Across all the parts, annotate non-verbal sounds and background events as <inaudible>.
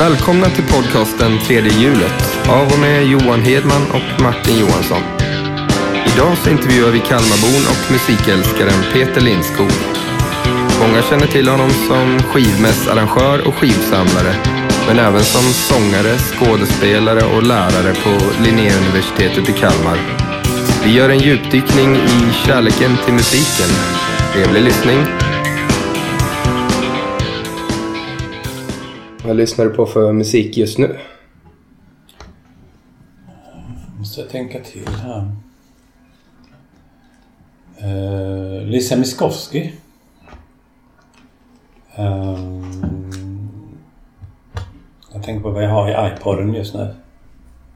Välkomna till podcasten Tredje hjulet av och med Johan Hedman och Martin Johansson. Idag så intervjuar vi Kalmarbon och musikälskaren Peter Lindskog. Många känner till honom som skivmässarrangör och skivsamlare, men även som sångare, skådespelare och lärare på Linnéuniversitetet i Kalmar. Vi gör en djupdykning i kärleken till musiken. Trevlig lyssning! Vad lyssnar du på för musik just nu? Måste jag tänka till här. Uh, Lisa Miskovsky. Uh, jag tänker på vad jag har i iPoden just nu.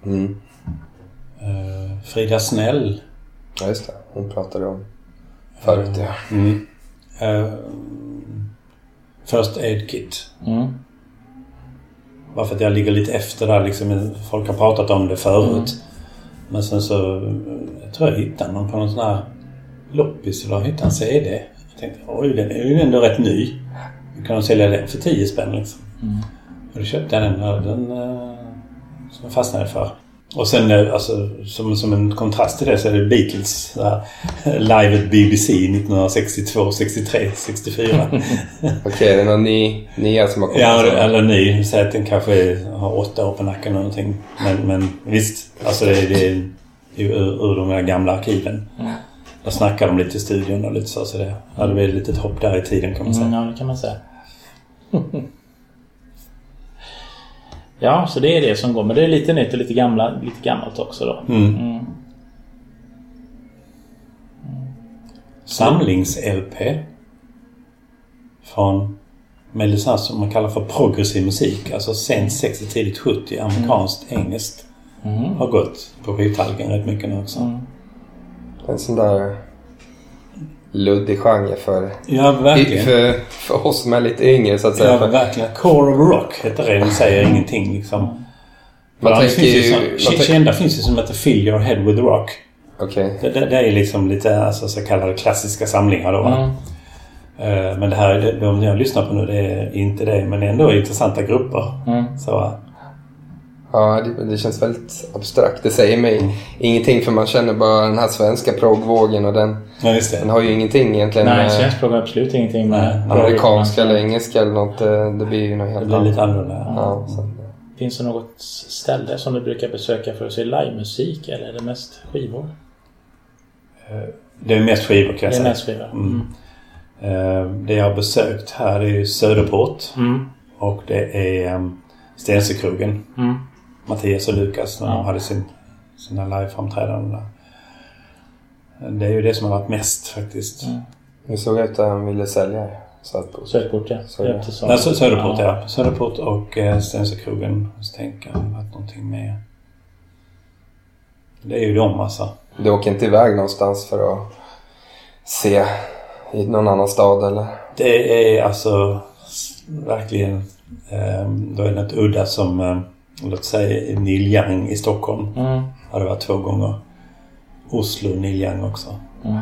Mm. Uh, Frida Snäll. Ja, just det. Hon pratade om förut, ja. Mm. Uh, First Aid Kit. Mm. Bara för att jag ligger lite efter där liksom. Folk har pratat om det förut. Men sen så... Jag tror jag hittade någon på någon sån här loppis eller hittade en CD. Jag tänkte oj den är ju ändå rätt ny. Då kan de sälja den för 10 spänn liksom. Mm. Och då köpte jag den den eh, som jag fastnade för. Och sen eh, alltså, som, som en kontrast till det så är det Beatles <laughs> live at BBC 1962, 63, 64. Okej, är det någon ny, nya som har kommit? Ja, eller ny. Säg att den kanske har åtta år på nacken eller någonting. Men, men visst, alltså det, det är ju ur, ur de här gamla arkiven. Där snackar de lite i studion och lite så. Så det hade väl ett litet hopp där i tiden kan man säga. Mm, ja, det kan man säga. <laughs> ja, så det är det som går. Men det är lite nytt och lite, gamla, lite gammalt också då. Mm. Mm. Samlings-LP. Från med sån här som man kallar för progressiv musik. Alltså sent 60, tidigt 70. Amerikanskt, engelskt. Mm. Har gått på skivtallriken rätt mycket nu också. Mm. En sån där luddig genre för, Ja, verkligen. för, för oss som är lite yngre så att säga. Ja, verkligen. Core of Rock heter det. Det säger ingenting liksom. Man Ja, tänker finns ju... Som, Kända finns ju som heter Fill Your Head With Rock. Okej. Det, det, det är liksom lite alltså, så kallade klassiska samlingar då. Mm. Eh, Men det här, de jag lyssnar på nu, det är inte det. Men ändå intressanta grupper. Mm. Så, Ja, det, det känns väldigt abstrakt. Det säger mig ingenting för man känner bara den här svenska progvågen och den, ja, just den har ju ingenting egentligen Nej, svensk språk har absolut ingenting med... amerikanska eller engelska eller något. Det, det blir ju något helt Det blir lite annorlunda. Ja, så. Finns det något ställe som du brukar besöka för att se livemusik eller är det mest skivor? Det är mest skivor kan jag Det är säga. mest skivor. Mm. Eh, Det jag har besökt här är ju Söderport. Mm. Och det är Stensökrogen. Mattias och Lukas när Ja. de hade sin, sina liveframträdanden där. Det är ju det som har varit mest faktiskt. Mm. Nu såg att han ville sälja Söderport. Söderport ja. Så. Nej, Sö- Söderport ja. Söderport och eh, Stensökrogen. Så tänker jag, varit någonting mer? Det är ju de alltså. Du åker inte iväg någonstans för att se i någon annan stad eller? Det är alltså verkligen... Eh, då är det något udda som... Eh, låt säga Neil Young i Stockholm. Mm. Har det varit två gånger. Oslo, Neil Young också. Mm.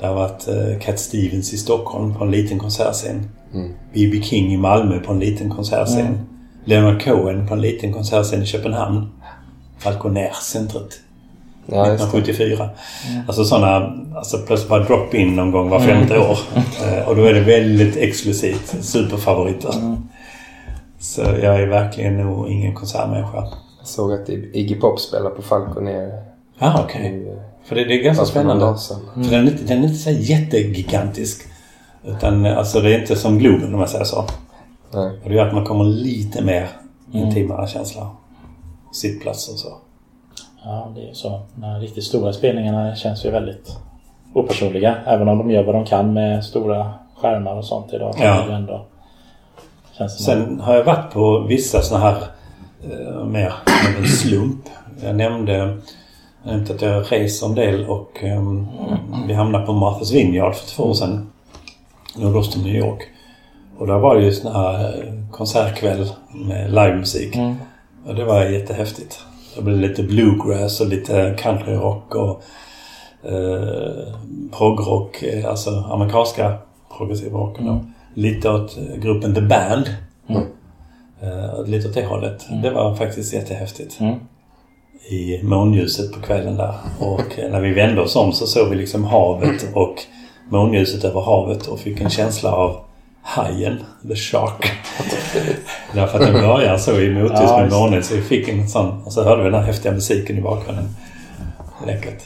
Det har varit eh, Cat Stevens i Stockholm på en liten konsertscen. Mm. B.B. King i Malmö på en liten konsertscen. Mm. Leonard Cohen på en liten konsertscen i Köpenhamn. Falconer-centret. Ja, just det. 1974. Alltså sådana, alltså plötsligt bara drop-in någon gång var femte år. <laughs> Eh, och då är det väldigt exklusivt. Superfavoriter. Så jag är verkligen nog ingen konsertmänniska. Jag såg att Iggy Pop spelar på Falconer Ah, okej. nu. För det, det är ganska spännande. sedan. För den är inte, den är inte så jättegigantisk. Utan eh, alltså det är inte som Globen om jag säger så. Nej. Och det gör att man kommer lite mer intimare känsla. Sittplats och så. Ja, det är så. De riktigt stora spelningarna känns ju väldigt opersonliga. Även om de gör vad de kan med stora skärmar och sånt idag. Ja. är det ändå... Sen har jag varit på vissa såna här eh, mer av en slump. Jag nämnde, jag nämnde att jag reser en del och ehm, vi hamnade på Martha's Vineyard för två år sedan. Nordöst om New York. Och där var det ju sån här eh, konsertkväll med livemusik. Mm. Och det var jättehäftigt. Det blev lite bluegrass och lite countryrock och eh, progrock. eh, Alltså amerikanska progressiv rock. Mm. Lite åt gruppen The Band. Mm. Eh, lite åt det hållet. Det var faktiskt jättehäftigt. Mm. I månljuset på kvällen där. Och eh, när vi vände oss om så såg vi liksom havet och månljuset över havet och fick en känsla av hajen, the shark. <laughs> Därför att den börjar så i motljus Ja, med månen så vi fick en sån och så hörde vi den här häftiga musiken i bakgrunden. Läckert.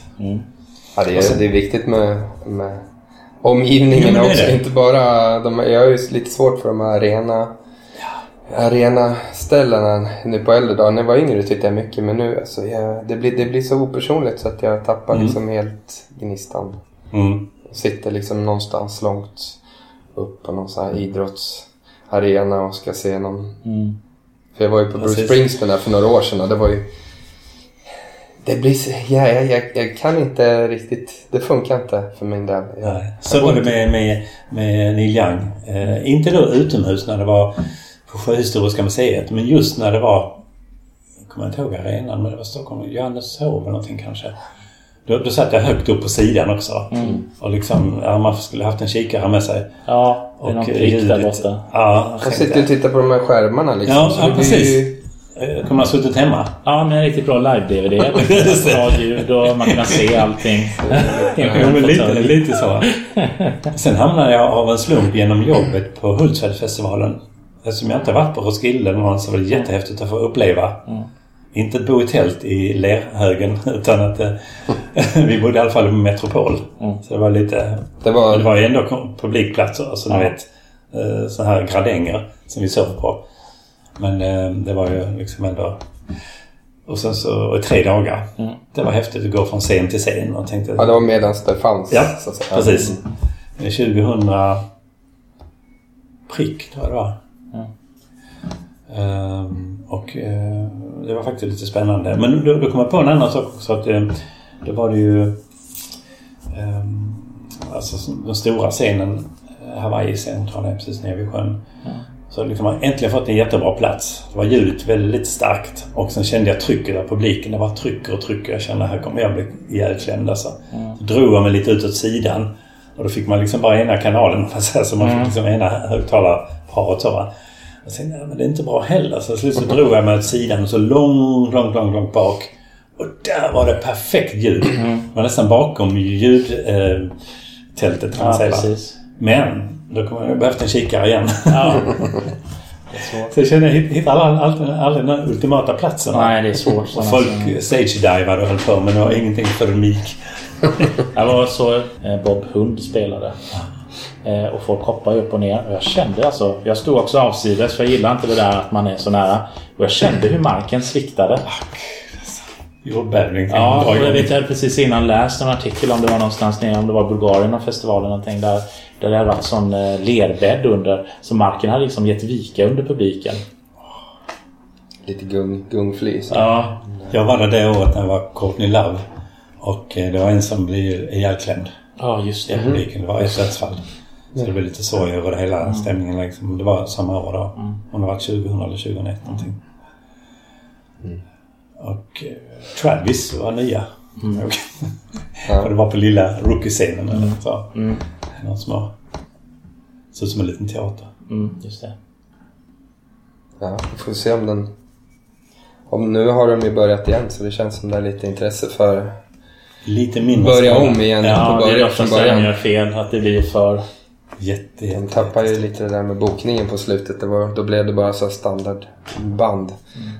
Ja, det, är, det är viktigt med, med omgivningen Jo, också. det. Inte bara... De, jag har ju lite svårt för de här arena, arena ställena nu på äldre dagar. När jag var yngre tyckte jag mycket men nu alltså, jag, det, blir, det blir så opersonligt så att jag tappar Mm. liksom helt gnistan. Mm. Sitter liksom någonstans långt upp på någon sån här idrottsarena och ska se någon... Mm. För jag var ju på Bruce. Springsteen där för några år sedan och det var ju... Det blir så... <laughs> Ja, jag, jag, jag kan inte riktigt... Det funkar inte för min del. Jag, Nej. Så var det med, med, med Neil Young. Eh, inte då utomhus när det var på Sjöhistoriska museet men just när det var jag kommer inte ihåg arenan men det var Stockholm. Johanneshov eller någonting kanske. Då, då satt jag högt upp på sidan också. Mm. Och liksom, ja, man skulle haft en kikare med sig. Ja, det är någon eh, prick där borta. Ja, jag sitter och tittar på de här skärmarna liksom. Ja, ja, det blir precis. Eh, Kommer man ha suttit hemma? Ja, men en riktigt bra live-DVD. <laughs> Bra ljud och man kan se allting. <laughs> Jo, men lite, lite så. <laughs> Sen hamnade jag av en slump genom jobbet på Hultsfredsfestivalen. Eftersom jag inte varit på Roskilde eller någon så var det jättehäftigt att få uppleva. Mm. Inte att bo i tält i Lerhögen utan att eh, vi bodde i alla fall i Metropol. Mm. Så det var lite... Det var... Det var ju ändå publikplatser, alltså Ja. du vet eh, så här gradänger som vi sov på. Men eh, det var ju liksom ändå... Och sen så och i tre dagar. Mm. Det var häftigt att gå från scen till scen och tänkte... Ja, det var medan det fanns. Ja, så att säga. Precis. 2000 prick tror jag det var. Mm. Ehm, och eh, det var faktiskt lite spännande. Men då, då kom jag på en annan sak också. Att, eh, då var det ju ehm, alltså den stora scenen, Hawaii-scenen tror jag precis nere vid sjön. Så liksom jag äntligen fått en jättebra plats. Det var ljudet väldigt starkt. Och sen kände jag trycket av publiken. Det var trycker och trycker. Jag kände här kommer jag bli ihjälklämd alltså. Så drog jag mig lite ut åt sidan. Och då fick man liksom bara ena kanalen. om man säger Så man fick liksom ena högtalarparet. Och sen, ja, men det är inte bra heller. Så till slut så drog jag mig åt sidan och så långt, långt, långt, långt bak. Och där var det perfekt ljud. Det var nästan bakom ljudtältet eh, tältet, kan man Ja, precis. Men då kommer jag behövt en kikare igen. Ja. Det. <laughs> Så jag kände jag hitt- hittade aldrig, den ultimata platsen. Nej, det är svårt. Och folk stage-divade och höll på men det var ingenting för mik. <laughs> Jag var så eh, Bob Hund spelade. Eh, och folk hoppade upp och ner. Och jag kände alltså... Jag stod också avsides för jag gillar inte det där att man är så nära. Och jag kände hur marken sviktade. Jordbävning. Ja, Dra och jag vet jag hade precis innan läst en artikel om det var någonstans nere, om det var Bulgarien och festivalen någonting där. Där det hade varit sån eh, lerbädd under. Så marken hade liksom gett vika under publiken. Lite gung, gungfly. Så. Ja. Jag var där det året när det var Courtney Love. Och eh, det var en som blev ihjälklämd Ja, just i det. publiken. Det var ett dödsfall. Så det blev lite sorg över hela stämningen. Liksom. Det var samma år då. Om det var 2000 eller 2001 någonting. Och eh, Travis var nya. <laughs> Ja. Och det var på lilla rookie-scenen eller så. Mm. Någon små... Såg ut som en liten teater. Mm, just det. Ja, vi får se om den... Om nu har de ju börjat igen så det känns som det är lite intresse för Lite mindre börja om igen Ja, på det är början, från där de början. gör fel. Att det blir för... Jätte, jätte, De tappar ju lite det där med bokningen på slutet. Det var, då blev det bara så standardband.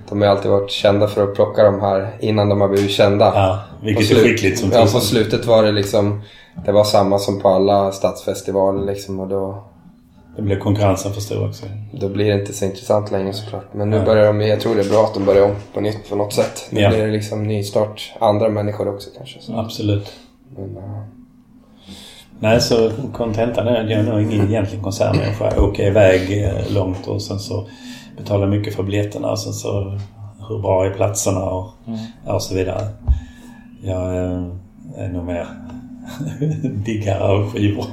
De har ju alltid varit kända för att plocka de här innan de har blivit kända. Ja, vilket På är slut- skickligt som Ja, på slutet var det liksom... Det var samma som på alla stadsfestivaler liksom och då, Det blev konkurrensen för stor också. då blir det inte så intressant längre såklart. Men nu Nej. börjar de, jag tror det är bra att de börjar om på nytt på något sätt. Nu Ja. blir det liksom nystart. Andra människor också kanske. Så. Absolut. Men, ja. Nej, så kontentan är att jag är nog ingen egentlig konsertmänniska. Jag åker iväg eh, långt och sen så betalar mycket för biljetterna och sen så hur bra är platserna och, ja, och så vidare. Jag eh, är nog mer <laughs> diggare av skivor.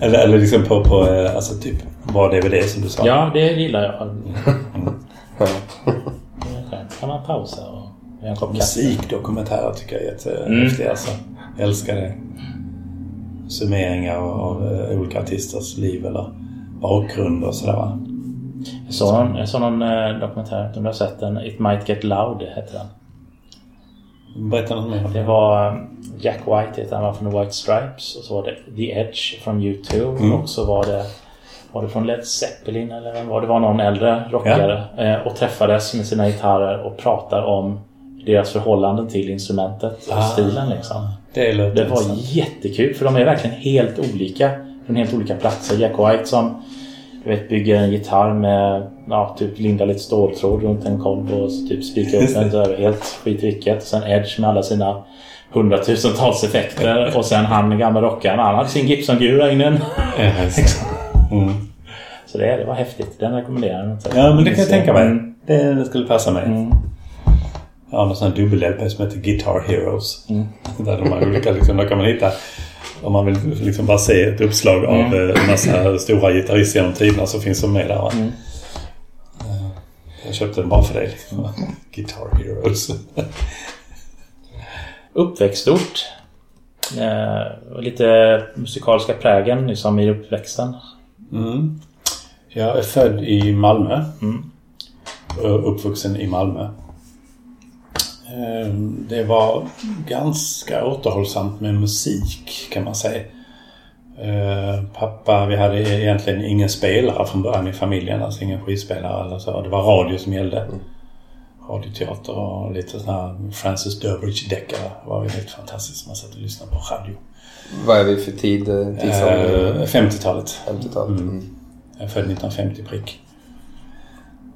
Eller, eller liksom på, på eh, alltså typ bra DVD som du sa. Ja, det gillar jag. Ja. Är <laughs> skönt. kan man pausa och göra en kopp kaffe. Musikdokumentärer tycker jag är jättehäftiga. Alltså. Jag älskar det. Summeringar av, eh, olika artisters liv eller bakgrund och sådär va. Så någon, jag såg någon eh, dokumentär, jag om du har sett den? It Might Get Loud heter den. Berätta något mer Det var eh, Jack White, heter han var från The White Stripes. Och så var det The Edge från U2. Mm. Och så var det var det från Led Zeppelin eller vem var det? Var någon äldre rockare. Eh, och träffades med sina gitarrer och pratar om deras förhållanden till instrumentet och Ah. stilen liksom. Det låter Det var intressant. jättekul för de är verkligen helt olika. Från helt olika platser. Jack White som du vet, bygger en gitarr med ja, typ linda lite ståltråd runt en kolv och typ spikar upp den. Så är det helt skitvilket. Sen Edge med alla sina hundratusentals effekter. Och sen han gamla rockaren. Han hade sin Gibson-gur där inne. Det. <laughs> Mm. Så det, det var häftigt. Den rekommenderar jag. Ja, men det kan jag tänka mig. Mm. Det skulle passa mig. Mm. Jag har någon sån här dubbel-LP som heter Guitar Heroes. Mm. Där de har olika, liksom, där kan man hitta om man vill liksom bara se ett uppslag av Mm. eh, en massa stora gitarrister genom tiderna så finns de med där. Mm. Eh, Jag köpte den bara för dig. Liksom. <laughs> Guitar Heroes. <laughs> Uppväxtort. Eh, lite musikaliska prägen liksom i uppväxten. Mm. Jag är född i Malmö. Mm. Uppvuxen i Malmö. Eh, Det var ganska återhållsamt med musik kan man säga. Eh, Pappa, vi hade egentligen ingen spelare från början i familjen. Alltså ingen skivspelare eller så. Det var radio som gällde. Radioteater och lite sån här Francis Durbridge deckare. Det var ju helt fantastiskt. Man satt och lyssnade på radio. Vad är vi för tid? eh, Tidsålder? Eh, 50-talet. 50-talet? mm. Mm. Jag född 1950 prick.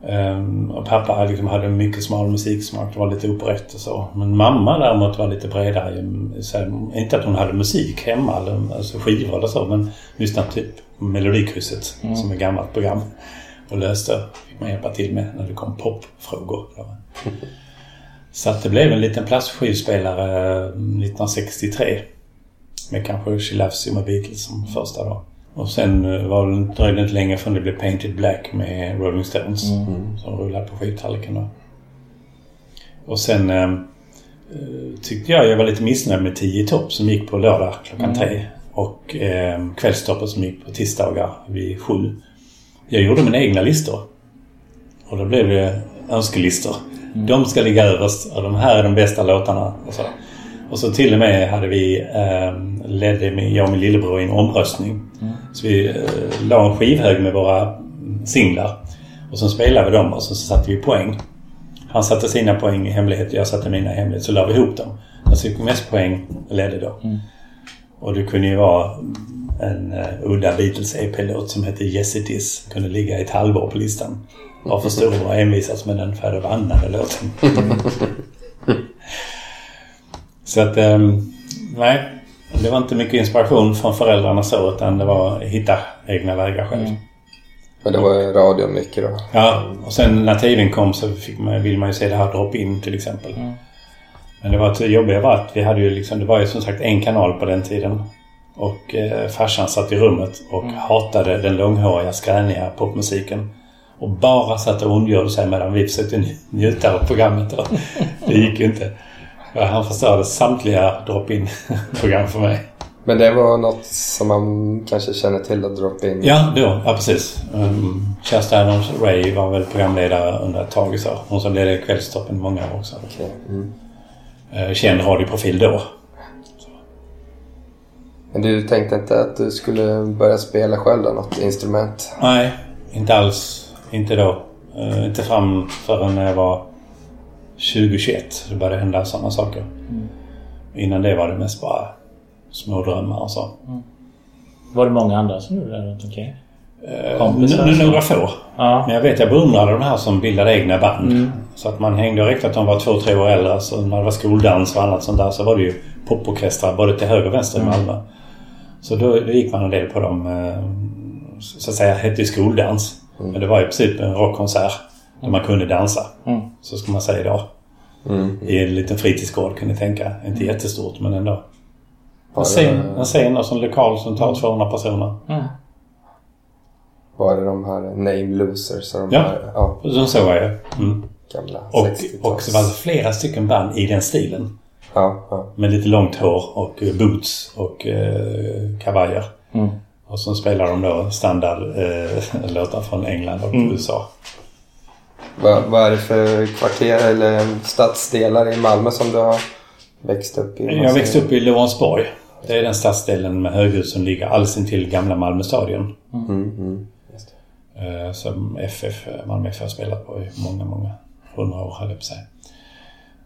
Ehm, och pappa liksom hade mycket smal musiksmak. Var lite operett och så. Men mamma däremot var lite bredare. Så, inte att hon hade musik hemma, eller, alltså skivor eller så. Men lyssnade typ Melodikrysset som är ett gammalt program. Och löste. fick man hjälpa till med när det kom popfrågor. <laughs> Så att det blev en liten plastskivspelare 1963. Med kanske She Loves You med Beatles som första då. Och sen eh, var det, dröjde det inte länge förrän det blev Painted Black med Rolling Stones. Som rullade på skivtallriken. Och sen eh, eh, tyckte jag jag var lite missnöjd med 10 topp som gick på lördag klockan tre. Och eh, kvällstoppet som gick på tisdagar vid sju. Jag gjorde mina egna listor. Och då blev det önskelistor. De ska ligga överst och de här är de bästa låtarna. Och så, och så till och med hade vi, eh, ledde med, jag och min lillebror i en omröstning. Så vi eh, la en skivhög med våra singlar. Och så spelade vi dem och så satte vi poäng. Han satte sina poäng i hemlighet och jag satte mina i hemlighet. Så la vi ihop dem. Den som fick mest poäng ledde då. Och det kunde ju vara en uh, udda Beatles EP-låt som hette Yes It Is. Kunde ligga i ett halvår på listan. Varför stod och envisas med den för var andra låten. <laughs> Så att, ehm, nej. Det var inte mycket inspiration från föräldrarna så utan det var hitta egna vägar själv. Men det var radion mycket då? Ja, och sen när TVn kom så fick man, vill man ju se det här drop-in till exempel. Men det var det jobbiga var att vi hade ju liksom, det var ju som sagt en kanal på den tiden. Och eh, farsan satt i rummet och hatade den långhåriga skräniga popmusiken. Och bara satt och ondgjorde sig medan vi försökte nj- njuta av programmet. Och det gick ju inte. Ja, Han förstörde samtliga drop-in program för mig. Men det var något som man kanske känner till att drop-in? Ja, då. Ja, precis. Um, Kerstin Adams Ray var väl programledare under ett tag. Så. Hon som ledde Kvällstoppen många år också. Okej. Mm. Eh, känd radioprofil då. Men du tänkte inte att du skulle börja spela själv då, något instrument? Nej, inte alls. Inte då. Eh, inte fram förrän jag var 2021. Det började hända sådana saker. Innan det var det mest bara små drömmar och så. Var det många andra som gjorde det runt omkring? Eh, Kompisar, så. några få. Ja. Men jag vet, jag beundrade de här som bildade egna band. Så att man hängde och räckte att de var två, tre år äldre. Så när det var skoldans och annat sånt där så var det ju poporkestrar både till höger och vänster i Malmö. Så då, då gick man en del på dem. eh, Så att säga hette skoldans. Men det var i princip en rockkonsert. Där man kunde dansa. Mm. Så ska man säga idag. Mm. I en liten fritidsgård kan ni tänka. Inte jättestort men ändå. En scen, en scen och en lokal som tar 200 personer. Mm. var det de här Name Losers de Ja. här ja, Och så var jag. Mm. gamla Och, 60-tals... och så var det flera stycken band i den stilen. Ja, ja. Med lite långt hår och eh, boots och eh, kavajer. Mm. Och så spelar de då standardlåtar <laughs> från England och USA. Vad, vad är det för kvarter eller stadsdelar i Malmö som du har växt upp i? Jag växte upp i Lorensborg. Det är den stadsdelen med höghus som ligger alldeles intill gamla Malmö stadion. Mm, mm. Eh, Som FF, Malmö FF har spelat på i många, många hundra år höll jag på säga.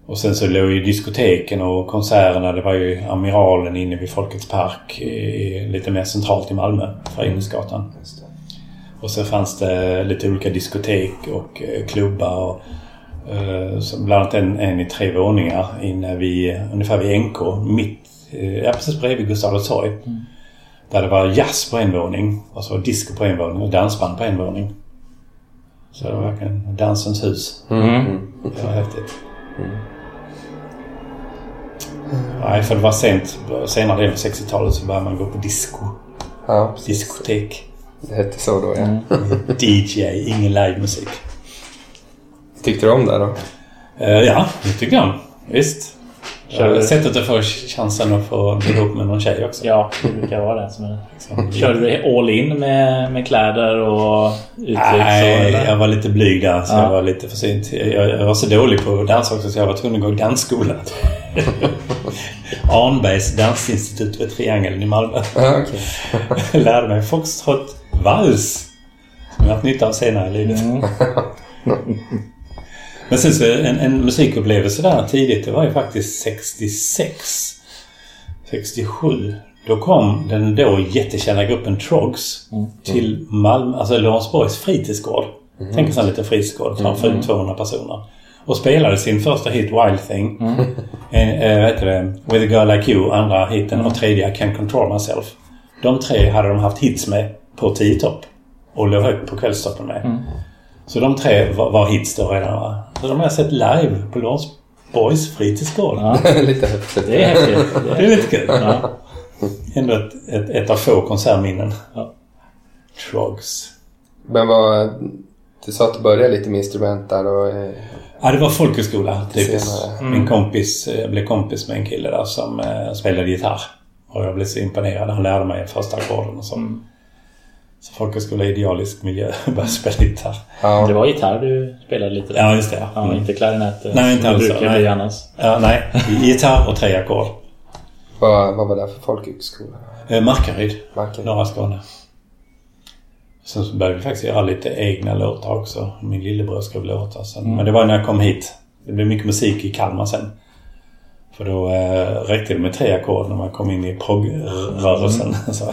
Och sen så låg ju diskoteken och konserterna. Det var ju Amiralen inne vid Folkets Park. I, lite mer centralt i Malmö. Föreningsgatan. Just. Och så fanns det lite olika diskotek och eh, klubbar. Och, eh, bland annat en, en i tre våningar inne vid, ungefär vid NK. Mitt, eh, ja, precis bredvid Gustav Adolfs torg. Där det var jazz på en våning. Och så disco på en våning och dansband på en våning. Så det var verkligen dansens hus. Mm. Det var häftigt. Nej, för det var sent. Senare delen av 60-talet så började man gå på disco. Ja, precis. Diskotek. Det hette så då ja. DJ, ingen livemusik. Tyckte du om det då? Eh, ja, det tycker jag. Visst. Kör Sättet att få chansen att få bli ihop med någon tjej också. Ja, det brukar vara det som är Liksom. Körde du all in med, med kläder och uttryck? så, Nej, eller? jag var lite blyg där så Ja. jag var lite försynt. Jag, jag var så dålig på att dansa också så jag var tvungen att gå dansskola. <laughs> Arnbergs dansinstitut vid Triangeln i Malmö. Okej. Jag lärde mig foxtrot vals. Som jag har haft nytta av senare i livet. Mm. <laughs> Men sen så en, en musikupplevelse där tidigt, det var ju faktiskt 66. 67. Då kom den då jättekända gruppen Trogs till Malmö, alltså Lorensborgs fritidsgård. Tänk en sån liten fritidsgård, tar för 200 personer. Och spelade sin första hit Wild Thing. Eh, eh, vad heter det? With a girl like you, andra hiten och tredje I can't control myself. De tre hade de haft hits med på 10 topp. Och låg högt på kvällstoppen med. Så de tre var, var hits då redan va? Så de har jag sett live på Lorensborgs fritidsgård. Ja, <laughs> Lite häftigt. det är häftigt. Det är lite kul. Ja. Ändå ett, ett, ett av få konsertminnen. Ja. Trogs. Men vad... Du sa att du började lite med instrument där och... eh, Ja, det var folkhögskola typiskt. Senare. Min kompis, jag blev kompis med en kille där som eh, spelade gitarr. Och jag blev så imponerad. Han lärde mig första ackorden och så. Så folkhögskola är idealisk miljö. Började <laughs> spela gitarr. Ja, Det var gitarr du spelade lite där. Ja, just det. Ja. Ja, Mm. inte klarinett. eh, Nej, inte alls det brukar nej. bli annars. Ja, nej. Gitarr och tre ackord. vad, vad var det för folkhögskola? Eh, Markaryd. Marken? norra Skåne. Sen så började vi faktiskt göra lite egna låtar också. Min lillebror skrev låtar sen. Men det var när jag kom hit. Det blev mycket musik i Kalmar sen. För då eh, räckte det med tre ackord när man kom in i proggrörelsen. <laughs> Så,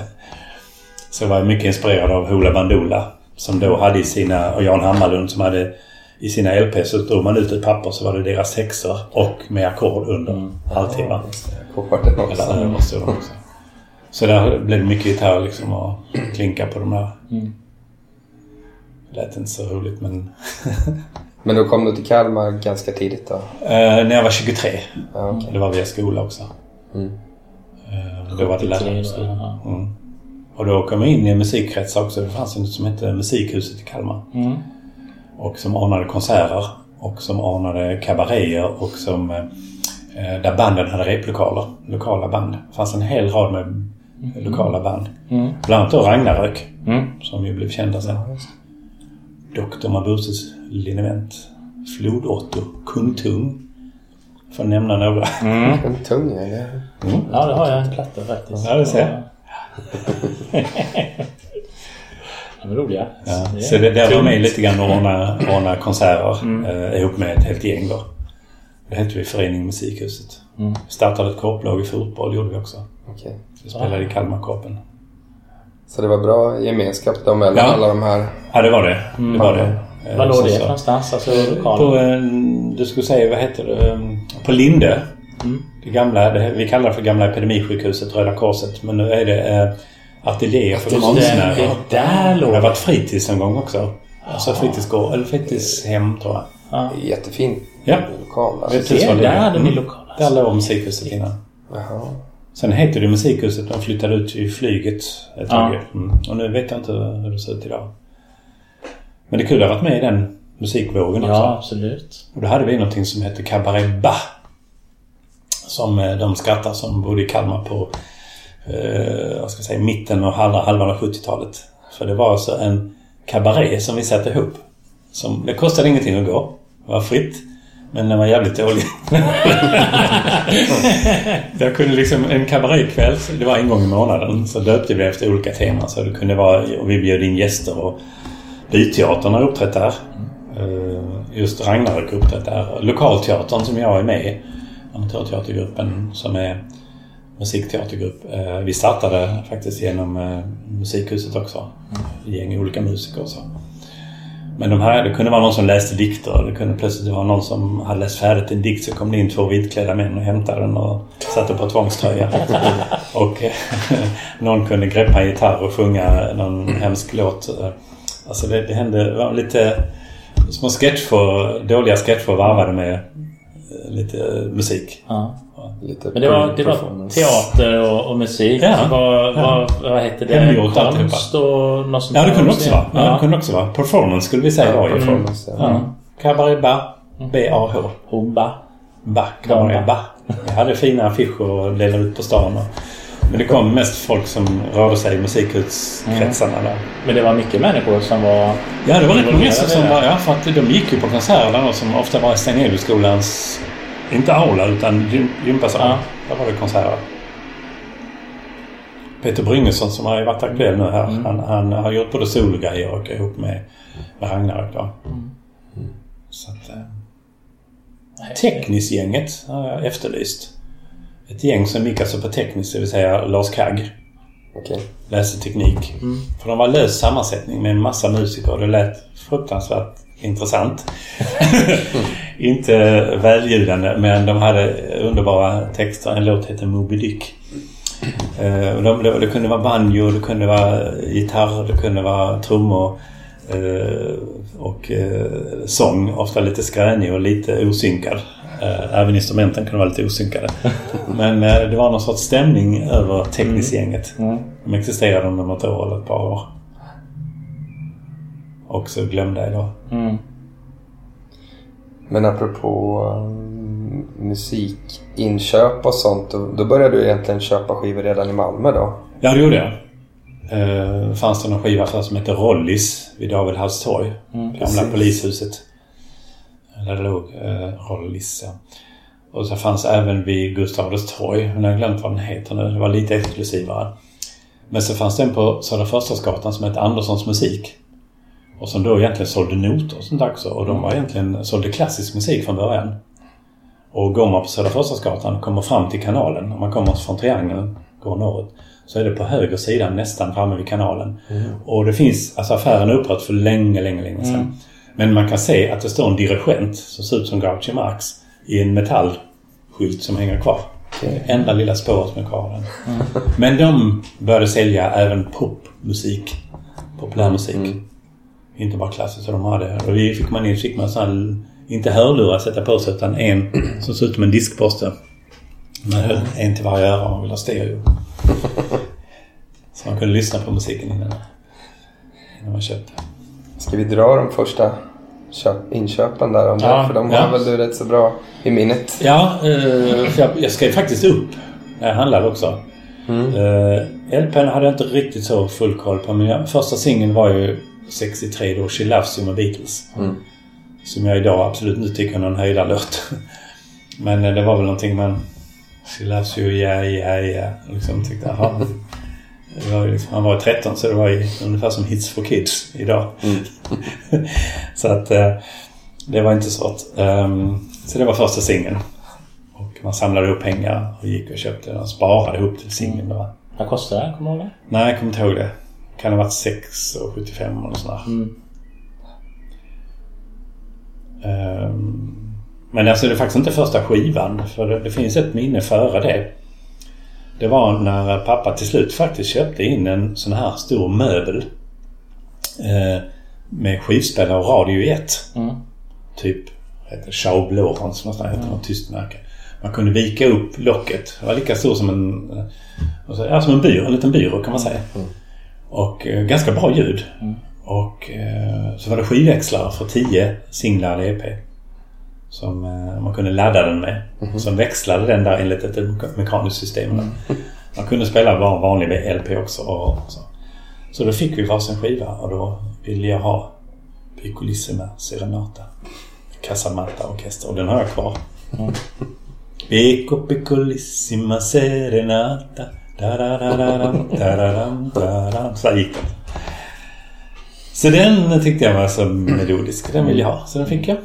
så var jag mycket inspirerad av Hoola Bandoola. Som då hade i sina, och Jan Hammarlund som hade i sina LP så drog man ut ett papper så var det deras texter och med ackord under halvtimme. Just det, Ackorden också. Eller. Så där blev det mycket gitarr liksom och klinka på de där. Mm. Det lät inte så roligt men... <laughs> Men då kom du till Kalmar ganska tidigt då? Eh, när jag var 23. Ja, okej. Det var via skola också. Mm. Eh, då var det 73 då, lärarhögskola. ja. Mm. Och då kom jag in i en musikkrets också. Det fanns något som hette Musikhuset i Kalmar. Mm. Och som ordnade konserter. Och som ordnade kabaréer och som... eh, Där banden hade replokaler. Lokala band. Det fanns en hel rad med lokala band. Mm. Bland annat då Ragnarök. Mm. Som ju blev kända sen. Dr. Mabuses liniment. Flodotto. Kungtung. För att nämna några. Mm. En tung ja. det- Ja, det har jag en platta faktiskt. Ja, det ser jag. De är roliga. Ja. Det är Så det, där var med lite grann och ordna, ordna konserter eh, ihop med ett helt gäng då. Det hette vi Förening Musikhuset. Mm. Startade ett korplag i fotboll gjorde vi också. Okej. Vi spelade i Kalmarkorpen. Så det var bra gemenskap då mellan Ja. alla de här? Ja, det var det. Det var det. Eh, Var låg så- det någonstans? Alltså På, lokalen? eh, du skulle säga, vad heter det? Eh, På Linde. Mm. Det gamla, det, vi kallar det för gamla Epidemisjukhuset, Röda Korset. Men nu är det eh, ateljéer för Det, konstnärer. det där låg Det har varit fritids en gång också. Alltså fritidsgård, eller fritidshem tror jag. Ja. Jättefin Ja. lokal. Alltså. det. där hade ni Mm. lokal. Där Alltså. låg musikhuset innan. Jaha. Sen heter det musikhuset. De flyttade ut till flyget ett tag. Ja. Mm. Och nu vet jag inte hur det ser ut idag. Men det är kul att ha varit med i den musikvågen också. Ja, absolut. Och då hade vi någonting som hette Cabaret Ba. Som eh, de skrattar som bodde i Kalmar på eh, vad ska jag säga, mitten och halva, halvan av 70-talet. För det var alltså en kabaré som vi satte ihop. Som, det kostade ingenting att gå. Det var fritt. Men den var jävligt dålig. <laughs> jag kunde liksom en kabarékväll, det var en gång i månaden, så döpte vi efter olika teman. Så det kunde vara, och vi bjöd in gäster och Byteatern har uppträtt där. Eh, just Ragnarök har uppträtt där. Lokalteatern som jag är med i, amatörteatergruppen som är musikteatergrupp. Eh, Vi startade faktiskt genom eh, Musikhuset också. Ett gäng olika musiker och så. Men de här, det kunde vara någon som läste dikter. Det kunde plötsligt vara någon som hade läst färdigt en dikt så kom det in två vitklädda män och hämtade den och satte på tvångströja. <laughs> och eh, någon kunde greppa en gitarr och sjunga någon hemsk låt. Alltså det, det hände det var lite små sketcher, dåliga sketcher varvade med lite musik. Ja. Lite Men det var, det var teater och, och musik. Ja. Vad, Ja. vad, vad hette det? Hemgjort alltihopa. Konst och något sånt Ja, det kunde också vara. Ja, det kunde också vara. Performance skulle vi säga Ja, då performance, ja. Ja. Cabaret Ba. B-A-H. Humba. Ba. Cabaret Ba. Vi hade fina affischer och delade ut på stan. Men det kom mest folk som rörde sig i musikhuskretsarna där. Men det var mycket människor som var... Ja, det var rätt många som var... Ja, för att de gick ju på konserter då, som ofta var i Stegneliuskolans... Inte aula, utan gym, gympasal. Ja. Där var det konserter. Peter Bryngesson som har varit aktuell nu här. Mm. Han, han har gjort både sologrejer och ihop med, med Ragnarök då. Mm. Så att... Eh, Teknisgänget har jag efterlyst. Ett gäng som gick alltså på tekniskt, det vill säga Lars Kagg. Okej. Läste teknik. För de var lös sammansättning med en massa musiker. Det lät fruktansvärt intressant. <laughs> Inte välljudande men de hade underbara texter. En låt heter Moby Dick. Eh, och de, det, det kunde vara banjo, det kunde vara gitarr, det kunde vara trummor eh, och eh, sång. Ofta lite skränig och lite osynkad. Även instrumenten kunde vara lite osynkade. <laughs> Men det var någon sorts stämning över teknisgänget. Mm. De existerade under något år eller ett par år. Och så glömde jag då. Mm. Men apropå um, musikinköp och sånt. Då, då började du egentligen köpa skivor redan i Malmö då? Ja, det gjorde jag. Eh, fanns det någon skiva för som hette Rollis vid David Halls torg. Gamla precis. polishuset. Där det låg eh, Rollis, ja. Och så fanns även vid Gustav Adolfs torg. Men jag har glömt vad den heter nu. Det var lite exklusivare. Men så fanns det en på Södra Förstadsgatan som hette Anderssons musik. Och som då egentligen sålde noter och sånt också. Och de var egentligen, sålde klassisk musik från början. Och går man på Södra Förstadsgatan och kommer fram till kanalen, om man kommer från Triangeln, går norrut, så är det på höger sida nästan framme vid kanalen. Och det finns, alltså affären är upprört för länge, länge, länge sedan. Men man kan se att det står en dirigent som ser ut som Groucho Marx i en metallskylt som hänger kvar. Det enda lilla spåret som är kvar den. Men de började sälja även popmusik. Populärmusik. Inte bara klassiskt. Så de hade. Och vi fick man in, fick man sån inte hörlurar att sätta på sig utan en <clears throat> som såg ut som en diskborste. Man höll en till varje öra om man ville ha stereo. Så man kunde lyssna på musiken innan, innan man köpte. Ska vi dra de första köp, inköpen där? Om Ja, det? För de ja. har väl du rätt så bra i minnet? Ja, eh, för jag, jag skrev faktiskt upp när jag handlade också. Eh, LPn hade jag inte riktigt så full koll på men jag, första singeln var ju 63 då, She Loves You med Beatles. Som jag idag absolut inte tycker är någon höjdarlåt. <laughs> Men eh, det var väl någonting man... She Loves You, yeah, yeah, yeah. Liksom tyckte, jaha. Det var liksom, han var ju 13 så det var ju ungefär som Hits for Kids idag. <laughs> så att eh, det var inte svårt. Ehm, så det var första singeln. Och man samlade upp pengar och gick och köpte den och sparade ihop till singeln. Vad kostar det? Kommer du ihåg det? Nej, jag kommer inte ihåg det. Kan det ha varit 6,75 eller sådär. Mm. Ehm, Men alltså det är faktiskt inte första skivan. För det, det finns ett minne före det. Det var när pappa till slut faktiskt köpte in en sån här stor möbel. Eh, med skivspelare och radio i ett. Mm. Typ heter Schaub Lorenz, något sånt, heter något tyst märke. Man kunde vika upp locket. Det var lika stor som en, eh, ja, som en byrå, en liten byrå kan man säga. Och eh, ganska bra ljud. Och eh, så var det skivväxlare för 10 singlar EP. Som eh, man kunde ladda den med. Som växlade den där enligt ett me- mekaniskt system. då. <laughs> Man kunde spela bara vanlig LP också. Och så. så då fick vi varsin skiva och då ville jag ha Piccolissima Serenata. Casamata Orkester och den har jag kvar. Mm. Pico Piccolissima Serenata. Så gick den. Så den tyckte jag var så melodisk. Den ville jag ha. Så den fick jag.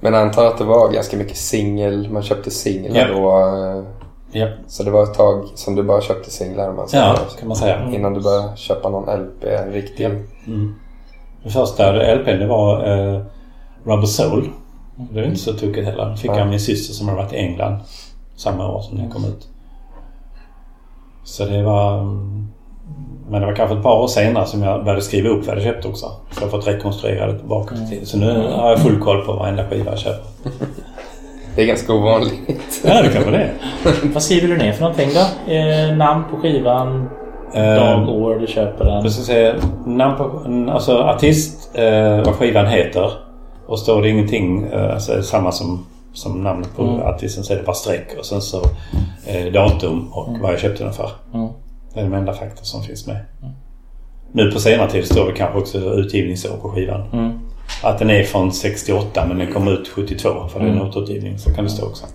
Men jag antar att det var ganska mycket singel. Man köpte singlar Ja. då. eh, Ja, Så det var ett tag som du bara köpte singlar man ja så. kan man säga. Innan du började köpa någon LP, en riktig. Ja. Mm. Den första LPn det var eh, Rubber Soul. Det var inte så tokigt heller. Den fick jag av min syster som hade varit i England samma år som den kom ut. Så det var... mm, Men det var kanske ett par år senare som jag började skriva upp vad jag köpt också. Så jag har fått rekonstruera det tillbaka till tiden. Så nu har jag full koll på varenda skiva jag köper. <laughs> Det är ganska ovanligt. Ja, det kanske det är. <laughs> Vad skriver du ner för någonting då? Eh, namn på skivan, dag, Eh, år du köper den. Jag ska säga namn på, alltså artist, eh, vad skivan heter. Och står det ingenting, eh, alltså samma som, som namnet på Mm. artisten så är det bara streck och sen så eh, datum och vad jag köpte den för. Mm. Det är de enda fakta som finns med. Nu på senare tid står det kanske också utgivningsår på skivan. Mm. Att den är från 68 men den kom ut 72 för det är en Mm. återutgivning. Så kan det stå också.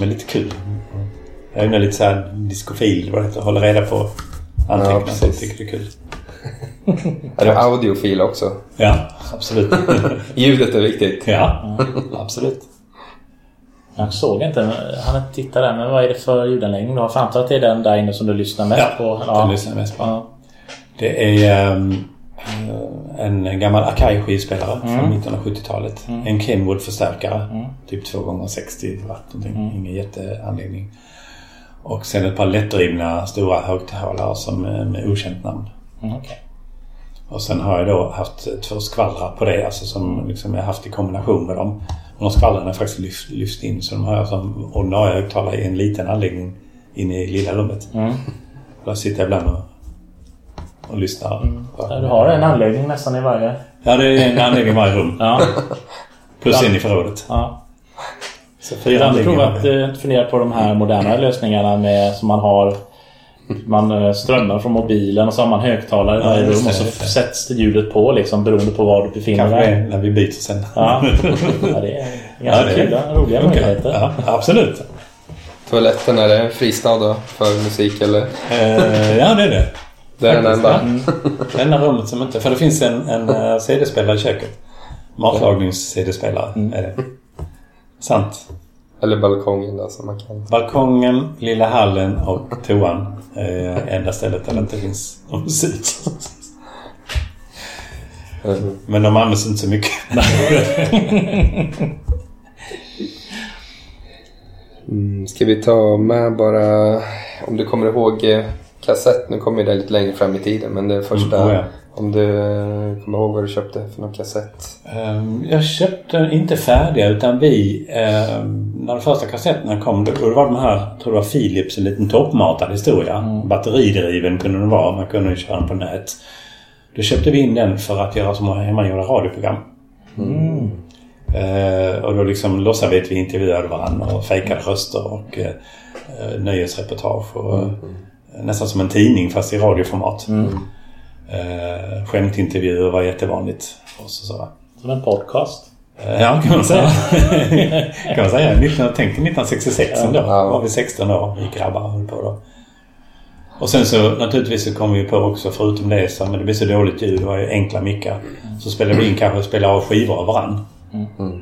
Men lite kul. Jag är lite såhär diskofil. Vad det heter. Håller reda på anteckningar. Ja, så jag precis. tycker det är kul. Är du audiofil också? Ja, absolut. <laughs> Ljudet är viktigt. ja, absolut. Jag såg inte, han har inte tittat där, men vad är det för ljudanläggning du har? För antar att det är den där inne som du lyssnar mest Ja, på? den lyssnar mest på. Ja. Det är eh, en gammal Akai skivspelare Mm. från mitten av 70-talet. En Kenwood-förstärkare. Typ 2 gånger 60 watt någonting. Mm. Ingen jätteanläggning. Och sen ett par lättdrivna stora högtalare som med okänt namn. Mm, okej. Och sen har jag då haft två skvallrar på det. Alltså som liksom jag haft i kombination med dem. Och de skvallrarna är faktiskt lyft, lyft in. Så de har jag som ordinarie högtalare i en liten anläggning inne i lilla rummet. Mm. Och där sitter jag ibland och, och lyssnar. på- Ja, Du har en anläggning nästan i varje... Ja, det är en anläggning i varje rum. Ja. Plus en i förrådet. ja. Så Jag fyra har anläggningar. provat eh, fundera på de här moderna lösningarna med som man har man eh, strömmar från mobilen och så har man högtalare i Ja, varje rum och så det. sätts det ljudet på liksom beroende på var du befinner Kanske dig. när vi byter sen. Ja. <laughs> ja, det är ganska det är- kul. Roliga Funkar. möjligheter. Ja, absolut. Toaletten, är det en fristad då för musik eller? Eh, ja, det är det. Det är den enda. ja. Mm. Det enda rummet som inte... För det finns en, en eh, CD-spelare i köket. Matlagnings-CD-spelare är det. Sant. Eller balkongen då som man kan. Balkongen, lilla hallen och toan är enda stället där det inte finns någon musik. Mm. Men de används inte så mycket. Mm, ska vi ta med bara, om du kommer ihåg eh, kassett, nu kommer det lite längre fram i tiden, men det första, Mm, oh ja. Om du kommer ihåg vad du köpte för någon kassett? Ehm, Jag köpte inte färdiga utan vi, ehm, när de första kassetterna kom, då var de här, tror det var Philips, en liten toppmatad historia. Batteridriven kunde den vara, man kunde ju köra den på nät. Då köpte vi in den för att göra små hemmagjorda radioprogram. Eh, och då liksom låtsades vi intervjuade varandra och fejkade röster och eh, eh, nöjesreportage. Och, eh, Nästan som en tidning fast i radioformat. Eh, skämtintervjuer var jättevanligt. Och så, så. Som en podcast. Eh, Ja, kan man säga. <laughs> kan man säga. 19, tänk 1966 ändå. Ja. var vi 16 år. Vi grabbar höll på då. Och sen så naturligtvis så kom vi på också förutom det så men det blev så dåligt ljud. Det var ju enkla mickar. Så spelade vi in kanske spelade av skivor av varann.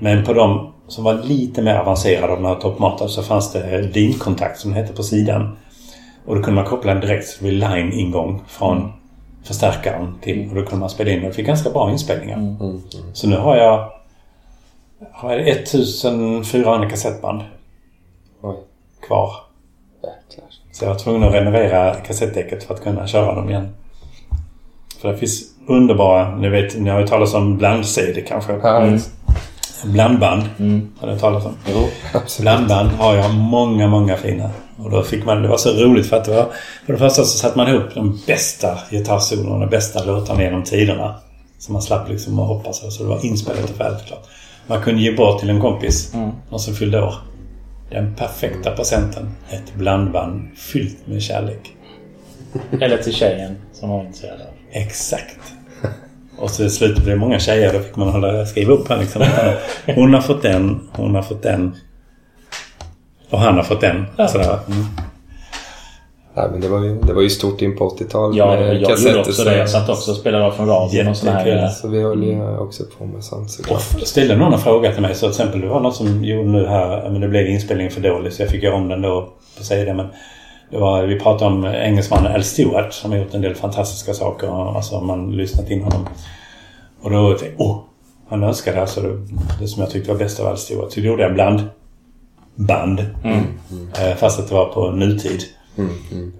Men på de som var lite mer avancerade av de här toppmatade så fanns det linkontakt som det hette på sidan. Och då kunde man koppla den direkt blev line-ingång från förstärkaren till. Och då kunde man spela in och det fick ganska bra inspelningar. Så nu har jag, har jag 1400 kassettband Oj, kvar. jäklar. Så jag var tvungen att renovera kassettdäcket för att kunna köra dem igen. För det finns underbara, ni vet, ni har ju talat om bland-CD kanske. Ja, Blandband Mm. har ni talat om. Jo. absolut. Blandband har jag många, många fina. Och då fick man, det var så roligt för att det var, för det första så satte man ihop de bästa gitarrsolon och bästa låtarna genom tiderna. Så man slapp liksom att hoppas så det var inspelat och färdigt klart. Man kunde ge bort till en kompis, någon som fyllde år. Den perfekta presenten. Ett blandband fyllt med kärlek. Eller till tjejen som var intresserad av. Exakt. Och så slut blev det många tjejer. Då fick man hålla, skriva upp här liksom. Hon har fått den, hon har fått den. Och han har fått den. Sådär. Mm. Nej, men det, var ju, det var ju stort in på 80-talet Ja, med jag gjorde också så- det. Jag satt också och spelade från radion och här grejer. Så vi höll ju också på med sånt såklart. Och ställde någon en fråga till mig. Så till exempel det var någon som gjorde nu här. Men det blev inspelningen för dålig så jag fick göra om den då på CD. Men det var, vi pratade om engelsmannen Al Stewart som har gjort en del fantastiska saker. Alltså man lyssnat in honom. Och då tänkte jag, åh! Han önskade alltså det, det som jag tyckte var bäst av Al Stewart. Så då gjorde jag bland band. Eh, Fast att det var på nutid.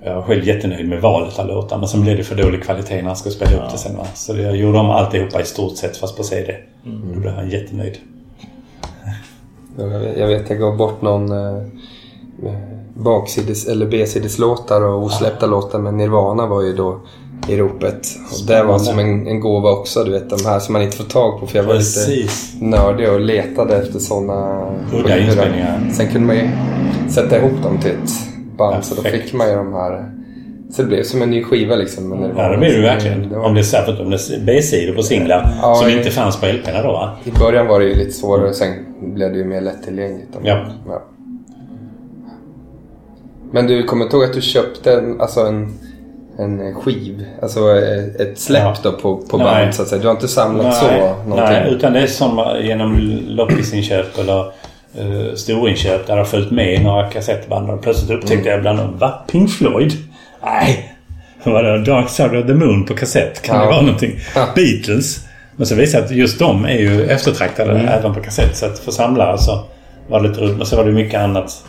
Jag var själv jättenöjd med valet av låtar. Men sen blev det för dålig kvalitet när han skulle spela upp det sen. Va? Så jag gjorde om alltihopa i stort sett fast på CD. Då blev han jättenöjd. Jag vet- Jag gav bort någon eh, baksides eller B-sideslåtar och osläppta låtar men Nirvana var ju då i ropet. Och det var som en, en gåva också, du vet de här som man inte får tag på för jag var lite Precis. nördig och letade efter sådana Udda inspelningar. Sen kunde man ju sätta ihop dem till ett band så då Perfekt. fick man ju de här så det blev som en ny skiva liksom. med Nirvana. Ja, det blir det verkligen. det var- Om det är särskilt om det B-sidor på singlar Ja, som ja. inte fanns på LP'na då va? I början var det ju lite svårare, sen blev det ju mer lättillgängligt. Ja. Men du kommer inte ihåg att du köpte en, alltså en, en skiv, alltså ett släpp Ja. på, på Nej. band så att säga. Du har inte samlat så någonting? nej, utan det är som genom loppisinköp eller uh, storinköp där det har följt med några kassettband och plötsligt upptäckte jag bland dem, va? Pink Floyd? Nej! Vad var det? Dark Side of the Moon på kassett? Kan det Ja. vara någonting? Ja. Beatles? Men så visade det att just de är ju eftertraktade Mm. även på kassett. Så att för samlare så var det lite roligt. Men så var det mycket annat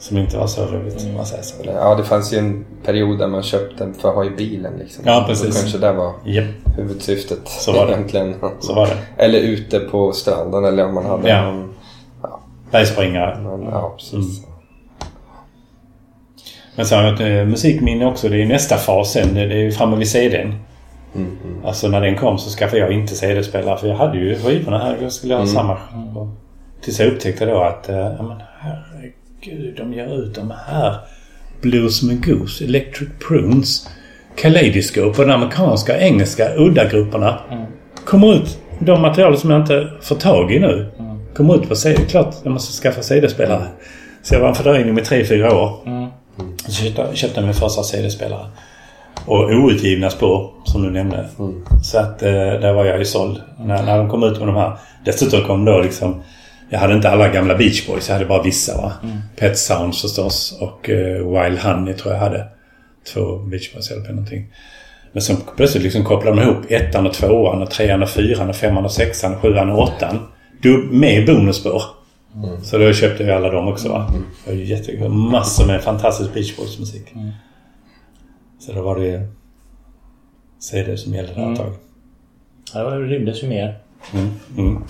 som inte var så roligt om man säger så. Ja, det fanns ju en period där man köpte den för att ha i bilen liksom. Ja, precis. Då kanske det var Japp, huvudsyftet Så var det. egentligen. så var det. Eller ute på stranden eller om man hade Ja. någon... Bergspringare. någon ja, precis. Men sen har jag eh, musikminne också. Det är nästa fas sen. Det är ju framme vid CDn. Mm, mm. Alltså när den kom så skaffade jag inte CD-spelare. För jag hade ju skivorna här. Jag skulle ha Mm. samma. Och Tills jag upptäckte då att... Ja men herregud, de ger ut de här. Blues med Goose, Electric Prunes, Kaleidoscope och de amerikanska, engelska udda-grupperna. Kommer ut. De material som jag inte får tag i nu. Kommer ut på CD. Klart jag måste skaffa CD-spelare. Så jag var en fördröjning med 3-4 år. Så köpte, köpte min första CD-spelare. Och outgivna spår, som du nämnde. Så att eh, där var jag ju såld. När, när de kom ut med de här. Dessutom kom då liksom... Jag hade inte alla gamla Beach Boys, jag hade bara vissa va. Pet Sounds förstås och eh, Wild Honey tror jag hade. Två Beach Boys eller någonting. Men sen plötsligt liksom kopplade de ihop ettan och tvåan och trean och fyran och femman och sexan och sjuan och åttan. Du, med bonusspår. Så då köpte jag alla dem också va. Det var ju jättekul. Massor med fantastisk Beach Boys musik. Så då var det CD som gällde där ett tag. Ja, det rymdes ju mer Mm.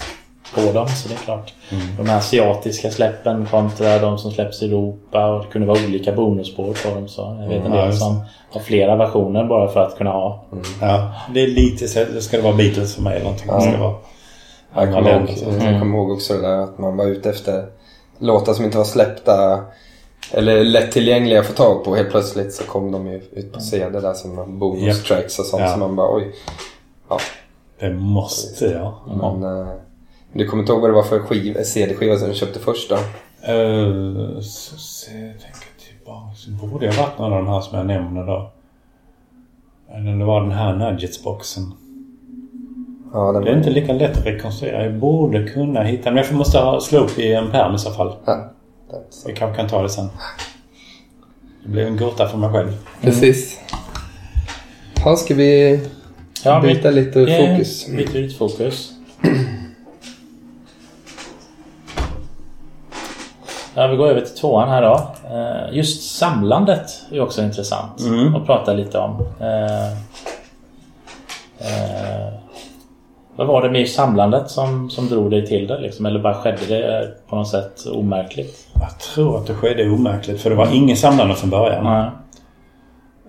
Mm. på dem så det är klart. De här asiatiska släppen kontra de som släpps i Europa och det kunde vara olika bonusspår på dem. Så jag vet en Mm, ja, del just som har flera versioner bara för att kunna ha. Ja, det är lite så. Det ska det vara Beatles för mig eller någonting. Det ska vara Jag kommer, ihåg, så. jag kommer ihåg också det där att man var ute efter låtar som inte var släppta eller lättillgängliga att få tag på. Helt plötsligt så kom de ju ut på CD där som bonustracks och sånt Ja. som man bara oj. Ja, Det måste jag. men... eh, du kommer inte ihåg vad det var för skiv, CD-skiva som du köpte först då? Uh, så, så, jag tänker tillbaka. Så borde ha varit någon av de här som jag nämner då. Eller det var den här Nuggets-boxen. Ja, den Det är inte lika lätt att rekonstruera. Jag borde kunna hitta den. Men jag måste ha, slå upp i en pärm i så fall. Ja, så. Vi kanske kan ta det sen. Det blev en gåta för mig själv. Precis. Ja, ska vi Ja, byta lite Eh, fokus? Byter lite fokus. Ja, vi går över till tvåan här då. Eh, Just samlandet är också intressant Mm. att prata lite om. Eh, eh, Vad var det med samlandet som, som drog dig till det? Liksom? Eller bara skedde det på något sätt omärkligt? Jag tror att det skedde omärkligt för det var ingen samlande från början. Nej.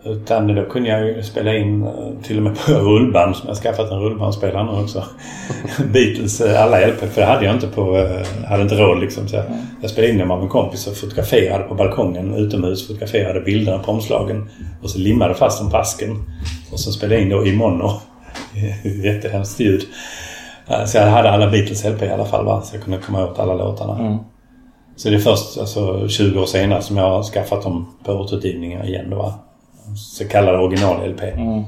Utan då kunde jag ju spela in eh, till och med på <laughs> rullband som jag skaffat en rullbandspelare nu också. <laughs> Beatles eh, alla LP. För det hade jag inte på... eh, hade inte råd liksom. Så jag, jag spelade in dem av en kompis och fotograferade på balkongen utomhus. Fotograferade bilderna på omslagen. Och så limmade fast dem på asken. Och så spelade jag in då i mono. <laughs> Jättehemskt ljud. Så jag hade alla Beatles LP i alla fall va? Så jag kunde komma åt alla låtarna. Mm. Så det är först alltså, 20 år senare som jag har skaffat dem på återutgivningar igen då va. Så kallade original-LP. Mm.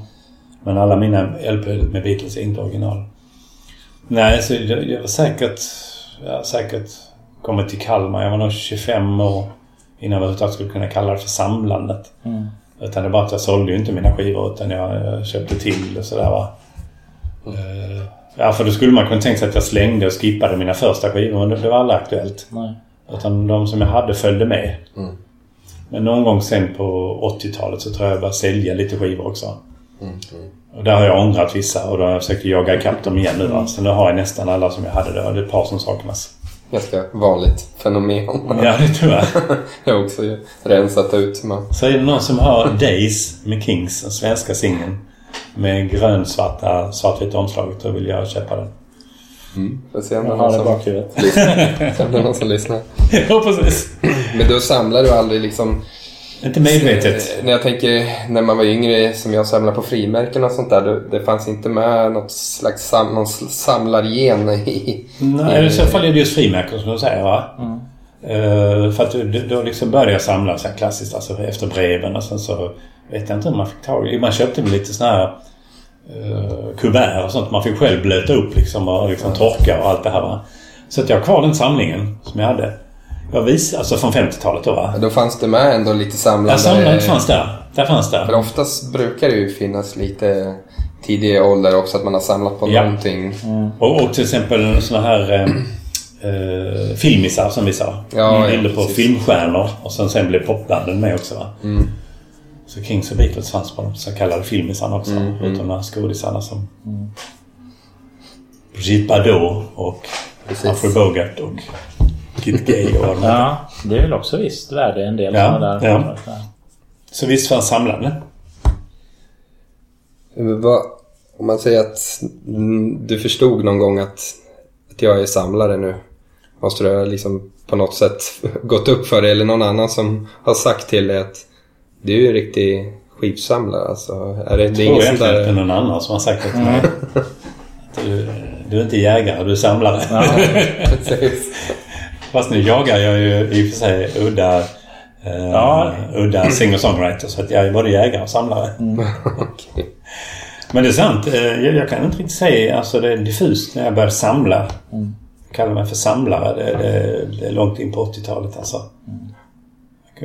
Men alla mina LP med Beatles är inte original. Nej, så jag, jag var säkert... Jag har säkert kommit till Kalmar. Jag var nog 25 år innan jag överhuvudtaget skulle kunna kalla det för samlandet. Mm. Utan det var att jag sålde ju inte mina skivor utan jag, jag köpte till och sådär va. Eh, Ja, för då skulle man kunna tänka sig att jag slängde och skippade mina första skivor men det, det var aldrig aktuellt. Nej. Utan de som jag hade följde med. Mm. Men någon gång sen på 80-talet så tror jag jag började sälja lite skivor också. Mm. Och där har jag ångrat vissa och då har jag försökt jaga ikapp dem igen nu. va. Så nu har jag nästan alla som jag hade. Det är ett par som saknas. Ganska vanligt fenomen. Ja, det tror jag. <laughs> Jag har också rensat ut. Man. Så är det någon som har Days med Kings, den svenska singeln. Med grönsvarta, svartvita omslaget. Då vill jag köpa den. Mm. Får se om det är någon som lyssnar. Se om det är någon som lyssnar. <laughs> ja, precis. Men då samlar du aldrig liksom... Inte medvetet. Eh, När jag tänker när man var yngre som jag samlade på frimärken och sånt där. Det, det fanns inte med något slags sam, någon samlargen i... Nej, i så fall är det just frimärken som du säger va? Mm. Eh, för att då, då liksom började jag samla så här klassiskt alltså efter breven och sen så vet jag inte hur man fick tag i. Man köpte väl lite såna här uh, kuvert och sånt. Man fick själv blöta upp liksom och liksom torka och allt det här va. Så att jag har kvar den samlingen som jag hade. Jag vis, alltså från 50-talet då va. Då fanns det med ändå lite samlande... Ja, samlandet fanns där. Där fanns För det. oftast brukar det ju finnas lite tidig ålder också att man har samlat på Ja. någonting. Och, och till exempel såna här eh, eh, filmisar som vi sa. Ja, Med ja, bilder på precis. filmstjärnor. Och sen, sen blev popbanden med också va. Mm. Så Kings och Beatles fanns på de så kallade filmisarna också. Mm, Utom de här skådisarna som Brigitte Bardot och. Humphrey Bogart och Kit Gay och vad de. Ja, det är väl också visst värde en del Ja, där. ja. Så visst fanns samlande. Om man säger att mm, du förstod någon gång att, att jag är samlare nu. Måste det ha liksom på något sätt <laughs> gått upp för dig eller någon annan som har sagt till dig att du är ju en riktig skivsamlare. Alltså, är det, det är Jag tror egentligen där... någon annan som har sagt det till mig. Att Du, du är inte jägare, du är samlare. <laughs> Precis. Fast nu jagar jag ju i och för sig udda, eh, Ja. udda singer-songwriter. Så att jag är både jägare och samlare. <laughs> Okej. Men det är sant. eh, Jag, jag kan inte riktigt säga. Alltså det är diffust när jag började samla. Mm. Jag kallar mig för samlare. Det, det, det är långt in på 80-talet alltså.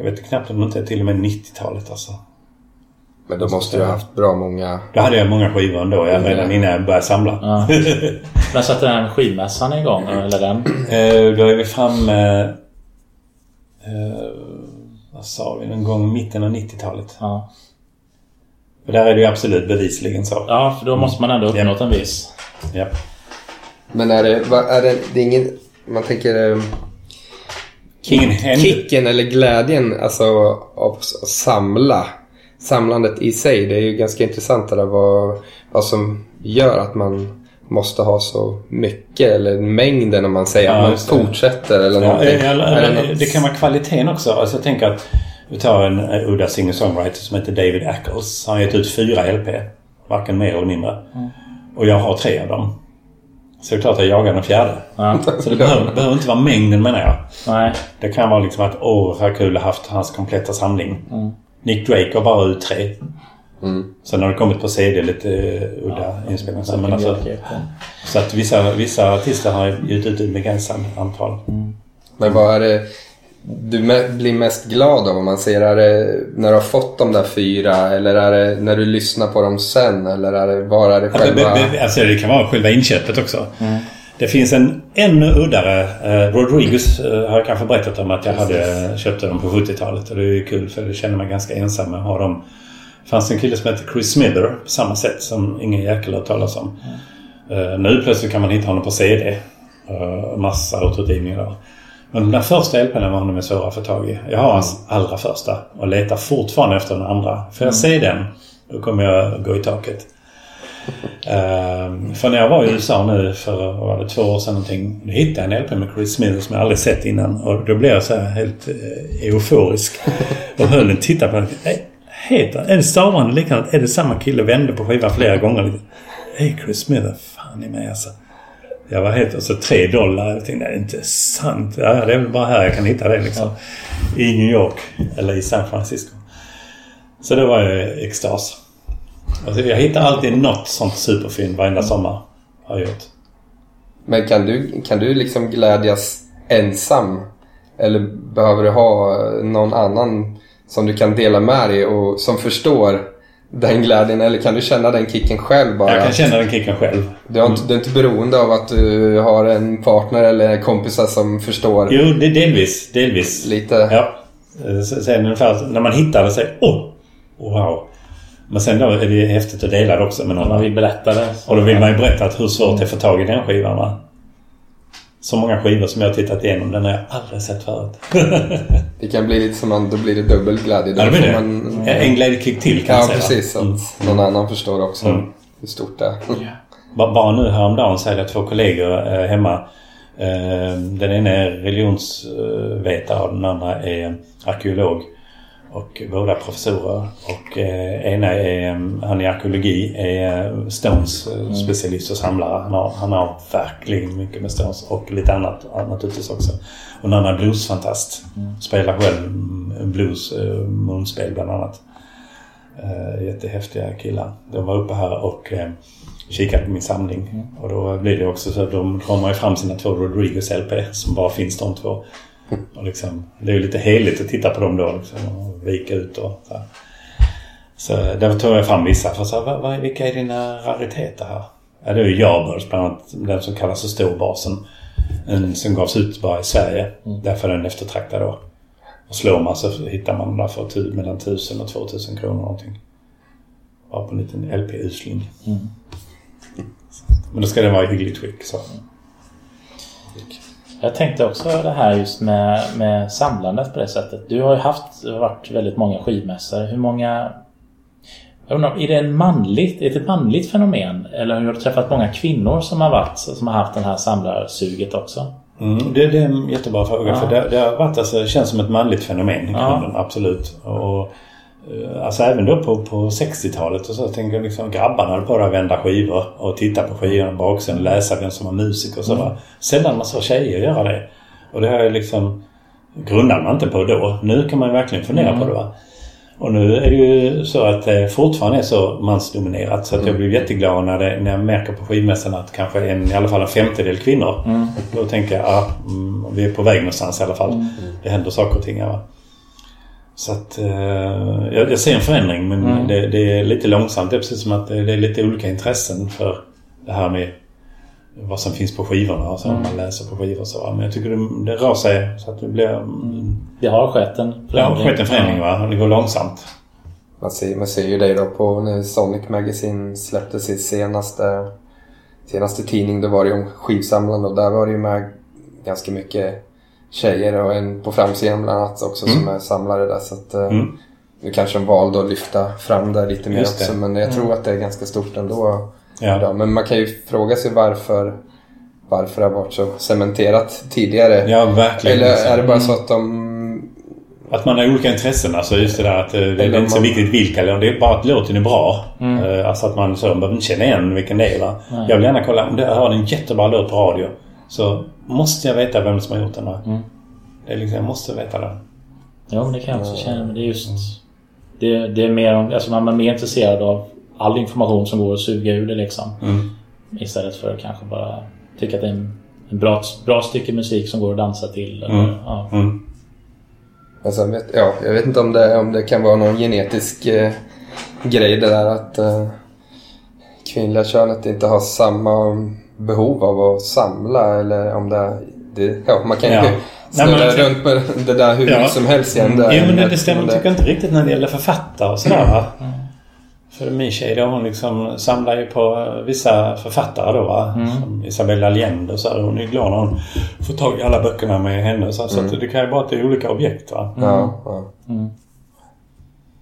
Jag vet knappt om det inte är till och med 90-talet alltså. Men då måste du ha haft bra många... Då hade jag många skivor ändå. Jag, redan innan jag började samla. Ja. Men satte den skivmässan igång? Eller den? Eh, Då är vi framme... Eh, vad sa vi? Någon gång mitten av 90-talet. Ja. För där är det ju absolut bevisligen så. ja, för då måste man ändå uppnått en viss... Ja. Men är det... Är det, det är ingen... Man tänker... Ingen händer. Kicken eller glädjen alltså, av att samla. Samlandet i sig. Det är ju ganska intressant det där vad, vad som gör att man måste ha så mycket. Eller mängden om man säger Ja, att man fortsätter eller Ja, någonting. eller, eller, något- det kan vara kvaliteten också. Alltså jag tänker att vi tar en udda singer-songwriter som heter David Ackles. Han har gett ut fyra LP. Varken mer eller mindre. Och jag har tre av dem. Så det är klart att jag jagar den fjärde. Ja. <laughs> Så det behöver, behöver inte vara mängden menar jag. Nej. Det kan vara liksom att åh, vad kul att ha haft hans kompletta samling. Mm. Nick Drake har bara ut tre. Mm. Sen har det kommit på CD lite udda inspelningar. Så, men alltså, så att vissa, vissa artister har gett ut ett begränsat antal. Men vad är det du blir mest glad av om man ser? Är det när du har fått de där fyra eller är det när du lyssnar på dem sen? Eller är det, var är det själva... alltså det kan vara själva inköpet också. Det finns en ännu uddare. Eh, Rodriguez eh, har jag kanske berättat om att jag hade köpte dem på 70-talet. Och det är ju kul för jag känner mig ganska ensam med att ha dem. Det fanns en kille som hette Chris Smither på samma sätt som ingen jäkel har talas om. Eh, nu plötsligt kan man hitta honom på CD. Uh, massa återutgivningar där. Men de där första LPn honom är svåra att få tag i. Jag har hans allra första och letar fortfarande efter den andra. Får jag se den, då kommer jag gå i taket. Ehm, för när jag var i USA nu för var det, två år sedan någonting. Då hittade jag en LP med Chris Smith som jag aldrig sett innan. Och då blev jag så här helt eh, euforisk. och höll den tittade på den. Eh, Heter Är det stavande likadant? Är det samma kille? Vände på skivan flera gånger. Hej Chris Smith, vad fan är med alltså? Jag var helt... Och så tre dollar. Jag tänkte, det är inte sant. Ja, det är väl bara här jag kan hitta det liksom. I New York. Eller i San Francisco. Så det var i extas. Alltså, jag hittar alltid något sånt superfynd varenda sommar. Har jag gjort. Men kan du, kan du liksom glädjas ensam? Eller behöver du ha någon annan som du kan dela med dig och som förstår den glädjen? Eller kan du känna den kicken själv bara? Jag kan känna den kicken själv. Du, har inte, du är inte beroende av att du har en partner eller kompisar som förstår Jo, det är delvis. Delvis. lite? Ja. Så- Sen ungefär när man hittar det säger åh! Wow! Men sen då är det häftigt att dela det också med Om man någon. vill berätta det. så- Och då vill man ju berätta att hur svårt det är att få tag i den skivan va? Så många skivor som jag har tittat igenom, den har jag aldrig sett förut. <laughs> Det kan bli lite som att då blir det dubbel glädje. Då Ja, det blir det. Man, En glädjekick till kan ja, jag säga. precis. Att Mm. någon annan förstår också Mm. hur stort det är. Ba- Bara nu häromdagen så hade jag två kollegor eh, hemma. Eh, den ena är religionsvetare och den andra är arkeolog. Och båda professorer. Och eh, ena är, eh, han i arkeologi, är eh, Stones eh, specialist och samlare. Han har, han har verkligen mycket med Stones och lite annat naturligtvis också. Och den andra är bluesfantast. Spelar själv mm, blues, eh, munspel bland annat. Eh, jättehäftiga killar. De var uppe här och eh, kikade på min samling. Och då blir det också så att de drar fram sina två Rodriguez LP som bara finns de två. Och liksom, det är ju lite heligt att titta på dem då liksom, och vika ut och så här. Så där tog jag fram vissa. För så här, vad, vilka är dina rariteter här? Ja, det är ju Yardbirds bland annat. Den som kallas för storbasen. En som gavs ut bara i Sverige. Därför är den eftertraktad då. Och slår man så hittar man där för mellan 1000 och 2000 kronor någonting. Bara på en liten LP-usling. Men då ska den vara i hyggligt skick så. Jag tänkte också det här just med, med samlandet på det sättet. Du har ju haft, varit väldigt många skivmässor. Hur många... Jag undrar, är det en manligt, är det ett manligt fenomen? Eller har du träffat många kvinnor som har varit, som har haft det här samlarsuget också? Mm, det, det är en jättebra fråga. Ja. För det, det har varit alltså, det känns som ett manligt fenomen i Ja. grunden. Absolut. Och, alltså även då på, på 60-talet och så tänker jag liksom grabbarna höll på att vända skivor och titta på skivorna bak sen läsa vem som var musiker och så. va. Sällan man såg tjejer göra det. Och det har jag liksom grundade man inte på då. Nu kan man verkligen fundera på det. Va? Och nu är det ju så att det fortfarande är så mansdominerat så att jag blir jätteglad när, det, när jag märker på skivmässan att kanske en, i alla fall en femtedel kvinnor. Då tänker jag att mm, vi är på väg någonstans i alla fall. Det händer saker och ting. Va? Så att eh, jag, jag ser en förändring men det, det är lite långsamt. Det är precis som att det, det är lite olika intressen för det här med vad som finns på skivorna och så man läser på skivor och så. Men jag tycker det, det rör sig så att det blir... Mm, Det har skett en det har skett en förändring va? Det går långsamt. Man ser, man ser ju dig då på när Sonic Magazine släppte sin senaste, senaste tidning. Då var det ju om skivsamlande och där var det ju med ganska mycket tjejer och en på framsidan bland annat också som är samlare där. Så att, eh, Mm. Nu kanske de valde att lyfta fram det lite mer också men jag tror att det är ganska stort ändå. Ja. Men man kan ju fråga sig varför varför det har varit så cementerat tidigare. Ja, verkligen. Eller är det bara så att de... Att man har olika intressen. Alltså just det där att eh, det, det är inte så viktigt vilka. eller Det är bara att låten är bra. Eh, Alltså att man så, man behöver inte känna igen vilken det är. Jag vill gärna kolla. Om det- jag en jättebra låt på radio. Så måste jag veta vem som har gjort den. Va? Det är liksom, jag måste veta det. Ja, men det kan jag också känna. Men det är just... Det, det är mer om... Alltså man är mer intresserad av all information som går att suga ur det liksom. Mm. Istället för att kanske bara tycka att det är en, en bra, bra stycke musik som går att dansa till. Eller, Mm. ja. Mm. Vet, ja, jag vet inte om det, om det kan vara någon genetisk eh, grej det där att eh, kvinnliga könet inte har samma behov av att samla eller om det, det ja, man kan ju Ja. snurra <laughs> Nej, men- runt med det där hur Ja. som helst igen. Mm. där. Jo, men det, det stämmer tycker jag inte riktigt när det gäller författare och sådär. va? För min tjej då, hon liksom samlar ju på eh, vissa författare då va. Som Isabella Allende och så här. Hon är glad när hon får tag i alla böckerna med henne. Så, så att det kan ju vara till olika objekt va. Ja, ja. Mm.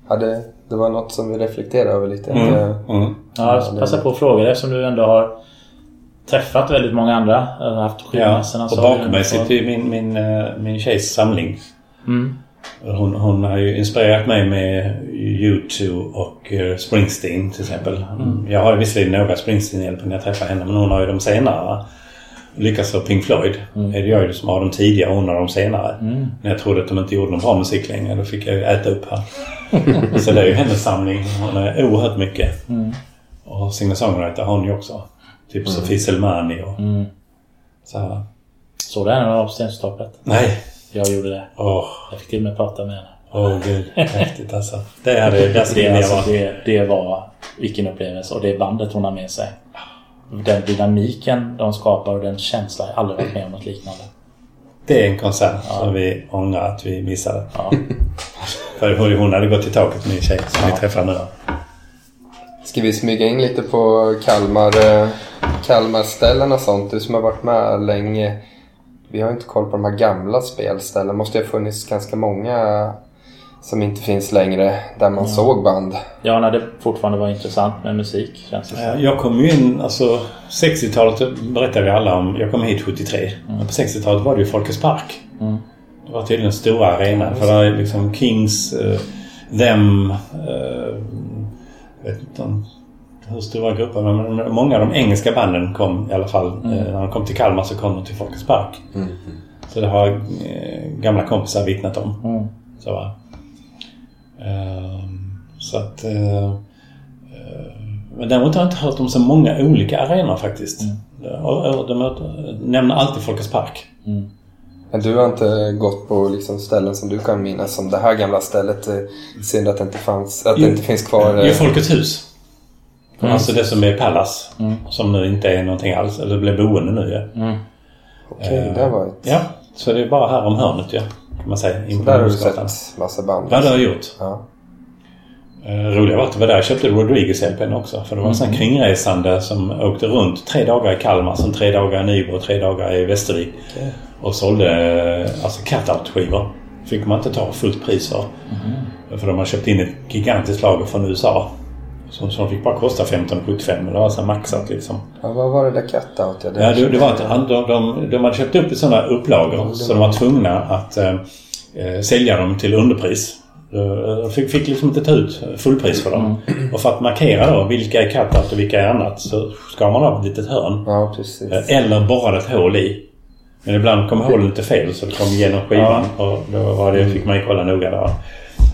ja det, det var något som vi reflekterade över lite. Mm. Det- Mm. Ja, passa på att fråga dig eftersom du ändå har träffat väldigt många andra. Jag har haft Ja, skivmässorna. och har bakom mig sitter ju min, min, eh, min tjejs samling. Mm. Hon, hon har ju inspirerat mig med U2 och eh, Springsteen till exempel. Jag har visserligen några Springsteen-hjälper när jag träffar henne men hon har ju de senare. Likaså Pink Floyd. är det jag som har de tidiga och hon har de senare. När jag trodde att de inte gjorde någon bra musik längre då fick jag ju äta upp här. <laughs> Så det är ju hennes samling. Hon är oerhört mycket. Och singer-songwriter har hon ju också. Typ Sofie Selmani och Mm. så här. Såg du henne på Stenstaplet? Nej. Jag gjorde det. Åh, Jag fick till och med prata med henne. åh gud. Häftigt alltså. Det hade... Det, jag alltså, det, det var vilken upplevelse. Och det bandet hon har med sig. Den dynamiken de skapar och den känslan. Jag har aldrig varit med om något liknande. Det är en konsert som vi ångrar att vi missade. Ja. <laughs> För hon hon hade gått i taket min tjej som vi träffar nu. Ska vi smyga in lite på Kalmar, eh, Kalmarställen och sånt? Du som har varit med länge. Vi har inte koll på de här gamla spelställen. måste ju ha funnits ganska många som inte finns längre där man såg band. ja, när det fortfarande var intressant med musik känns det som. Eh, Jag kom ju in, alltså 60-talet berättade vi alla om. Jag kom hit 73. Men på 60-talet var det ju Folkets Park. Mm. Det var tydligen en stor arena. För där är liksom Kings, uh, Them, uh, vet inte om hur stora grupper men många av de engelska banden kom i alla fall. Mm. Eh, när de kom till Kalmar så kom de till Folkets Park. Så det har eh, gamla kompisar vittnat om. Mm. Så, va? Ehm, så att... eh, eh, men däremot har jag inte hört om så många olika arenor faktiskt. Och, och de nämner alltid Folkets Park. Mm. Men du har inte gått på liksom ställen som du kan minnas som det här gamla stället. eh, Synd att det inte, fanns, att det Jo. inte finns kvar. Det är eh, Folkets hus. Mm. Alltså det som är Pallas. Som nu inte är någonting alls. Eller blev boende nu ja. Mm. Okej, det var ett... Ja, så det är bara här om hörnet ja. Kan man säga. In på Där har du sett massa band. Vad det har jag gjort. Ja. Uh, roliga var att det var där jag köpte Rodriguez LPn också. För det var en sån här kringresande som åkte runt tre dagar i Kalmar, sen tre dagar i Nybro och tre dagar i Västervik. Och sålde eh, alltså cut-out-skivor. Fick man inte ta fullt pris för. För de har köpt in ett gigantiskt lager från USA. Som, som fick bara kosta 15,75 men det var så här maxat liksom. ja, vad var det där cut-out? Ja, det Ja, det, det var att han- de, de, de hade köpt upp i sådana upplagor så de var tvungna att eh, eh, sälja dem till underpris. Eh, De fick, fick liksom inte ta ut fullpris för dem. Och för att markera då vilka är cut-out och vilka är annat så skar man av ett litet hörn. Ja, precis. Eh, Eller borrade ett hål i. Men ibland kom hålet lite fel så det kom igenom skivan. Och då var det, fick man ju kolla noga där.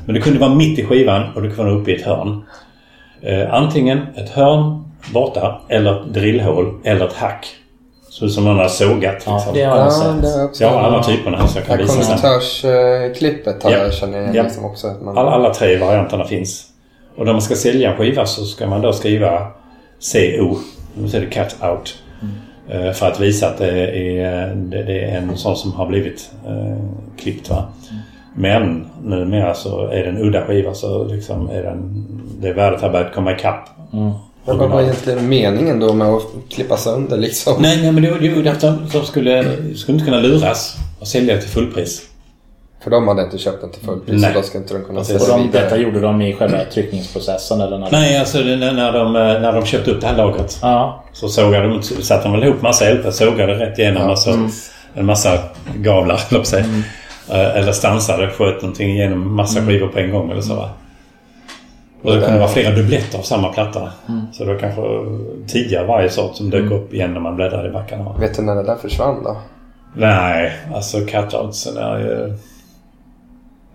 Men det kunde vara mitt i skivan och det kunde vara uppe i ett hörn. Eh, antingen ett hörn borta eller ett drillhål eller ett hack. Så som någon har sågat liksom. Ja, det har jag Ja, sett. det har jag har alla typerna här så jag Det kan här visa sen. konduktörsklippet har Ja. jag känner igen Ja. liksom också. Att man... Alla, alla tre varianterna finns. Och när man ska sälja en skiva så ska man då skriva CO. Det betyder cut out. Eh, För att visa att det är, det, det är en sån som har blivit eh, klippt. Va? Men numera så är det en udda skiva så liksom är den, det värdet har börjat komma ikapp. Men vad var egentligen meningen då med att klippa sönder liksom? Nej, nej men det det är ju att de, de skulle, skulle inte kunna luras och sälja till fullpris. För de hade inte köpt den till fullpris Nej. så då ska inte de kunna Precis. sälja Och de, vidare. detta gjorde de i själva tryckningsprocessen eller när Nej, alltså när, när, de, eh, när de köpte upp det här lagret. Ja. Så sågade de, satte de väl ihop massa LP, sågade rätt igenom alltså, en massa gavlar, <laughs> höll att säga. Eh, Eller stansade, sköt någonting igenom massa skivor på en gång eller så va. Och det kunde vara flera dubbletter av samma platta. Så det var kanske tio av varje sort som dök upp igen när man bläddrade i backarna. Vet du när det där försvann då? Nej, alltså cutoutsen är ju...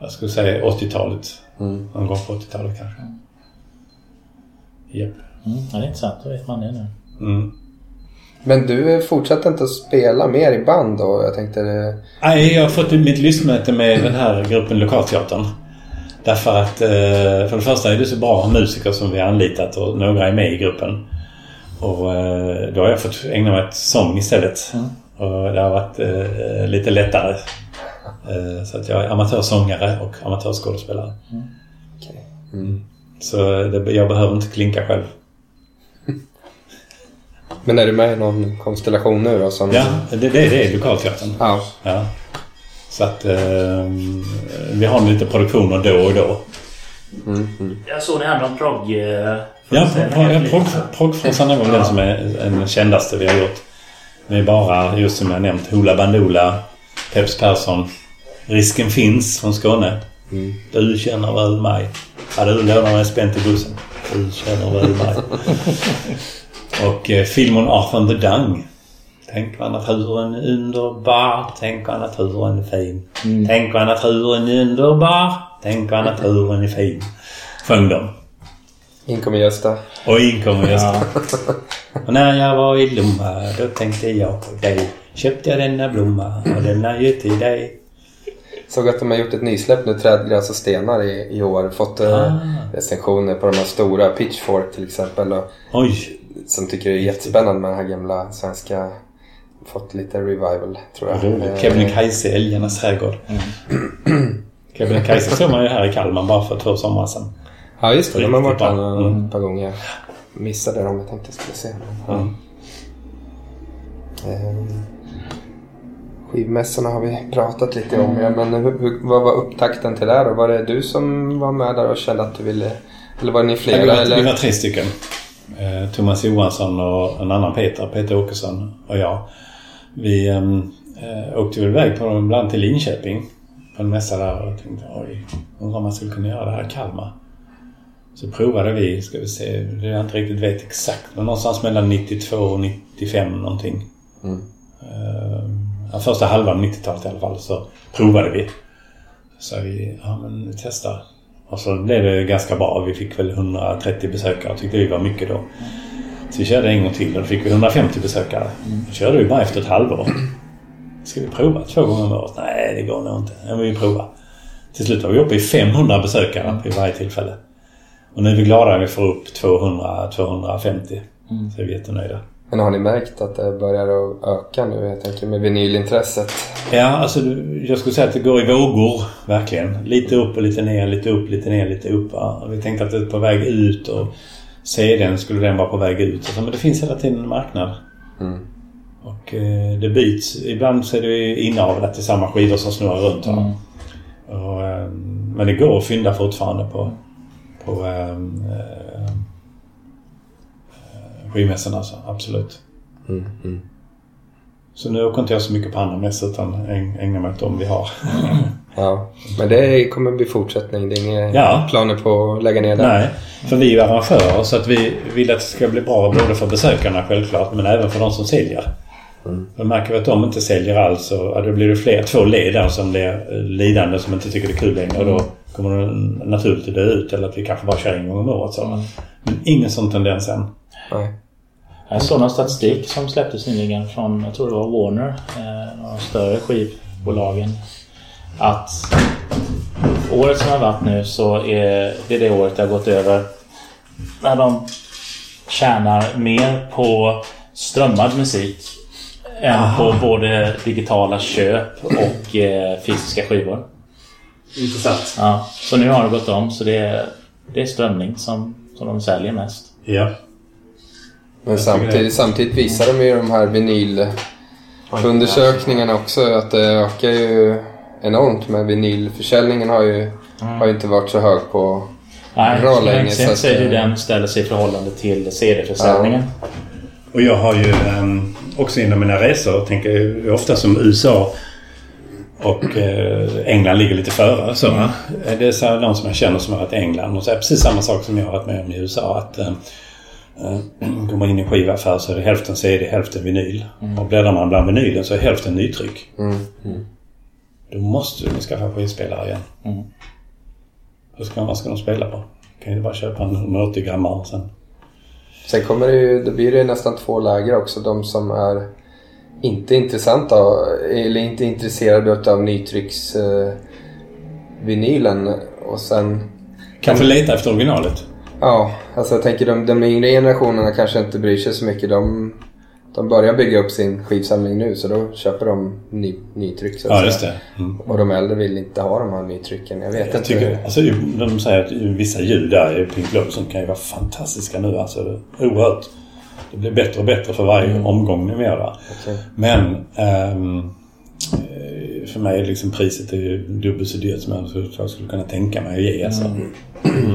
Jag skulle säga 80-talet. Någon gång på 80-talet kanske. Japp. Mm, ja, det är intressant. Då vet man det nu. Mm. Men du fortsatte inte att spela mer i band då? Jag tänkte. Nej, jag har fått mitt lystmäte med den här gruppen Lokalteatern. Därför att eh, för det första är det så bra musiker som vi har anlitat och några är med i gruppen. Och eh, då har jag fått ägna mig åt sång istället. Och det har varit eh, lite lättare. Eh, så att jag är amatörsångare och amatörskådespelare. Okej. Mm. Så det, jag behöver inte klinka själv. <laughs> Men är du med i någon konstellation nu då? Som... Ja, det, det, det är lokalteatern. Ja. Ja. Så att eh, vi har lite produktioner då och då. Mm, mm. Jag såg ni hade någon progg... eh, Ja, föreställning. prog- prog- Proggfrossan är väl den som är den kändaste vi har gjort. Det är bara, just som jag nämnt, Hoola Bandoola, Peps Persson. Risken finns från Skåne. Mm. Du känner väl mig? Ja, du lånar mig spänn till bussen. Du känner väl mig? <laughs> Och eh, filmen Arthur the Dung. Tänk vad naturen är underbar. Tänk vad naturen är fin. Tänk vad naturen är underbar. Tänk vad naturen är fin. Sjöng de. In kommer Gösta. Och in kommer Gösta. Ja. Och när jag var i Lomma då tänkte jag på dig. Köpte jag denna blomma och denna ju till dig. Såg att de har gjort ett nysläpp nu, Träd, gräs och stenar i, i år. Fått eh, Ah. recensioner på de här stora, Pitchfork till exempel. Och, Oj! som tycker det är jättespännande med den här gamla svenska. Fått lite revival tror jag. Kebnekaise, Älgarnas trädgård. Kebnekaise såg man ju här i Kalmar bara för två somrar sedan. Ja just det, de har varit några- Mm. ett par gånger. Missade dem, jag tänkte jag skulle se. Ja. Mm. Skivmässorna har vi pratat lite om. Ja, men hur, vad var upptakten till det här? Var det du som var med där och kände att du ville... Eller var ni Ja, flera? vi, var, eller? vi var tre stycken. Eh, Thomas Johansson och en annan Peter, Peter Åkesson och jag. Vi ehm, eh, åkte väl iväg på bland annat till Linköping. På en mässa där och tänkte oj, undrar om man skulle kunna göra det här i Kalmar. Så provade vi, ska vi se, det jag inte riktigt vet exakt, men någonstans mellan 92 och 95 någonting. Mm. Eh, ja, första halvan 90-talet i alla fall så provade vi. Så vi, ja men vi testar. Och så blev det ganska bra. Vi fick väl 130 besökare tyckte vi var mycket då. Så vi körde en gång till och då fick vi 150 besökare. Då körde vi bara efter ett halvår. Ska vi prova två gånger om året? Nej, det går nog inte. Ja, men vi provar. Till slut var vi uppe i 500 besökare vid varje tillfälle. Och nu är vi glada när vi får upp 200-250. Så är vi jättenöjda. Men har ni märkt att det börjar att öka nu? Jag tänker med vinylintresset. Ja, alltså jag skulle säga att det går i vågor, verkligen. Lite upp och lite ner, lite upp, lite ner, lite upp. Va? Vi tänkte att det är på väg ut och CDn skulle den vara på väg ut. och så, Men det finns hela tiden en marknad. Mm. Och eh, det byts. Ibland så är det inavel det är samma skivor som snurrar runt. Mm. Och, eh, men det går att fynda fortfarande på, på eh, skivmässorna. Alltså, absolut. Mm. Mm. Så nu åker inte jag så mycket på andra mässor utan äg- ägnar mig åt dem vi har. <laughs> Ja, men det kommer bli fortsättning. Det är inga Ja. planer på att lägga ner det? Nej, för vi är arrangörer så att vi vill att det ska bli bra både för besökarna självklart men även för de som säljer. Mm. Då märker vi att de inte säljer alls ja, då blir det fler, två led där som blir eh, lidande som inte tycker det är kul längre och då kommer det naturligt att dö ut eller att vi kanske bara kör en gång om året. Så. Men ingen sån tendens än. Nej. Jag såg någon statistik som släpptes nyligen från, jag tror det var Warner, eh, de större skivbolagen. Att året som har varit nu så är det det året det har gått över när de tjänar mer på strömmad musik än på både digitala köp och eh, fysiska skivor. Intressant. Ja, så nu har det gått om så det är, det är strömning som, som de säljer mest. Ja. Men det. samtidigt, samtidigt visar de ju de här vinylundersökningarna också att det ökar ju enormt. Men vinylförsäljningen har ju, har ju inte varit så hög på Nej, bra så länge. länge Så ser hur eh, den ställer sig i förhållande till CD-försäljningen. Och jag har ju ehm, också inom mina resor tänker jag ofta som USA och eh, England ligger lite före. Så, va? Det är så här, någon som jag känner som har varit i England och så är det precis samma sak som jag har varit med om i USA. Att eh, eh, Går man in i en skivaffär så är det hälften CD, hälften vinyl. Och bläddrar man bland vinylen så är hälften nytryck. Mm. Mm. Då måste du skaffa skivspelare igen. Mm. Vad ska, vad ska de spela på? Kan ju bara köpa en 180 grammar sen... Sen kommer det ju, då blir det nästan två läger också. De som är inte intressanta eller inte intresserade av nytrycks eh, och sen Kanske leta efter originalet. Ja, alltså jag tänker de, de yngre generationerna kanske inte bryr sig så mycket. De, De börjar bygga upp sin skivsamling nu så då köper de ny, nytryck så Ja, just det. Mm. Och de äldre vill inte ha de här nytrycken. Jag vet Jag inte. tycker, alltså, de säger att vissa ljud där i Pink Floyd som kan ju vara fantastiska nu. Alltså, oerhört. Det blir bättre och bättre för varje omgång numera. Okej. Men eh, för mig är liksom priset är dubbelt så dyrt som jag skulle kunna tänka mig att ge. Alltså.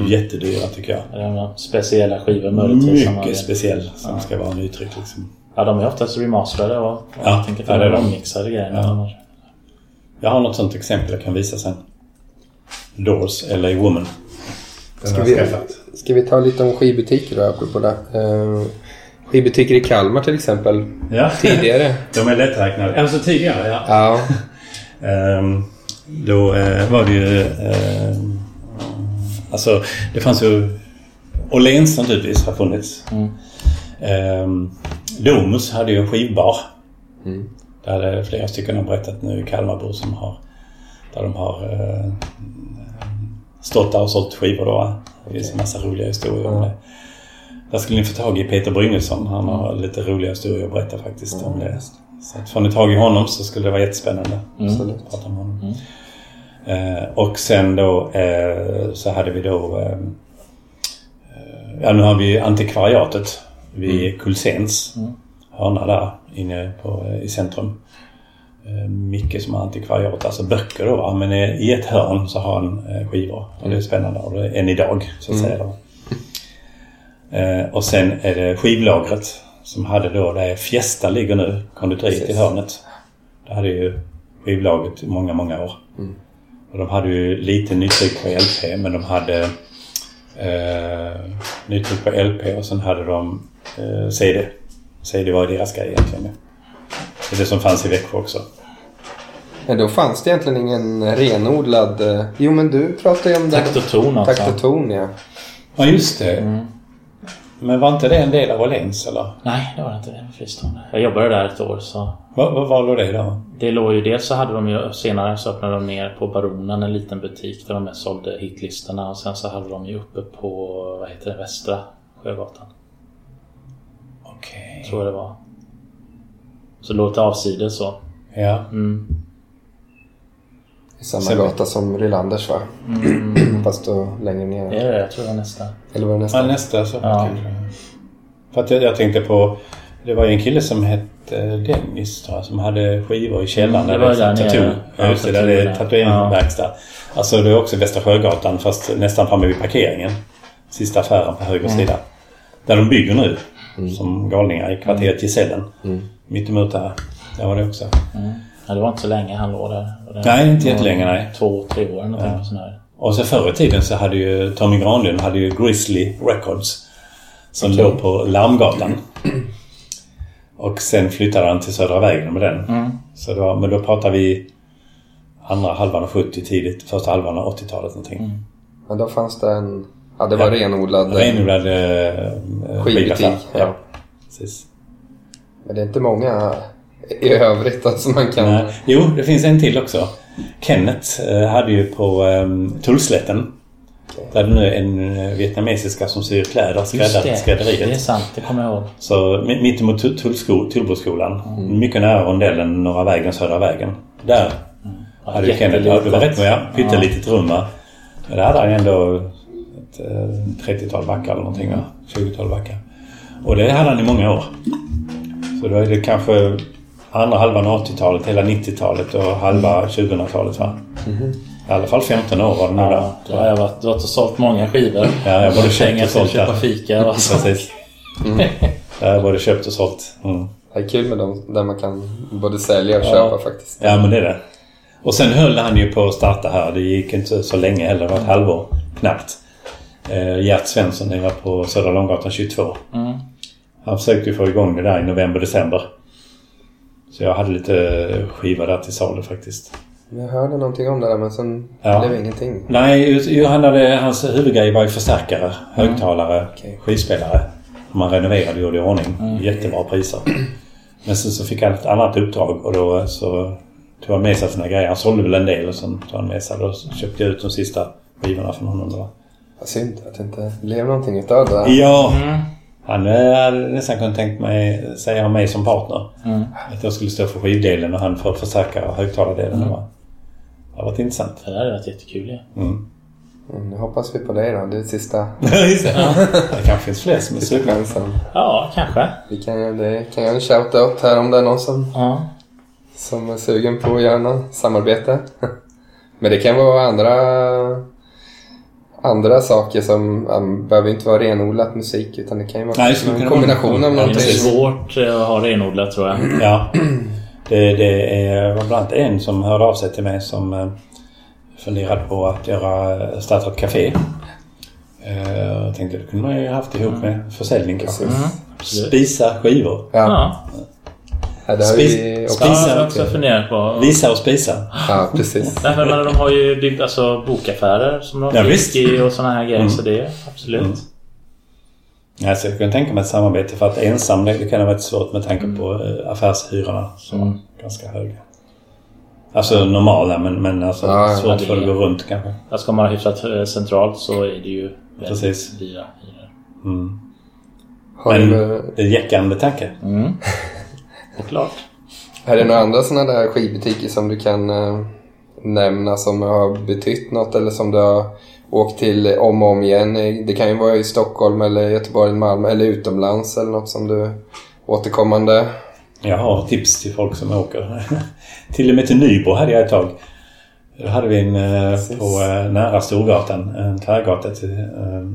Jättedyra tycker jag. Är det några speciella skivor möjligtvis? man Mycket vill- speciell som ska vara nytryck liksom. Ja, de är oftast remasterade och, och Ja, jag tänker ja, är att de. de mixade grejerna. Ja. Jag har något sånt exempel jag kan visa sen. Doors, LA Woman. Den Ska vi, ska vi ta lite om skivbutiker då, apropå det? Uh, skivbutiker i Kalmar till exempel. Ja. Tidigare. <laughs> De är lätträknade. Alltså tidigare, ja. Ja. Ehm, då eh, var det ju... ehm, alltså, det fanns ju... Åhléns naturligtvis har funnits. Mm. Ehm, Domus hade ju en skivbar. Mm. Det hade flera stycken har berättat nu i Kalmarbor som har... Där de har eh, stått där och sålt skivor då. Det finns en massa roliga historier om det. Där skulle ni få tag i Peter Bryngesson. Han har lite roliga historier att berätta faktiskt om det. Så att får ni tag i honom så skulle det vara jättespännande. Absolut. att prata med honom. Eh, och sen då eh, så hade vi då... Eh, eh, ja, nu har vi antikvariatet vid Kulsens. Mm. Hörna där inne på, i centrum. Eh, Micke som har antikvariat, alltså böcker då va? Men eh, i ett hörn så har han eh, skivor. Och det är spännande. Och det är än idag så att säga. Då. Eh, och sen är det skivlagret som hade då där Fiesta ligger nu, konditoriet i hörnet. Det hade ju skivlagret i många, många år. Mm. Och de hade ju lite nytryck på LP men de hade eh, nytryck på LP och sen hade de eh, CD. CD var deras grej egentligen. Det är det som fanns i Växjö också. Men då fanns det egentligen ingen renodlad... eh, Jo men du pratade ju om det. Takt och ton alltså. Takt och ton ja. Ja just det. Mm. Men var inte det en del av Åhléns eller? Nej, det var inte det. Fristående. Jag jobbade där ett år så Var, var, låg det då? Det låg ju dels så hade de ju senare så öppnade de ner på Baronen en liten butik där de mest sålde hitlistorna och sen så hade de ju uppe på vad heter det, Västra Sjögatan. Okej. Tror jag det var. Så det låg lite avsides så. Ja. Mm. I samma Sen- gata som Rylanders va? Mm. <clears throat> Fast då längre ner. Det är det, jag tror det var nästa. Eller var det Ja, nästa? nästa så Ja. kanske. För att jag, jag tänkte på... Det var ju en kille som hette Dennis tror jag, som hade skivor i källaren. Mm, det var där tattoo. nere. Ja, just det. Ja, Där det är tatueringsverkstad. Alltså det är också Västra Sjögatan fast nästan framme vid parkeringen. Sista affären på höger Mm. sida. Där de bygger nu. Som galningar i kvarteret Gisellen. Mm. Mittemot där. Där var det också. Mm. Ja, det var inte så länge han låg där. Nej, inte jättelänge nej. Två, tre år eller någonting Ja. sån här. Och så förr i tiden så hade ju Tommy Granlund hade ju Grizzly Records. Som Okej. låg på Larmgatan. Och sen flyttade han till Södra vägen med den. Mm. Så det var, men då pratar vi andra halvan av 70 tidigt, första halvan av 80-talet någonting. Mm. Ja, då fanns det en... Ja, det var Ja. renodlad eh, Renodlad eh, skivbutik. skivaffär. Ja. Precis. Men det är inte många i övrigt alltså man kan... Nej. Jo, det finns en till också. Kenneth eh, hade ju på eh, Tullslätten. Där det nu är en eh, vietnamesiska som syr kläder, skräddar, det. Det är skrädderiet. sant, det kommer jag ihåg. Så mi- mittemot Tull- Tullsko- Tullboskolan. Mycket nära rondellen Norra vägen, Södra vägen. Där Ja, hade ju Kenneth... Ja, det var rätt ja, pyttelitet rum va. Men där hade han ändå ett eh, 30-tal backar eller någonting va? 20-tal backar. Och det hade han i många år. Så då är det kanske andra halvan av 80-talet, hela 90-talet och halva 2000-talet va? I alla fall 15 år var det nu Ja, då har jag varit, varit och sålt många skivor. Ja, jag har både köpt och sålt där. fika och så. Precis. <laughs> Jag har både köpt och sålt. Mm. Det är kul med dem där man kan både sälja och Ja. köpa faktiskt. Ja, men det är det. Och sen höll han ju på att starta här. Det gick inte så länge heller. Det var ett halvår knappt. Eh, Gert Svensson nere på Södra Långgatan 22. Mm. Han försökte ju få igång det där i november, december. Så jag hade lite skivor där till salu faktiskt. Jag hörde någonting om det där men sen Ja. blev det ingenting. Nej, han hade, hans huvudgrej var ju förstärkare, högtalare, Okej. skivspelare. Man renoverade och gjorde i ordning. Jättebra priser. Men sen så fick han ett annat uppdrag och då så tog han med sig sina grejer. Han sålde väl en del och sen tog han med sig. Då köpte jag ut de sista skivorna från honom. Då. Vad synd att det inte blev någonting utav det där. Ja, Mm. Han hade nästan kunnat tänkt mig säga om mig som partner. Mm. Att jag skulle stå för skivdelen och han för förstärkare och högtalardelen. Mm. Det var- Det har varit intressant. Det hade varit jättekul ju. Mm. Mm, nu hoppas vi på dig då. Det är sista, <laughs> Just det. det kanske finns fler som är sugna. Ja, kanske. Vi kan, göra- det kan göra en shout-out här om det är någon som, Ja. som är sugen på att göra samarbete. <laughs> Men det kan vara andra, andra saker som um, behöver inte vara renodlat musik utan det kan ju vara Nej, en kombination vara- av Ja, Det är någonting. svårt eh, att ha renodlat tror jag. Ja. Det, det är bland annat en som hörde av sig till mig som eh, funderade på att göra, starta ett café. Eh, Jag tänkte det kunde man ju haft ihop med försäljning kanske. Mm. Spisa skivor. Ja, Ja. ja, det har Spis- vi också Ja, Spisa. jag har också funderat på. Visa och spisa. Ja, <laughs> precis. Nej, men de har ju byggt alltså, bokaffärer som de Ja, fick visst. i och sådana här grejer. Mm. Så det är absolut. Mm. Alltså, jag kan tänka mig ett samarbete för att ensam det kan vara svårt med tanke på eh, affärshyrorna som Mm. är ganska höga. Alltså normala men, men alltså Ja, ja, svårt det för att gå runt kanske. Ja, Ska man ha hyfsat eh, centralt så är det ju väldigt Precis. dyra hyror. Mm. Har Men du, det är jäckande tanke. Mm. <laughs> Och klart. är det några andra sådana där skivbutiker som du kan eh, nämna som har betytt något eller som du har åkt till om och om igen? Det kan ju vara i Stockholm eller Göteborg, Malmö eller utomlands eller något som du återkommande... Jag har tips till folk som åker. <laughs> till och med till Nybro hade jag ett tag. Då hade vi en eh, Precis. på eh, nära Storgatan, en tvärgata till, eh,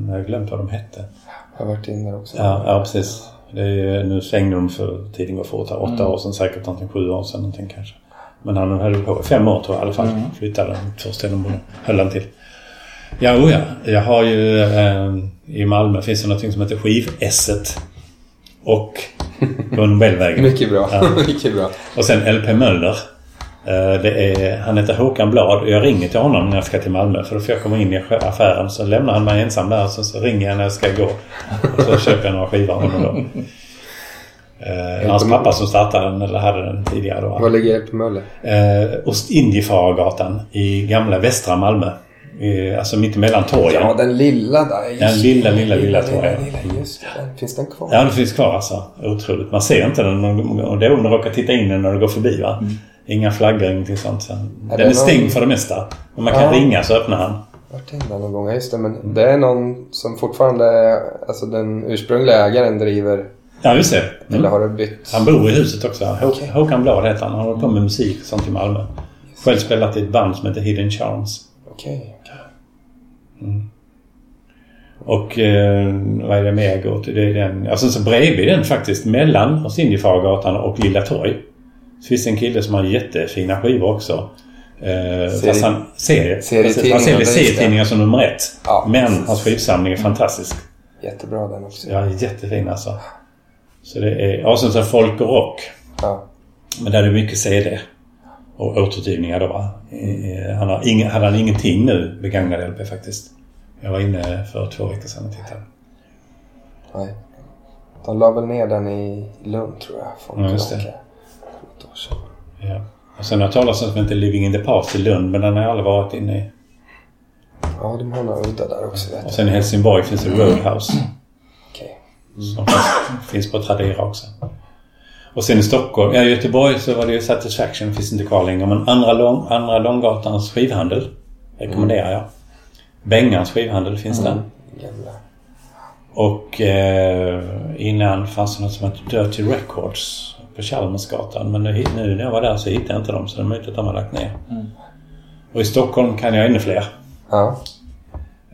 jag har glömt vad de hette. Jag har varit in där också. Ja, ja precis. Det är, nu de för tiden går fort. här. Åtta Mm. år sedan säkert, någonting sju år sedan någonting kanske. Men han höll på fem år tror jag i alla fall. Mm. Flyttade två ställen bodde, höll han till. Ja, oh ja. Jag har ju eh, i Malmö finns det någonting som heter Skiv-Esset. Och <laughs> på Nobelvägen. Mycket bra. Ja. <laughs> Mycket bra. Och sen LP Möller. Eh, Det är, han heter Håkan Blad och jag ringer till honom när jag ska till Malmö för då får jag komma in i affären. Så lämnar han mig ensam där så, så ringer jag när jag ska gå. Och så köper jag några skivor av honom då. Eh, hans pappa som startade den, eller hade den tidigare då. Var ligger LP Möller? Eh, Ostindiefarargatan i gamla västra Malmö. I, alltså mitt emellan torgen. Ja, den lilla där. Den lilla, lilla, lilla lilla, det, den- finns den kvar? Ja, den finns kvar alltså. Otroligt. Man ser inte den och det är om du råkar titta in den när du går förbi va. Inga flaggor, ingenting sånt. Så Är den är någon- stängd för det mesta. Men man kan Ja. ringa så öppnar han. Varit in där någon gång. Just det. Men det är någon som fortfarande... är- Alltså den ursprungliga ägaren driver... Ja, just det. Eller Mm. har det bytt? Han bor i huset också. Hå- Okej. Håkan Blad heter han. Han håller på med musik och sånt i Malmö. Själv spelat i ett band som heter Hidden Charms. Okej. Och eh, vad är det mer jag går till? Det är den, alltså så bredvid den faktiskt, mellan Ostindiefarargatan och Lilla Torg. Så finns det en kille som har jättefina skivor också. Eh, fast han, serie, serietidningar, han säljer just det. serietidningar som nummer ett. Ja, Men precis. hans skivsamling är fantastisk. Jättebra den också. Ja, jättefin alltså. Så det är, och sen så folk och rock. Ja. Men där är det mycket CD. Och återutgivningar då va. Han har ing, hade han ingenting nu begagnad LP faktiskt. Jag var inne för två veckor sedan och tittade. Nej. De la väl ner den i Lund tror jag. Folk Ja, just det. rockar. År sedan. Ja. Och sen har jag talat om heter Living in the Past i Lund men den har jag aldrig varit inne i. Ja, de har några udda där också Och sen i Helsingborg finns det Roadhouse. Okej. Som finns, finns på Tradera också. Och sen i Stockholm, ja i Göteborg så var det ju Satisfaction, finns inte kvar längre. Men andra, lång, andra Långgatans skivhandel rekommenderar jag. Bengans skivhandel finns där. Jävla. Och eh, innan fanns det något som hette Dirty Records på Chalmersgatan. Men nu, nu när jag var där så hittade jag inte dem så det är möjligt att de har lagt ner. Och i Stockholm kan jag ännu fler. Ja.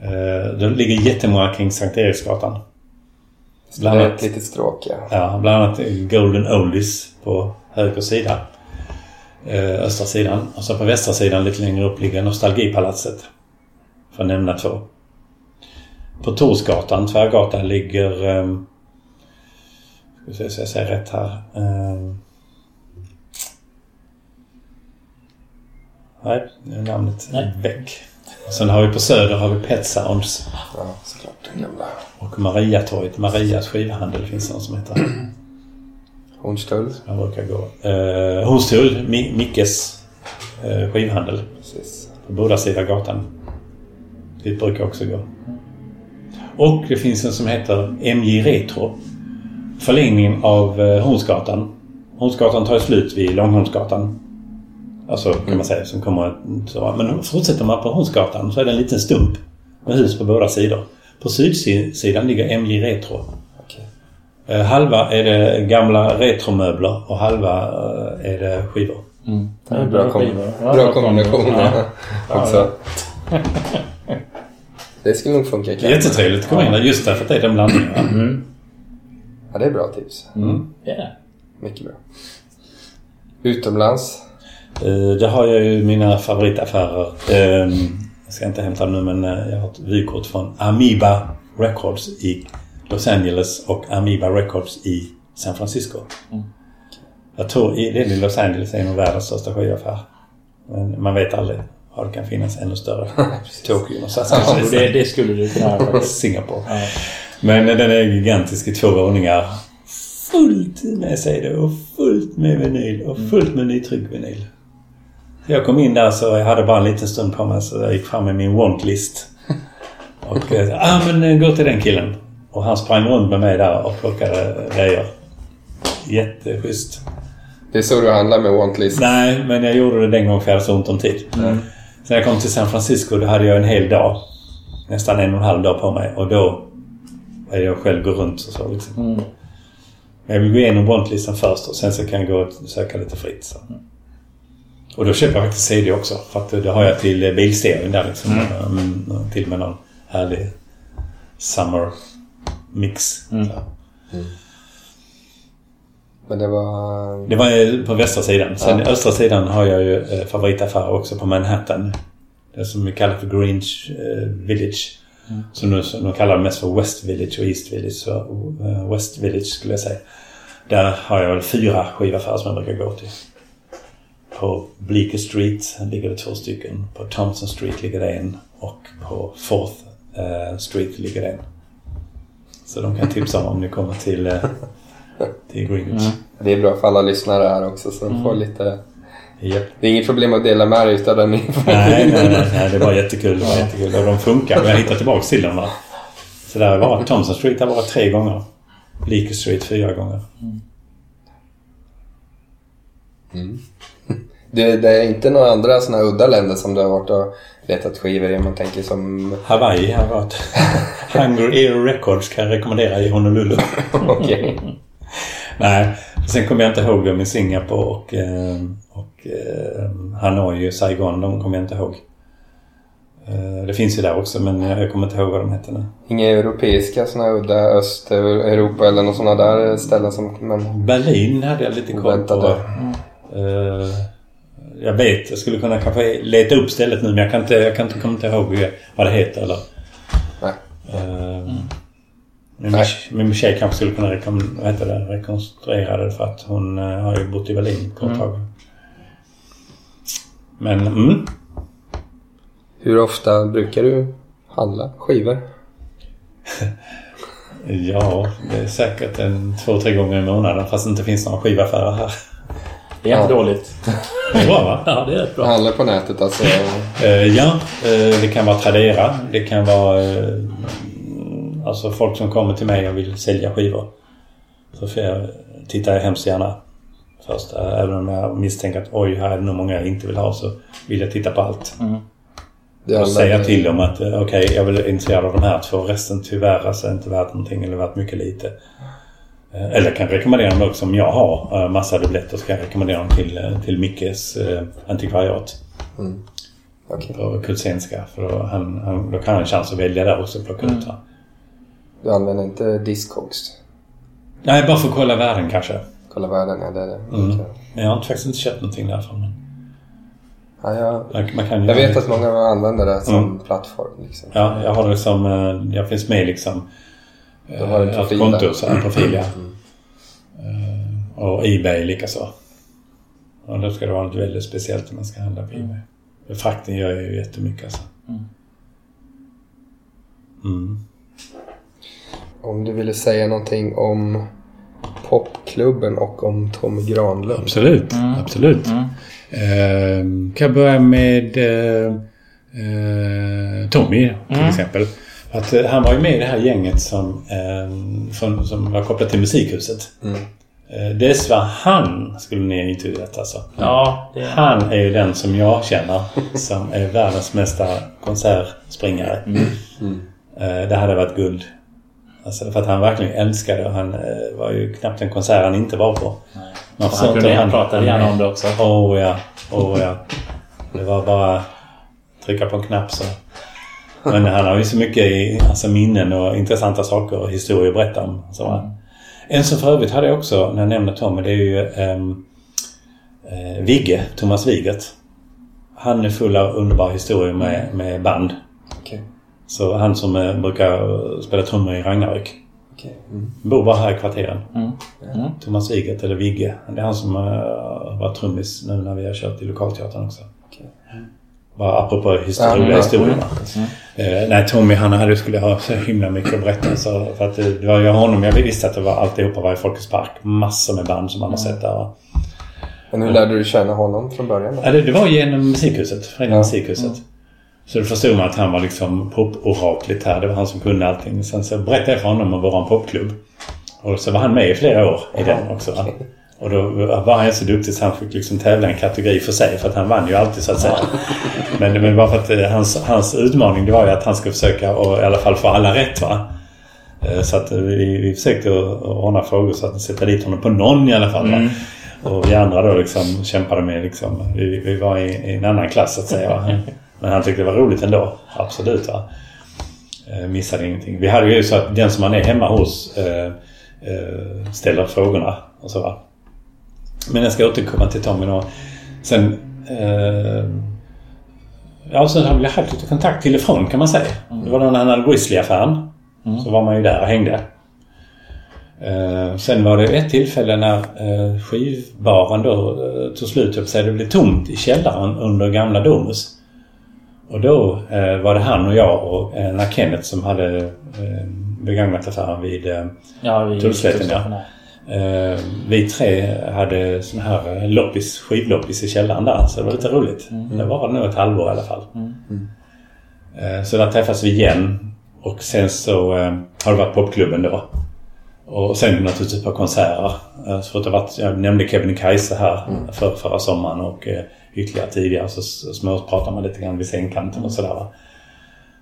Eh, det ligger jättemånga kring Sankt Eriksgatan. Det Bland är annat, ett litet stråk ja. ja, bland annat Golden Oldies på höger sida. Eh, östra sidan. Och så på västra sidan lite längre upp ligger Nostalgipalatset. För att nämna två. På Torsgatan, Tvärgatan, ligger... Um, ska se så jag säger rätt här. Um, nej, nu är namnet Nej. väck. Sen har vi på Söder har vi Pet Sounds. Ja, såklart. Den gamla. Och Mariatorget, Marias skivhandel finns det någon som heter. <clears throat> Hornstull. Jag brukar gå. Uh, Hornstull, Mi Mickes uh, skivhandel. Precis. På båda sidor gatan. Dit brukar jag också gå. Och det finns en som heter MJ Retro. Förlängning av eh, Hornsgatan. Hornsgatan tar ju slut vid Långholmsgatan. Alltså kan man säga som kommer... Så, men fortsätter man på Hornsgatan så är det en liten stump med hus på båda sidor. På sydsidan ligger MJ Retro. Okej. Eh, halva är det gamla retromöbler och halva eh, är det skivor. Mm. Det är bra, kom bra kombination Ja. <laughs> också. <laughs> Det skulle nog funka. Jättetrevligt att komma in där just därför att det är den blandningen. Ja, det är bra tips. Mm. Yeah. Mycket bra. Utomlands? Eh, Det har jag ju mina favoritaffärer. Eh, Jag ska inte hämta dem nu men eh, jag har ett vykort från Amoeba Records i Los Angeles och Amoeba Records i San Francisco. Jag tror i- det i Los Angeles är nog världens största skivaffär. Men man vet aldrig. Ja, det kan finnas ännu större. <laughs> Tokyo någonstans. Ja, det, det skulle du kunna faktiskt. <laughs> Singapore. Ja. Men den är gigantisk i två våningar. Fullt med CD och fullt med vinyl och fullt med nytryckt vinyl. Jag kom in där så jag hade bara en liten stund på mig så jag gick fram med min wantlist. <laughs> Och eh, ah, men eh, gå till den killen. Och han sprang runt med mig där och plockade grejer. Jätteschysst. Det är så du handlar med Wantlist? Nej, men jag gjorde det den gången för jag hade så ont om tid. Sen när jag kom till San Francisco då hade jag en hel dag. Nästan en och en halv dag på mig. Och då är jag själv gå runt och så liksom. Mm. Men jag vill gå igenom Bondlistan först och sen så kan jag gå och söka lite fritt. Så. Och då köper jag faktiskt CD också. För att det har jag till eh, bilstereon där liksom. Mm. Till och med någon härlig summer mix. Mm. Så. Men det var... Det var eh, på västra sidan. Sen Ja. östra sidan har jag ju eh, favoritaffärer också på Manhattan. Det som vi kallar för Greenwich eh, Village. Så nu så, de kallar det mest för West Village och East Village. Så, eh, West Village skulle jag säga. Där har jag väl fyra skivaffärer som jag brukar gå till. På Bleecker Street ligger det två stycken. På Thompson Street ligger det en. Och på Fourth eh, Street ligger det en. Så de kan tipsa om om ni kommer till, eh, till Greenwich. Det är bra för alla lyssnare här också så de får lite... Japp. Det är inget problem att dela med dig utav den informationen. Nej, nej, nej, nej, det var <laughs> jättekul. Det var jättekul. Och de funkar. Och jag hittar tillbaka till dem. Va? Så där var Thompson Street har varit tre gånger. Bleecker Street fyra gånger. <laughs> Det, det är inte några andra här udda länder som du har varit och letat skivor i. Man tänker som... Hawaii har varit. <laughs> Hunger Air Records kan jag rekommendera i Honolulu. Okej. Nej, sen kommer jag inte ihåg dem i Singapore och, eh, och Hanoi och Saigon. De kommer jag inte ihåg. Eh, Det finns ju där också men jag kommer inte ihåg vad de heter nu. Inga europeiska här udda Östeuropa eller några såna där ställen som man... Berlin hade jag lite koll på. Eh, jag vet, jag skulle kunna kanske leta upp stället nu men jag kan inte, jag kan inte komma inte ihåg vad det heter eller... Nej. Uh, min, Nej. min tjej kanske skulle kunna rekom, vad heter det, rekonstruera det för att hon eh, har ju bott i Berlin ett kort tag. Men mm, Hur ofta brukar du handla skivor? <laughs> ja, det är säkert en två, tre gånger i månaden fast det inte finns några skivaffärer här. Det är inte Ja. dåligt. Det är bra va? Ja, det är rätt bra. Handla på nätet alltså? Eh, ja, eh, det kan vara Tradera. Det kan vara eh, alltså folk som kommer till mig och vill sälja skivor. Så får jag, tittar jag hemskt gärna först. Eh, Även om jag misstänker att oj, här är det nog många jag inte vill ha så vill jag titta på allt. Du Och säga till dem att eh, okej, jag vill intresserad av de här två. Resten tyvärr alltså är inte värt någonting eller värt mycket lite. Eh, Eller jag kan rekommendera dem också om jag har massa dubbletter så kan jag rekommendera dem till, till Mickes eh, antikvariat Okej. på Kulsenska. För då, han, han, då kan han ha en chans att välja där också och plocka ut det. Du använder inte Discogs? Nej, bara för att kolla värden kanske. Kolla världen, ja det är det. Mm. Men jag har inte- faktiskt inte köpt någonting därifrån. Men Ja, jag, man, man kan jag vet att många använder det som Mm. plattform. Liksom. Ja, jag har det som... eh, Jag finns med liksom. Du har en eh, profil konto, där. så en profil ja. Eh, Och Ebay likaså. Och då ska det vara något väldigt speciellt om man ska handla på Ebay. För Frakten gör ju jättemycket alltså. Mm. Om du ville säga någonting om popklubben och om Tommy Granlund. Absolut, absolut. Ehm, kan jag börja med eh, eh, Tommy till exempel. Att, eh, han var ju med i det här gänget som, eh, från, som var kopplat till Musikhuset. Mm. Eh, det var han skulle ni intervjuat alltså. Ja, det... Han är ju den som jag känner som är världens mesta konsertspringare. Eh, det hade varit guld. Alltså för att han verkligen älskade och han eh, var ju knappt en konsert han inte var på. Man Han, kunde, han pratade gärna om det också. Oh, ja, oh, ja. Det var bara trycka på en knapp så. Men han har ju så mycket i, alltså minnen och intressanta saker och historier att berätta om. Så. Mm. En som för övrigt hade jag också, när jag nämner Tommy, det är ju ehm, eh, Vigge, Thomas Wigert. Han är full av underbara historier med, med band. Så han som eh, brukar spela trummor i Ragnarök. Okej. Mm. Bor bara här i kvarteren. Mm. Mm. Thomas Wigert eller Vigge. Det är han som har varit trummis nu när vi har kört i lokalteatern också. Okej. Bara apropå Ja, histori- men- historierna. Eh, nej, Tommy han hade, skulle ha så himla mycket att berätta. Så, för att det, det var ju honom jag visste att det var alltihopa var i Folkets Park. Massor med band som man har sett där. Men hur lärde du känna honom från början? Då? Ja, det, det var genom Musikhuset. Föreningen Ja. Musikhuset. Så då förstod man att han var liksom poporaklet här. Det var han som kunde allting. Sen så berättade jag för honom om vår popklubb. Och så var han med i flera år i den också. Och då var han så duktig så han fick liksom tävla en kategori för sig. För att han vann ju alltid så att säga. Men, men bara för att eh, hans, hans utmaning det var ju att han skulle försöka och i alla fall få alla rätt va. Eh, Så att eh, vi, vi försökte ordna frågor så att sätta dit honom på någon i alla fall. Va? Och vi andra då liksom kämpade med liksom, vi, vi var i, i en annan klass så att säga. Va? <laughs> Men han tyckte det var roligt ändå. Absolut va. Eh, missade ingenting. Vi hade ju så att den som man är hemma hos eh, eh, ställer frågorna och så va. Men jag ska återkomma till Tommy då. Sen... Eh, ja, sen har vi haft lite kontakt till och från kan man säga. Det var när han hade Grizzly-affären. Så var man ju där och hängde. Eh, sen var det ett tillfälle när eh, skivbaren då eh, tog slut, upp sig. Det blev tomt i källaren under gamla Domus. Och då eh, var det han och jag och eh, Kenneth som hade eh, begagnat affären vid eh, Ja, vi Tullslätten, ja. Eh, vi tre hade sån här eh, loppis, skivloppis i källaren där. Så det var lite roligt. Det var nog ett halvår i alla fall. Eh, så där träffas vi igen. Och sen så eh, har det varit popklubben då. Och sen naturligtvis på konserter. Eh, så det har varit, jag nämnde Kebnekaise här för, förra sommaren och eh, ytterligare tidigare. Så småpratar man lite grann vid sängkanten och sådär va.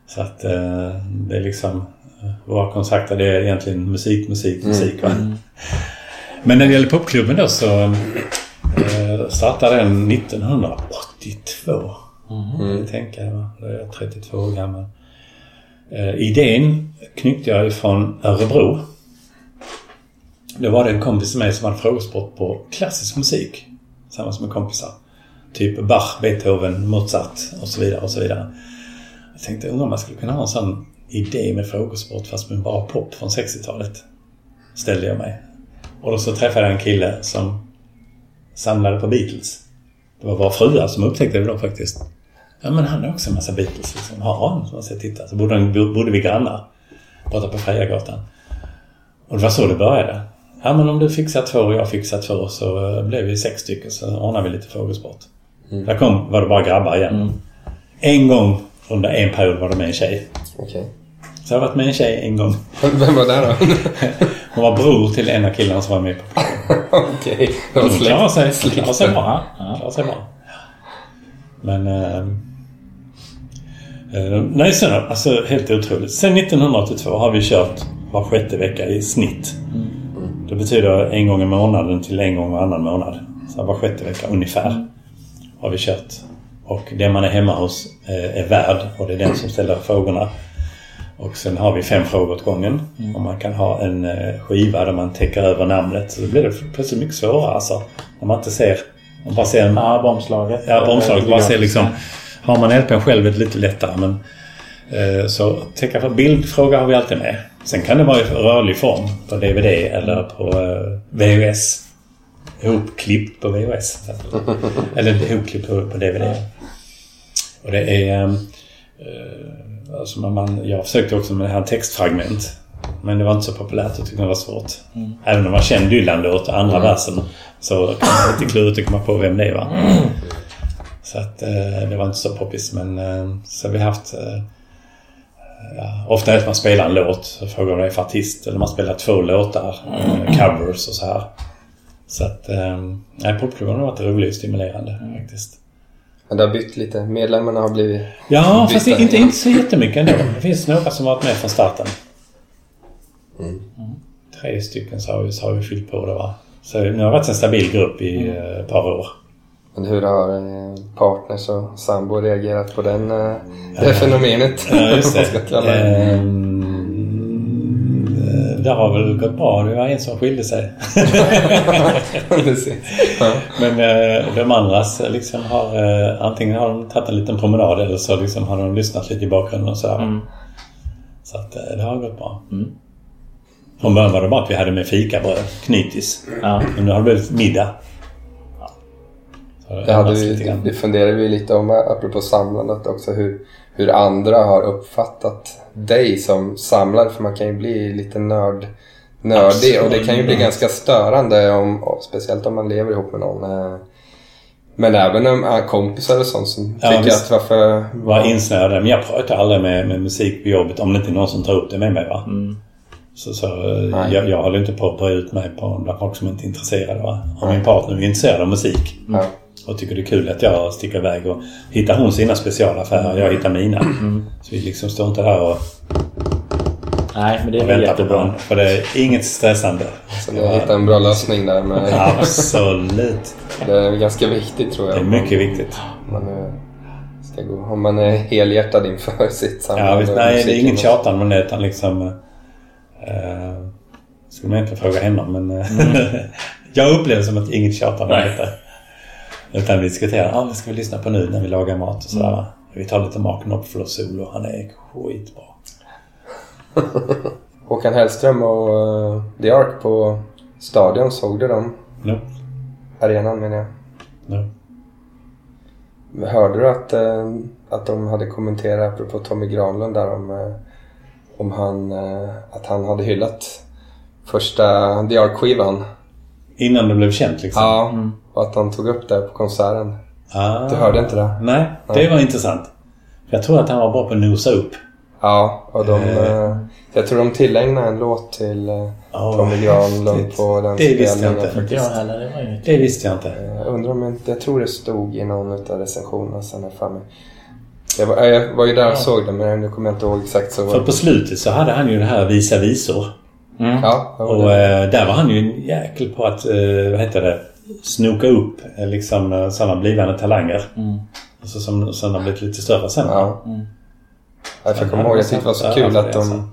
Så att eh, det är liksom eh, våra kontakter det är egentligen musik, musik, musik va. <laughs> Men när det gäller popklubben då så eh, startade den 1982. Mm. Jag tänker, va? då är jag 32 år gammal. Idén knyckte jag ifrån Örebro. Då var det en kompis till mig som hade frågesport på klassisk musik. Tillsammans med kompisar. Typ Bach, Beethoven, Mozart och så vidare och så vidare. Jag tänkte undrar om man skulle kunna ha en sån idé med frågesport fast med bara pop från 60-talet. Ställde jag mig. Och då så träffade jag en kille som samlade på Beatles. Det var våra fruar som upptäckte det då faktiskt. Ja men han har också en massa Beatles liksom. Ja, så man ser, titta. Så bodde, han- bodde vi grannar. Borta på Frejagatan. Och det var så det började. Ja men om du fixar två och jag fixar två så eh, blev vi sex stycken så ordnar vi lite frågesport. Där kom, var det bara grabbar igen. En gång under en period var det med en tjej. Okej. Så jag har varit med en tjej en gång. <laughs> Vem var det då? <laughs> Hon var bror till en av killarna som var med på <laughs> Okej. Var Hon släkt. sig, klarar sig bra. Ja. Klarar sig bra. Men... Eh, eh, nej, sen alltså helt otroligt. Sen 1982 har vi kört var sjätte vecka i snitt. Det betyder en gång i månaden till en gång varannan månad. Så var sjätte vecka ungefär har vi kört. Och den man är hemma hos eh, är värd och det är den som ställer frågorna. Och sen har vi fem frågor åt gången. Och man kan ha en eh, skiva där man täcker över namnet. Så då blir det plötsligt mycket svårare alltså. Om man inte ser... Man bara ser en... Ja, bombslaget. Ja, omslaget. Bara ser liksom... Har man LPn själv är det lite lättare men... Eh, så täcka för bildfråga har vi alltid med. Sen kan det vara i rörlig form på DVD eller på eh, VHS. Ihopklipp på VHS. eller ihopklipp på, på DVD. Och det är... ehm, Eh, alltså man, man, jag försökte också med det här textfragment. Men det var inte så populärt. Jag tyckte det var svårt. Även om man kände Dylan-låt och andra versen så kan det lite klurigt att komma på vem det var. Så att eh, det var inte så poppis. Men eh, så har vi haft... Eh, Ja, ofta är det att man spelar en låt. Frågar vad det är för artist. Eller man spelar två låtar. eh, Covers och så här. Så att... Eh, nej, popklubben har varit rolig och stimulerande faktiskt. Men det har bytt lite. Medlemmarna har blivit... Ja, fast inte, inte så jättemycket ändå. Det finns några som varit med från starten. Mm. Tre stycken så har vi, så har vi fyllt på det va. Så nu har det varit en stabil grupp i eh, ett par år. Men hur har eh, partners och sambo reagerat på den, eh, det fenomenet? Ja, just det. <laughs> det. Det har väl gått bra. Det var en som skilde sig. <laughs> Men eh, de andras liksom har... Eh, antingen har de tagit en liten promenad eller så liksom har de lyssnat lite i bakgrunden och sådär. Mm. Så att eh, det har gått bra. Mm. Från början var det bara att vi hade med fikabröd, knytis. Ja. Men nu har det blivit middag. Ja. Så Det, hade vi, det funderade vi lite om, apropå samlandet också, hur, hur andra har uppfattat dig som samlare. För man kan ju bli lite nörd, nördig och det kan ju bli Absolut. ganska störande, om, och speciellt om man lever ihop med någon. eh. Men även om äh, kompisar och sånt som Ja, tycker att varför... var insnöade. Men jag pratar aldrig med, med musik på jobbet om det inte är någon som tar upp det med mig. Va? Mm. Så, så eh, jag, jag håller inte på att bre ut mig på bland folk som inte är intresserade. Va? Om min partner är intresserad av musik Ja. Och tycker det är kul att jag sticker iväg och hittar hon sina specialaffärer jag hittar mina. Mm. Så vi liksom står inte där och, Nej, men det är och väl väntar på jättebra. varandra. För det är inget stressande. Så ni har hittat en bra lösning där. Men Absolut. det är ganska viktigt tror jag. Det är mycket viktigt. Om man, eh, ska gå, om man är helhjärtad inför <laughs> sitt samlande. Ja, visst, och nej, det är inget och- tjatande med det utan liksom... Eh, skulle man egentligen fråga henne om, men... eh, <laughs> jag upplever som att inget tjatande med Nej. detta. Utan vi diskuterar, ja, vad ska vi lyssna på nu när vi lagar mat och sådär. va? Vi tar lite Mark Knopfler solo, han är skitbra. <laughs> Håkan Hellström och uh, The Ark på Stadion, såg du dem? Nu, Arenan menar jag. nu. Hörde du att, eh, att de hade kommenterat, apropå Tommy Granlund där, om, eh, om han, eh, att han hade hyllat första The Ark-skivan? Innan det blev känt liksom. Ja, och att han tog upp det på konserten. Ah. Du hörde inte det? Nej, det var intressant. Jag tror att han var bra på att nosa upp. Ja, och de, Eh. eh, jag tror de tillägnade en låt till eh, Ja, Tommy Granlund på den Det visste jag inte. Inte jag heller. Det var ju... Det visste jag inte. Jag undrar om inte, jag tror det stod i någon av recensionerna sen jag för mig. Jag var, jag var ju där och såg det men nu kommer jag inte ihåg exakt så. För på slutet så hade han ju det här Visa visor. Mm. Ja, Och det. eh, där var han ju en jäkel på att, eh, vad heter det, snoka upp eh, liksom eh, sådana blivande talanger. Mm. Alltså som sen har blivit lite större sen. ja. Mm. Jag får komma ihåg, jag tyckte det var så Ja, kul ja, att de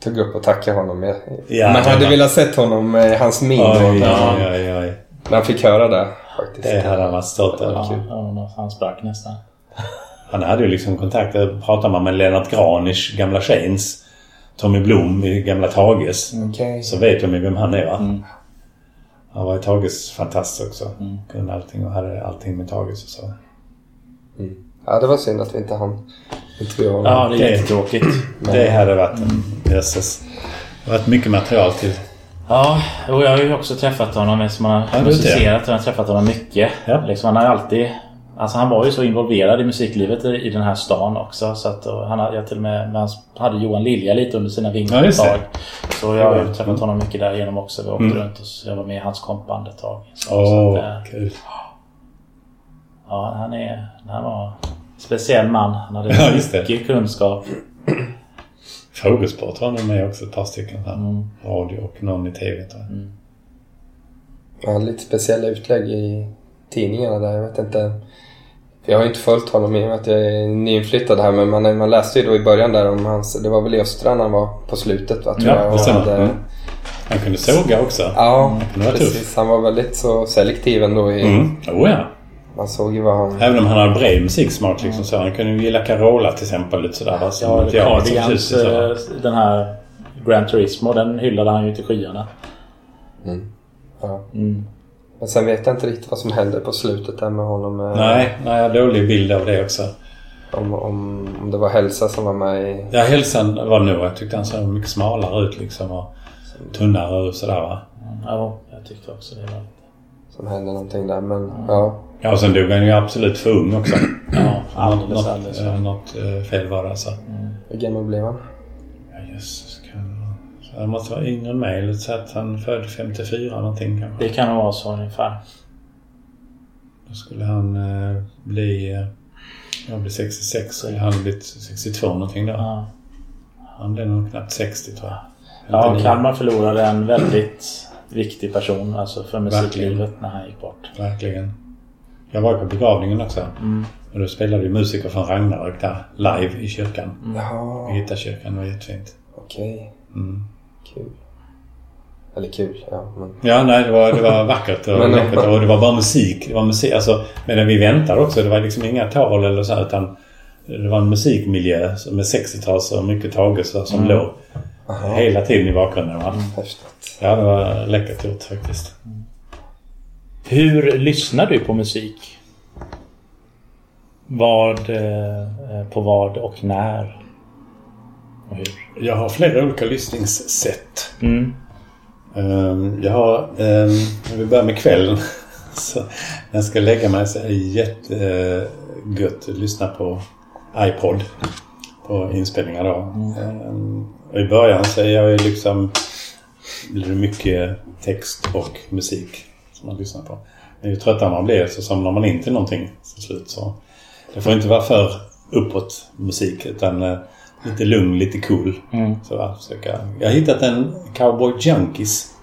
tog upp och tackade honom. Jag, Ja, man hade ja. velat sett honom, eh, hans min, Oj, då, oj, när, oj, oj. när han fick höra det faktiskt. Det hade han varit stolt över. Ja, ja, han sprack nästan. <laughs> Han hade ju liksom kontakter. Pratar man med Lennart Granisch, gamla Chains, Tommy Blom i gamla Tages. Okej. Så vet de ju vem han är va? Mm. Han var i Tages fantast också. Mm. Kunde allting och hade allting med Tages och så. Ja, det var synd att vi inte hann intervjua honom. Ja, det är jättetråkigt. Det hade varit en jösses. Det har varit mycket material till. Ja, och jag har ju också träffat honom eftersom man Ja, har musicerat. Jag har träffat honom mycket. Ja. Liksom, han har ju alltid... Alltså han var ju så involverad i musiklivet i, i den här stan också. Så att, och han, jag till och med, han hade Johan Lilja lite under sina vingar Ja, ett tag. Så jag har ju träffat honom mycket därigenom också. Vi åkte Mm. runt och så jag var med i hans kompband ett tag. Så, Åh, så att, eh, kul. ja, han, är, han var en speciell man. Han hade <laughs> Ja, mycket kunskap. Frågesport var nog med också ett par stycken. Här. Mm. Radio och någon i TV tror jag. Han hade lite speciella utlägg i tidningarna där. Jag vet inte. Jag har inte följt honom i och med att jag är nyinflyttad här. Men man, man läste ju då i början där om hans... Det var väl i Östran han var på slutet va? Tror Ja, jag, det stämmer. hade, Mm. Han kunde såga också. Ja, var precis. Han var väldigt så selektiv ändå. I, Mm. Oh, ja. Man såg ju vad han... Även om han har bred musiksmak liksom så. Han kunde ju gilla Carola till exempel. Lite sådär. va, som Ja, Cardigans, så. eh, den här Gran Turismo, den hyllade han ju till skyarna. Ja. Mm. Men sen vet jag inte riktigt vad som hände på slutet där med honom. eh, Nej, nej, jag har dålig bild av det också. Om, om, om det var hälsa som var med i... Ja, hälsan var nog. Jag tyckte han såg mycket smalare ut liksom. Och tunnare och sådär va. Ja, jag tyckte också det var... Som hände någonting där. Men ja. Ja, och sen dog han ju absolut för ung också. Ja, alldeles, något, alldeles. eh, något fel var det alltså. Hur gammal blev han? Ja, jösses. Han måste vara yngre än mig. Låt säga att han född 54 någonting kanske. Det kan vara så ungefär. Då skulle han eh, bli... Eh, jag blir 66 så han hade blivit 62 någonting då. Ja. Han blev nog knappt 60 tror jag. Ja, 59. Kalmar förlorade en väldigt viktig person alltså för musiklivet när han gick bort. Verkligen. Jag var ju på begravningen också. Mm. Och då spelade ju musiker från Ragnarök där live i kyrkan. Jaha, I Hittarkyrkan. Det var jättefint. okej. Mm. Kul. Eller kul, ja. Men... Ja, nej, det var, det var vackert och <laughs> läckert och det var bara musik. Det var musik. Alltså, medan vi väntade också. Det var liksom inga tal eller så här, utan det var en musikmiljö som- med 60-tals och mycket tagelser som Mm. låg Aha, hela tiden i bakgrunden. Va? häftigt. Ja, det var läckert gjort faktiskt. Hur lyssnar du på musik? Vad, eh, på vad och när? Jag har flera olika lyssningssätt. Mm. Ehm, Jag har, um, jag vill börja med kvällen. <laughs> Så när jag ska lägga mig så är det jättegött att lyssna på iPod. På inspelningar då. Ehm, Och I början så är jag ju liksom... Blir det mycket text och musik som man lyssnar på. Men ju tröttare man blir så somnar man in till någonting till slut. Så det får inte vara för uppåt musik utan eh, lite lugn, lite cool. Mm. Så jag, försöka. jag har hittat en Cowboy Junkies.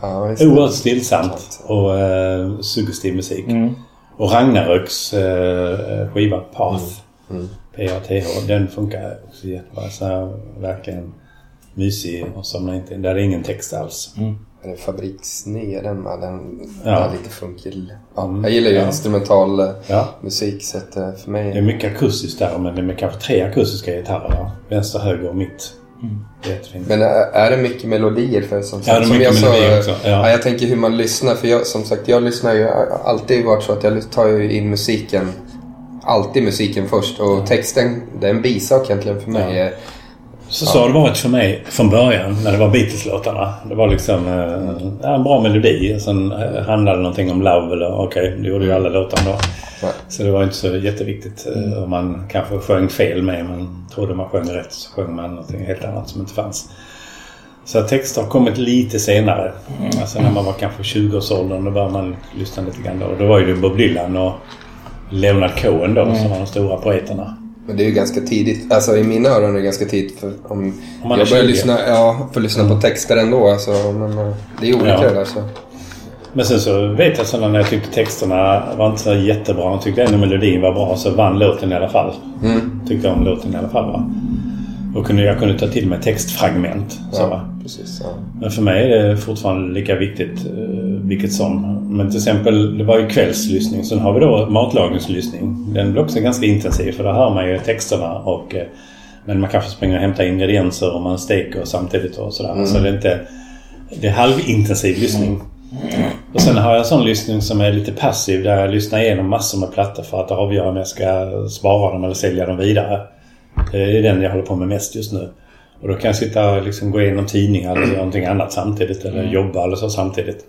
Ja. Oerhört stillsamt och eh, suggestiv musik. Mm. Och Ragnaröks eh, skiva Path. Mm. P-A-T-H. Den funkar också jättebra. Så här, verkligen mysig och somnar inte in. Där är ingen text alls. Är det fabriksny den? Den Ja. ja. lite funkig. Ja, Mm, jag gillar ju ja. instrumental eh, Ja. musik så att eh, för mig... Det är mycket akustiskt där men det är kanske tre akustiska gitarrer. Va? Vänster, höger och mitt. Det är jättefint. Men är, är det mycket melodier? För som, Ja, det är som mycket jag melodier sa, också, ja. Ja. jag tänker hur man lyssnar. För jag, som sagt, jag lyssnar ju alltid varit så att jag tar ju in musiken. Alltid musiken först. Och texten, det är en bisak egentligen för mig. Så, så har det varit för mig från början när det var Beatles-låtarna. Det var liksom eh, en bra melodi. Sen eh, handlade det någonting om love eller okej, det gjorde ju alla låtar då. Nej. Så det var inte så jätteviktigt eh, om man kanske sjöng fel med. Man trodde man sjöng rätt så sjöng man någonting helt annat som inte fanns. Så texter har kommit lite senare. Alltså när man var kanske 20-årsåldern då började man lyssna lite grann då. Och då var ju det Bob Dylan och Leonard Cohen då som var de stora poeterna. Men det är ju ganska tidigt. Alltså i mina öron är det ganska tidigt. För om, Om man jag börjar 20. lyssna, ja, får lyssna på texter ändå. Alltså, men eh, det är olika Ja. det där. Så. Men sen så vet jag sen när jag tyckte texterna var inte så jättebra. Jag tyckte ändå melodin var bra så vann låten i alla fall. Mm. Tyckte om låten i alla fall va. Och kunde, jag kunde ta till mig textfragment. Så, va? Ja, precis. Ja. Men för mig är det fortfarande lika viktigt uh, vilket som. Men till exempel, det var ju kvällslyssning. Sen har vi då matlagningslyssning. Den blir också ganska intensiv för där hör man ju texterna och eh, men man kanske springer och hämtar ingredienser och man steker samtidigt och sådär. Så det är inte... Det är halvintensiv lyssning. Och sen har jag sån lyssning som är lite passiv där jag lyssnar igenom massor med plattor för att avgöra om jag ska spara dem eller sälja dem vidare. Det är den jag håller på med mest just nu. Och då kan jag sitta och liksom gå igenom tidningar eller göra någonting annat samtidigt eller jobba eller så samtidigt.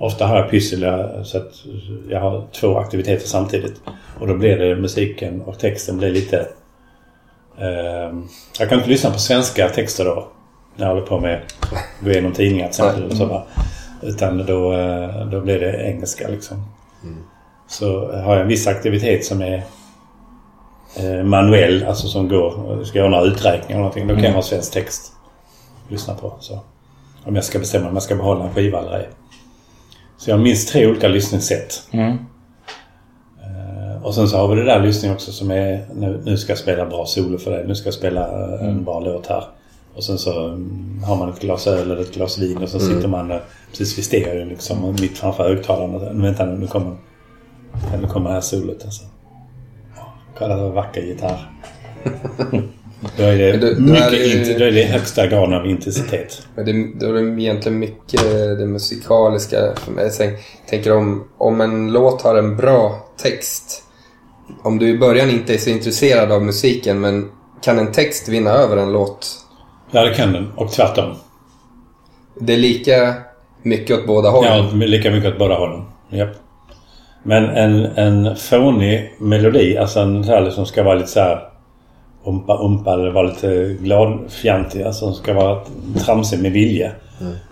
Ofta har jag pyssel jag- så att jag har två aktiviteter samtidigt. Och då blir det musiken och texten blir lite... Eh, jag kan inte lyssna på svenska texter då. När jag håller på med att gå igenom tidningar till exempel. Så, va? Utan då, eh, då blir det engelska liksom. Så har jag en viss aktivitet som är eh, manuell, alltså som går, ska göra några uträkningar eller någonting. Då kan jag ha svensk text att lyssna på. Så. Om jag ska bestämma om jag ska behålla en skiva eller ej. Så jag har minst tre olika lyssningssätt. Mm. Eh, Och sen så har vi det där lyssningen också som är nu, nu ska jag spela bra solo för dig. Nu ska jag spela eh, en bra låt här. Och sen så mm, har man ett glas öl eller ett glas vin och så sitter man precis vid stereon liksom mitt framför högtalarna. Nu, Vänta nu, nu kommer, nu kommer det här solot alltså. Kolla vad vacker gitarr. <laughs> Då är det, det- det mycket är int- då är det högsta graden av intensitet. Men det, då är det egentligen mycket det musikaliska för mig. Tänk- tänker om, om en låt har en bra text. Om du i början inte är så intresserad av musiken men kan en text vinna över en låt? Ja, det kan den. Och tvärtom. Det är lika mycket åt båda hållen. Ja, lika mycket åt båda hållen. Japp. Men en, en fånig melodi, alltså en så här som ska vara lite så här umpa umpa eller vara lite gladfjantig. Alltså som ska vara tramsig med vilje.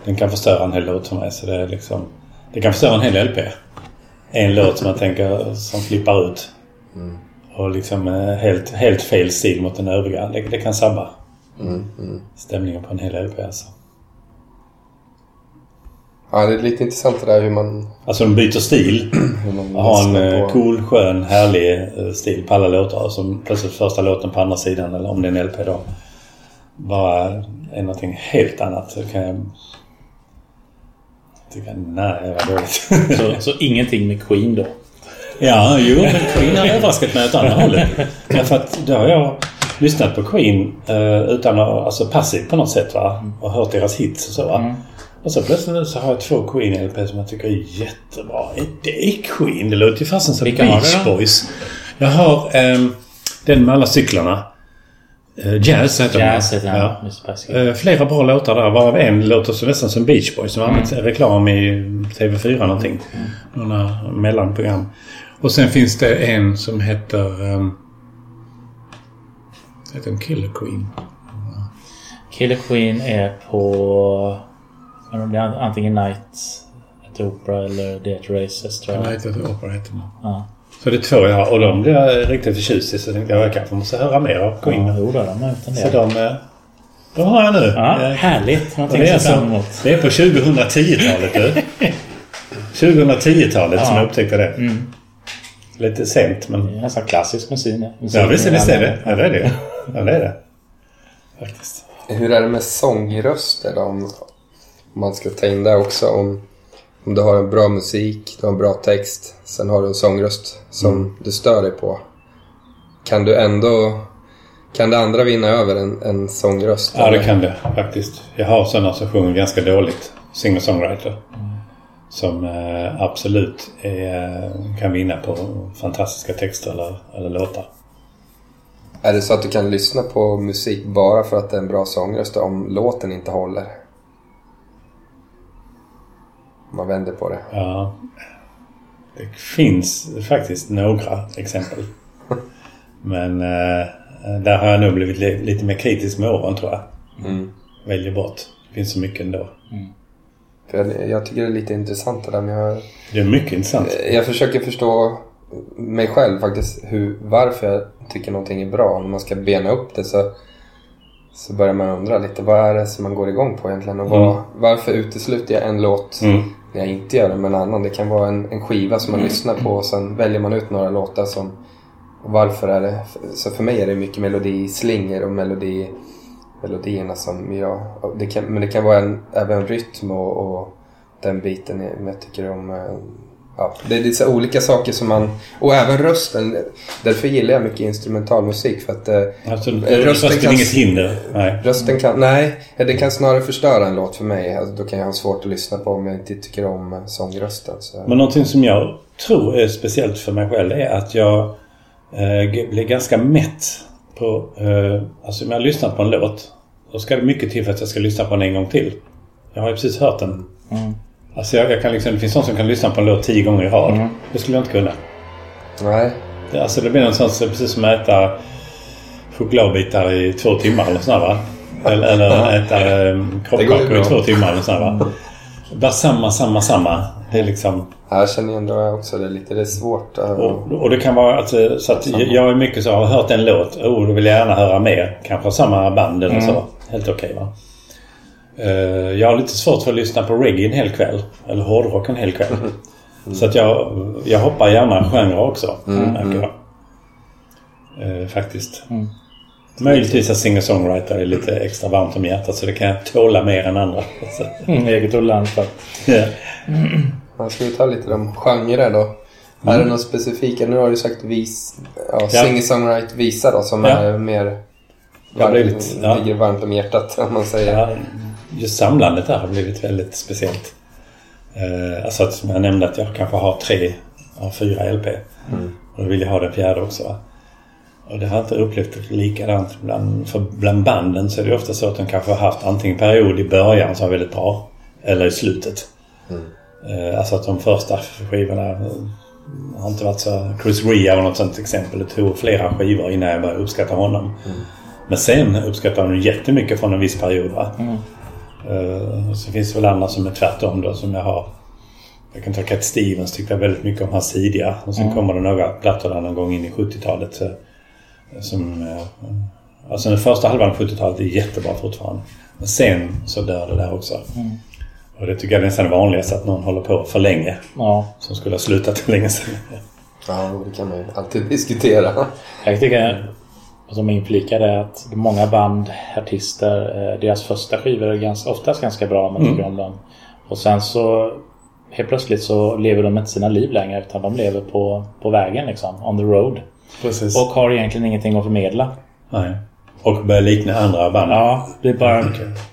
Den kan förstöra en hel låt för mig. Så det är liksom... Det kan förstöra en hel LP. En låt som jag tänker som flippar ut. Och liksom eh, helt, helt fel stil mot den övriga. Det, det kan sabba stämningen på en hel LP alltså. Ja, det är lite intressant det där hur man, Alltså de byter stil. <clears throat> har en eh, på- cool, skön, härlig eh, stil på alla låtar. Och som plötsligt första låten på andra sidan, eller om det är en LP då, bara är någonting helt annat. Så kan jag tycka, nej, var dåligt. <laughs> Så, så <laughs> ingenting med Queen då. ja, jo, men Queen har överraskat mig åt andra hållet. Därför att då har jag lyssnat på Queen eh, utan att, alltså passivt på något sätt va. Och hört deras hits och så va. Och så plötsligt nu så har jag två Queen-LP som jag tycker är jättebra. Är det Queen? Det låter ju fasen som Vilka Beach? Boys. Jag har ehm, den med alla cyklarna. Uh, jazz heter Jazz den. Ja. Pascal. Eh, flera bra låtar där. Varav en låter så nästan som Beach Boys som har använt reklam i TV4 någonting. Några mellanprogram. Och sen finns det en som heter... Um, heter den Killer Queen? Killer Queen är på... det blir Antingen Night at Opera eller Theatre Races tror jag. Night at Opera heter den. Ja. Så det är två jag har och de blir jag riktigt förtjust i så jag tänkte jag kanske måste höra mer av Queen. Ja, jo då, de har gjort en Så del. de, eh, de har jag nu. Ja, Eh, härligt. Någonting det, är se fram alltså, emot. det är på 2010-talet du. <laughs> 2010-talet som Ja. jag upptäckte det. Mm. Lite sent men... Det är nästan klassisk musik. Ja visst, är det. Ja det är det. <laughs> Ja det är det. Faktiskt. Hur är det med sångröster då? Man ska ta in det också. Om, om du har en bra musik, du har en bra text, sen har du en sångröst som Mm. du stör dig på. Kan du ändå... Kan det andra vinna över en, en sångröst? Ja det kan det faktiskt. Jag har sådana som sjunger ganska dåligt. Singer-songwriter. Som eh, absolut är, kan vinna på fantastiska texter eller, eller låtar. Är det så att du kan lyssna på musik bara för att det är en bra sångröst om låten inte håller? Man vänder på det. Ja. Det finns faktiskt några exempel. Men eh, där har jag nog blivit li- lite mer kritisk med åren tror jag. Mm. Väljer bort. Det finns så mycket ändå. För jag, jag tycker det är lite intressant det där men jag, Det är mycket intressant. jag försöker förstå mig själv faktiskt hur, varför jag tycker någonting är bra. När man ska bena upp det så, så börjar man undra lite vad är det som man går igång på egentligen och vad, varför utesluter jag en låt Mm. När jag inte gör det med en annan. Det kan vara en, en skiva som man lyssnar på och sen väljer man ut några låtar som varför är det? Så för mig är det mycket melodislingor och melodi, melodierna som jag... Det kan, men det kan vara en, även rytm och, och den biten jag, jag tycker om. Ja, det är lite så olika saker som man... Och även rösten. Därför gillar jag mycket instrumentalmusik för att eh, Alltså, Rösten rösten kan- är inget hinder. Nej. rösten kan... Nej, det kan snarare förstöra en låt för mig. Alltså, då kan jag ha svårt att lyssna på om jag inte tycker om eh, sångrösten. Så. Men någonting som jag tror är speciellt för mig själv är att jag eh, blir ganska mätt på... Eh, alltså om jag har lyssnat på en låt. Då ska det mycket till för att jag ska lyssna på den en gång till. Jag har ju precis hört den. Mm. Alltså jag, jag kan liksom, det finns någon som kan lyssna på en låt tio gånger i rad. Mm. Det skulle jag inte kunna. Nej. Det, alltså det blir någonstans precis som att äta chokladbitar i två timmar eller sådär va? Eller, eller äta eh, Det kroppkakor i två timmar eller sådär va? Bara samma, samma, samma. Det är liksom... Ja, Jag känner ändå också det lite. Det är svårt. eh, Och, och det kan vara alltså, så att jag är mycket så har hört en låt. Oh, då vill jag gärna höra mer. Kanske samma band eller så. Helt okej va. Eh, jag har lite svårt för att lyssna på reggae en hel kväll. Eller hårdrock en hel kväll. Så att jag, jag hoppar gärna genre också. Märker jag. Eh, faktiskt. Möjligtvis att singer-songwriter är lite extra varmt om hjärtat så det kan jag tåla mer än andra. <laughs> Mm, eget och land för. ja. Ja, ska vi ta lite om genrer då? Är det något specifika? Nu har du sagt vis, ja, Ja. singer-songwrite visa då som Ja. är mer varmt, blivit, ja. ligger varmt om hjärtat <laughs> om man säger. Just samlandet där har blivit väldigt speciellt. Eh, alltså att som jag nämnde att jag kanske har tre av fyra LP. Och då vill jag ha den fjärde också. Va? Och det har jag inte upplevt likadant. Bland, för bland banden så är det ofta så att de kanske har haft antingen period i början som var väldigt bra. Eller i slutet. Eh, alltså att de första skivorna Jag har inte varit så... Chris Rea var något sånt exempel. Det tog flera skivor innan jag började uppskatta honom. Men sen uppskattar jag honom jättemycket från en viss period. Va? Uh, så finns det väl andra som är tvärtom då som jag har. Jag kan ta Cat Stevens tyckte jag väldigt mycket om hans tidiga. Och sen kommer det några plattor där någon gång in i 70-talet. eh, Som... eh, Alltså den första halvan av 70-talet är jättebra fortfarande. Men sen så dör det där också. Och det tycker jag är nästan det vanligaste att någon håller på för länge. Ja. Som skulle ha slutat för <laughs> länge sedan. Ja, det kan man ju alltid diskutera. Jag tycker, som inflikar är att många band, artister, eh, deras första skivor är ganska, oftast ganska bra om man tycker om dem. Och sen så helt plötsligt så lever de inte sina liv längre utan de lever på, på vägen liksom, on the road. Precis. Och har egentligen ingenting att förmedla. Nej. Och börjar likna andra band. Ja, det bara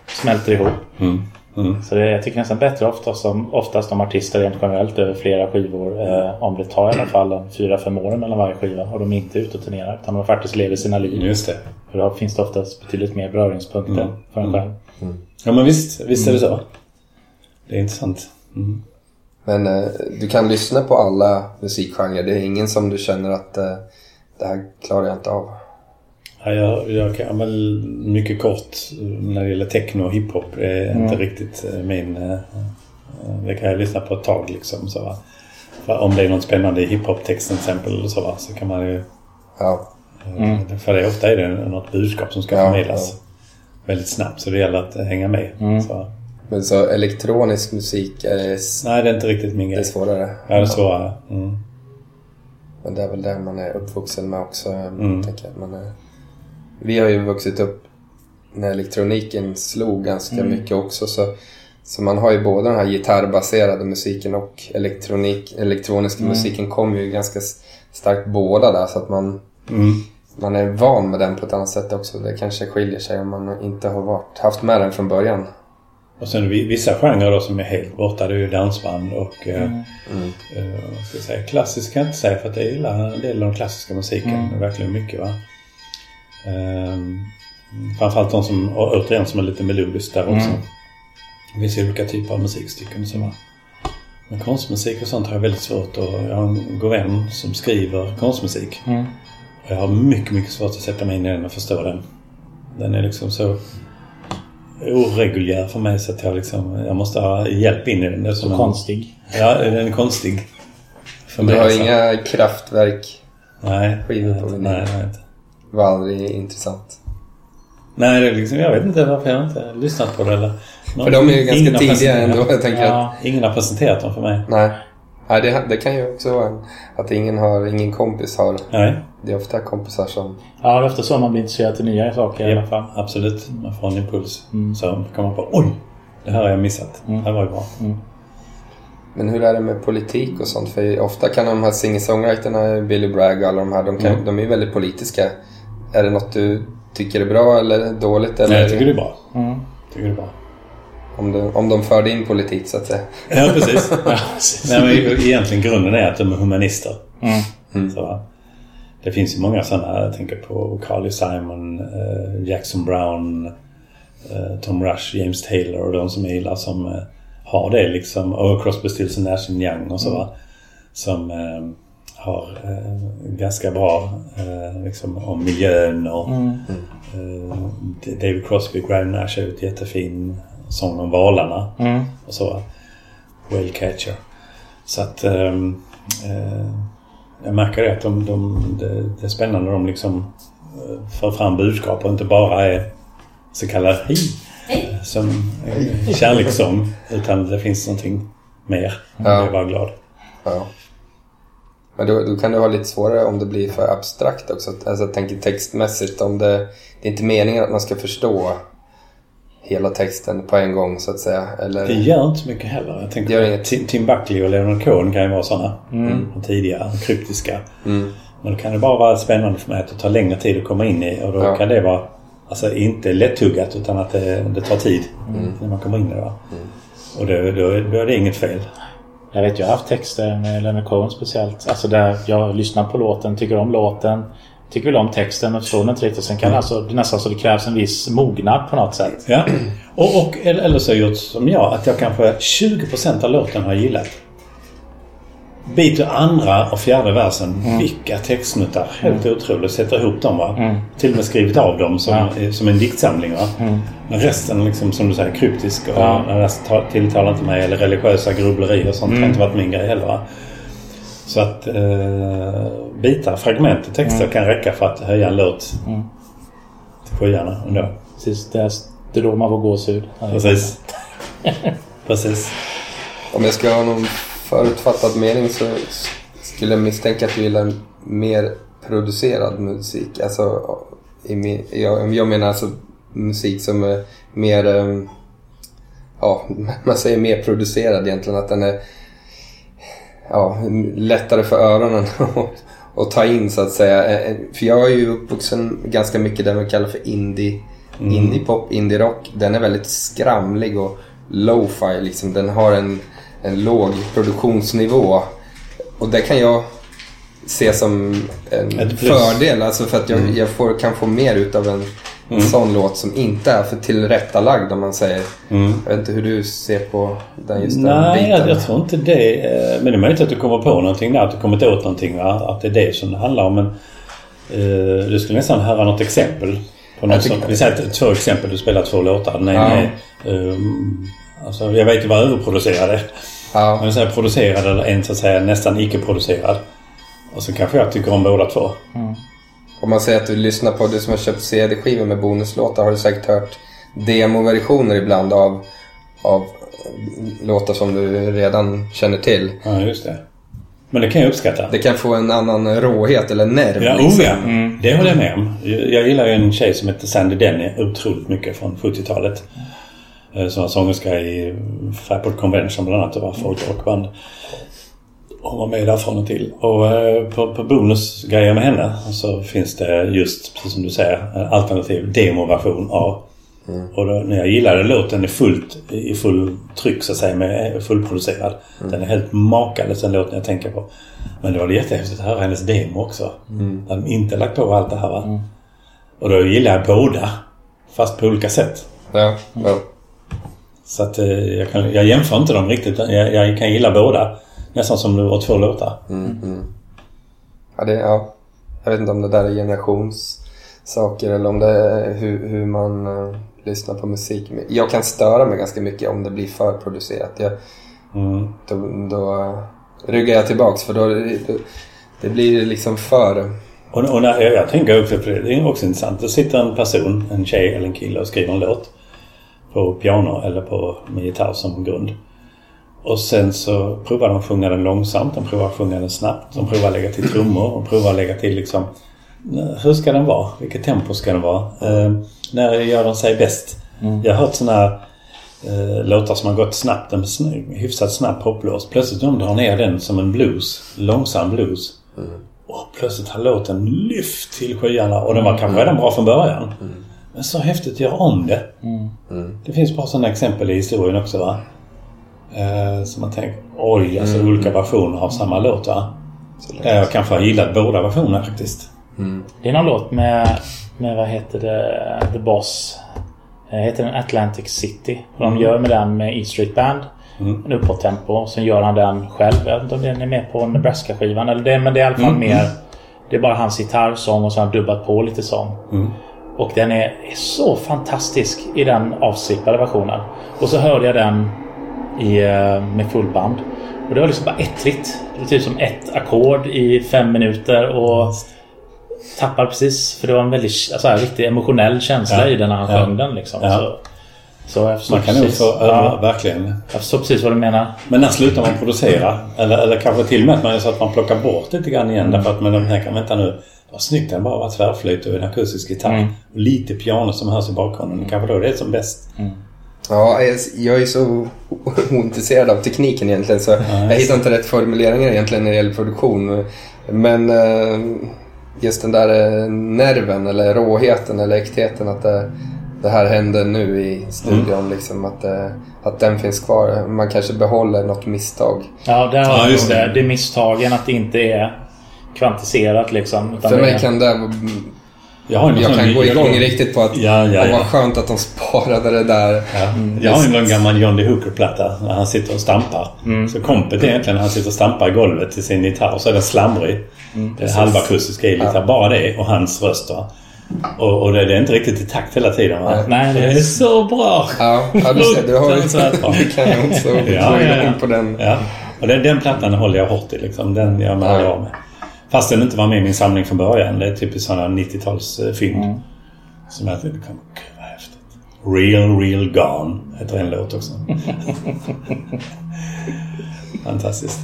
smälter ihop. Mm. Mm. Så det, jag tycker nästan bättre oftast om, oftast om artister rent generellt över flera skivor. Eh, om det tar i alla fall en fyra, fem år mellan varje skiva och de är inte ute och turnerar utan de faktiskt lever sina liv. Just det. För då finns det oftast betydligt mer beröringspunkter Mm. för en själv. Ja men visst, visst är det så. Det är intressant. Mm. Men eh, du kan lyssna på alla musikgenrer. Det är ingen som du känner att eh, det här klarar jag inte av. Ja, jag, jag kan väl mycket kort när det gäller techno och hiphop. Det är inte riktigt eh, min... eh, eh, Det kan jag lyssna på ett tag liksom. Så, va. För om det är något spännande i hiphop-texten till exempel så, va, så kan man ju... Ja, eh, För det, ofta är det något budskap som ska Ja, förmedlas väldigt snabbt. Så det gäller att eh, hänga med. Så, men så elektronisk musik är, s- nej, det är inte riktigt min det är grej. svårare. Ja, det är svårare. Mm. Men det är väl det man är uppvuxen med också. Mm. Tänker jag. Man är, vi har ju vuxit upp när elektroniken slog ganska Mm. mycket också. Så, så man har ju både den här gitarrbaserade musiken och elektronik, elektroniska Mm. musiken kommer ju ganska starkt båda där. Så att man, Mm. man är van med den på ett annat sätt också. Det kanske skiljer sig om man inte har varit, haft med den från början. Och sen vi- vissa genrer då som är helt borta. Det är ju dansband och eh, Mm. eh, vad ska jag säga, klassisk kan jag inte säga för att jag gillar en del av den klassiska musiken. Verkligen mycket va. Ehm, framförallt de som, återigen som är lite melodiskt där också. Det finns ju olika typer av musikstycken så. Men konstmusik och sånt har jag väldigt svårt och jag har en god vän som skriver konstmusik. Mm. Och jag har mycket, mycket svårt att sätta mig in i den och förstå den. Den är liksom så oreguljär för mig så att jag liksom, jag måste ha hjälp in i den. Så en- konstig. Ja, den är konstig. För Du mig har alltså. inga kraftverk, Nej, skivor på nej, vinyl. nej, nej, inte. Var aldrig intressant. Nej, det är liksom, jag vet inte varför jag inte har lyssnat på det eller... För de är ju ganska tidiga ändå. Jag tänker att, Ja, Ingen har presenterat dem för mig. nej. nej det, det kan ju också vara att ingen, har, ingen kompis har. Nej, Det är ofta kompisar som... ja, det är ofta så man blir intresserad till nya saker i alla fall. absolut. Man får en impuls. Så kommer man på oj! Det här har jag missat. Det här var ju bra. Men hur är det med politik och sånt? För ofta kan de här singer-songwriterna, Billy Bragg och alla de här, de, kan, Mm. de är ju väldigt politiska. Är det något du tycker är bra eller dåligt? Eller Nej, jag tycker det är bra. Mm. Tycker det är bra. om, de, om de förde in politik så att säga. Ja, precis. <laughs> Ja, precis. Nej, men egentligen grunden är att de är humanister. Mm. Så, det finns ju många sådana. Jag tänker på Carly Simon, eh, Jackson Brown, eh, Tom Rush, James Taylor och de som jag gillar som eh, har det liksom. Och Crosby, Stills Nash Young och så va. Som eh, har eh, ganska bra eh, liksom om miljön och eh, David Crosby, Graham Nash har gjort jättefin sång om valarna Mm. och så. Whale Catcher. Så att ehm, eh, jag märker det att de, de, det, det är spännande de liksom för fram budskap och inte bara är så kallad hej, som kärlekssång. Utan det finns någonting mer. Ja. Jag är bara glad. Ja. Men då, då kan det vara lite svårare om det blir för abstrakt också. Alltså jag tänker textmässigt. Om det, det är inte meningen att man ska förstå hela texten på en gång så att säga. Eller, Det gör inte så mycket heller. Jag tänker gör inget. Tim, Buckley och Leonard Cohen kan ju vara sådana. Mm. Tidiga, kryptiska. Mm. Men då kan det bara vara spännande för mig att det tar längre tid att komma in i. Och då Ja. kan det vara Alltså inte lättuggat utan att det, det tar tid när man kommer in i det. Va? Och då, då, då är det inget fel. Jag vet, jag har haft texter med Leonard Cohen speciellt. Alltså där jag lyssnar på låten, tycker om låten. Tycker väl om texten men förstår den inte riktigt. Sen kan det alltså, det är nästan så det krävs en viss mognad på något sätt. Ja. Och, och, eller eller så har jag gjort som jag, att jag kanske 20% av låten har gillat. Bit ur andra och fjärde versen. Mm. Vilka textsnuttar. Helt otroligt. Sätter ihop dem va. Mm. Till och med skrivit av dem som, Ja. som en diktsamling va. Mm. Men resten liksom som du säger kryptisk och Ja. ja. ta- tilltalar inte mig. Eller religiösa grubblerier och sånt Mm. har inte varit min grej heller va. Så att eh, bitar, fragment och texter kan räcka för att höja en låt Mm. till skyarna ändå. Precis, det är, det är då man får gåshud. Precis. <laughs> Precis. Om jag ska ha någon förutfattad mening så skulle jag misstänka att du gillar mer producerad musik. Alltså, i jag, jag menar alltså musik som är mer, ehm, ja, <laughs> man säger mer producerad egentligen. Att den är ja, lättare för öronen <laughs> att, ta in så att säga. Eh, För jag är ju uppvuxen ganska mycket det man kallar för indie, indie-pop, indie-rock. Den är väldigt skramlig och lo-fi liksom. Den har en, en låg produktionsnivå. Och det kan jag se som en fördel. Alltså för att jag, jag får, kan få mer utav en, en sån låt som inte är för tillrättalagd om man säger. Mm. Jag vet inte hur du ser på den just den Nej, biten. jag, jag tror inte det. eh, Men det är möjligt att du kommer på någonting där. Att du kommit åt någonting. Va? Att det är det som det handlar om. Men eh, du skulle nästan höra något exempel. På något som, vi säger två exempel. Du spelar två låtar. Den ena Ja. är... ehm, alltså, jag vet ju vad överproducerad är. Ja. Men säga producerad eller en så att säga nästan icke-producerad. Och så kanske jag tycker om båda två. Om man säger att du lyssnar på, du som har köpt CD-skivor med bonuslåtar har du säkert hört demoversioner ibland av, av låtar som du redan känner till. Ja, just det. Men det kan jag uppskatta. Det kan få en annan råhet eller nerv. Ja, liksom. oh ja. Det håller jag med om. Jag jag gillar ju en tjej som heter Sandy Denny otroligt mycket från 70-talet. Eh, Som var sångerska i Fairport Convention bland annat och var folkrockband. Hon var med där från och till. Och eh, på, på bonusgrejer med henne så finns det just, precis som du säger, en alternativ demoversion av. Och då, när jag gillade låten i fullt, i full tryck så att säga, med fullproducerad. Den är helt makalös den låten jag tänker på. Men det var jättehäftigt att höra hennes demo också. Där de inte lagt på allt det här va. Och då gillar jag båda. Fast på olika sätt. Ja, ja. Så att eh, jag, kan, jag jämför inte dem riktigt. Jag, jag kan gilla båda. Nästan som det var två låtar. Ja, det, ja. Jag vet inte om det där är generationssaker eller om det är hur, hur man eh, lyssnar på musik. Jag kan störa mig ganska mycket om det blir för producerat. Jag, Mm. då, då ryggar jag tillbaks för då, då det blir liksom för... Och, och när, jag, jag tänker också på det. Det är också intressant. Det sitter en person, en tjej eller en kille och skriver en låt. På piano eller på med gitarr som grund. Och sen så provar de att sjunga den långsamt. De provar att sjunga den snabbt. De provar att lägga till trummor. De provar att lägga till liksom... Hur ska den vara? Vilket tempo ska den vara? Eh, när gör den sig bäst? Jag har hört sådana här eh, låtar som har gått snabbt. En hyfsat snabb poplåt. Plötsligt de drar ner den som en blues. Långsam blues. Och plötsligt har låten lyft till skyarna. Och den var kanske redan bra från början. Men så häftigt att göra om det. Det finns bara sådana exempel i historien också va. Eh, så man tänker, oj alltså olika versioner av samma låt va. Där jag kanske har gillat båda versionerna faktiskt. Det är någon låt med, med vad heter det, The Boss. Eh, Heter den Atlantic City. Och de gör med den med E Street Band. En uppåttempo. Sen gör han den själv. Jag vet inte om den är med på Nebraska-skivan. Eller det, men det är i alla fall mer... Det är bara hans gitarrsång och så har han dubbat på lite sång. Och den är, är så fantastisk i den avslippade versionen. Och så hörde jag den i, eh, med fullband. Och det var liksom bara ettrigt. Det var typ som ett ackord i fem minuter. Och tappade precis. För det var en väldigt alltså, här, riktigt emotionell känsla Ja. i den när han Ja. sjöng den. Liksom. Ja. Så, så Man kan nog precis, få öva, ja, verkligen. jag förstår precis vad du menar. Men när slutar man producera? Eller, eller kanske till och med att man, så att man plockar bort lite grann igen. Därför att man tänker, vänta nu. Vad snyggt den bara var tvärflöjt och en akustisk gitarr. Mm. Och lite piano som hörs i bakgrunden. Kanske då det är som bäst. Ja, jag, är så ointresserad av tekniken egentligen så jag hittar inte rätt formuleringar egentligen när det gäller produktion. Men eh, just den där eh, nerven eller råheten eller äktheten att det, det här händer nu i studion liksom. Att, eh, att den finns kvar. Man kanske behåller något misstag. Ja, där har Ja, ja, just det. det. det är misstagen att det inte är kvantiserat liksom. För mig är- kan det vara- Jag, Jag kan gå igång riktigt på att Ja, ja, det var ja. skönt att de sparade det där. Ja. Jag har ju någon gammal John D. Hooker-platta när han sitter och stampar. Så kompet är egentligen när han sitter och stampar i golvet till sin gitarr så är den slamrig. det är halvakustisk elgitarr. Bara det och hans röst. Och, och det, är inte riktigt i takt hela tiden. Va? Nej, det är- så bra! Ja, ja du ser. Du har ju... <laughs> Du kan ju också Ja, gå ja, ja. igång på den. Ja. Och den, den plattan håller jag hårt i. Liksom. Den gör man aldrig av med. Fast den inte var med i min samling från början. Det är typiskt sådana 90-talsfynd. Mm. Som jag tänkte, gud vad häftigt. Real, real gone heter en låt också. <laughs> Fantastiskt.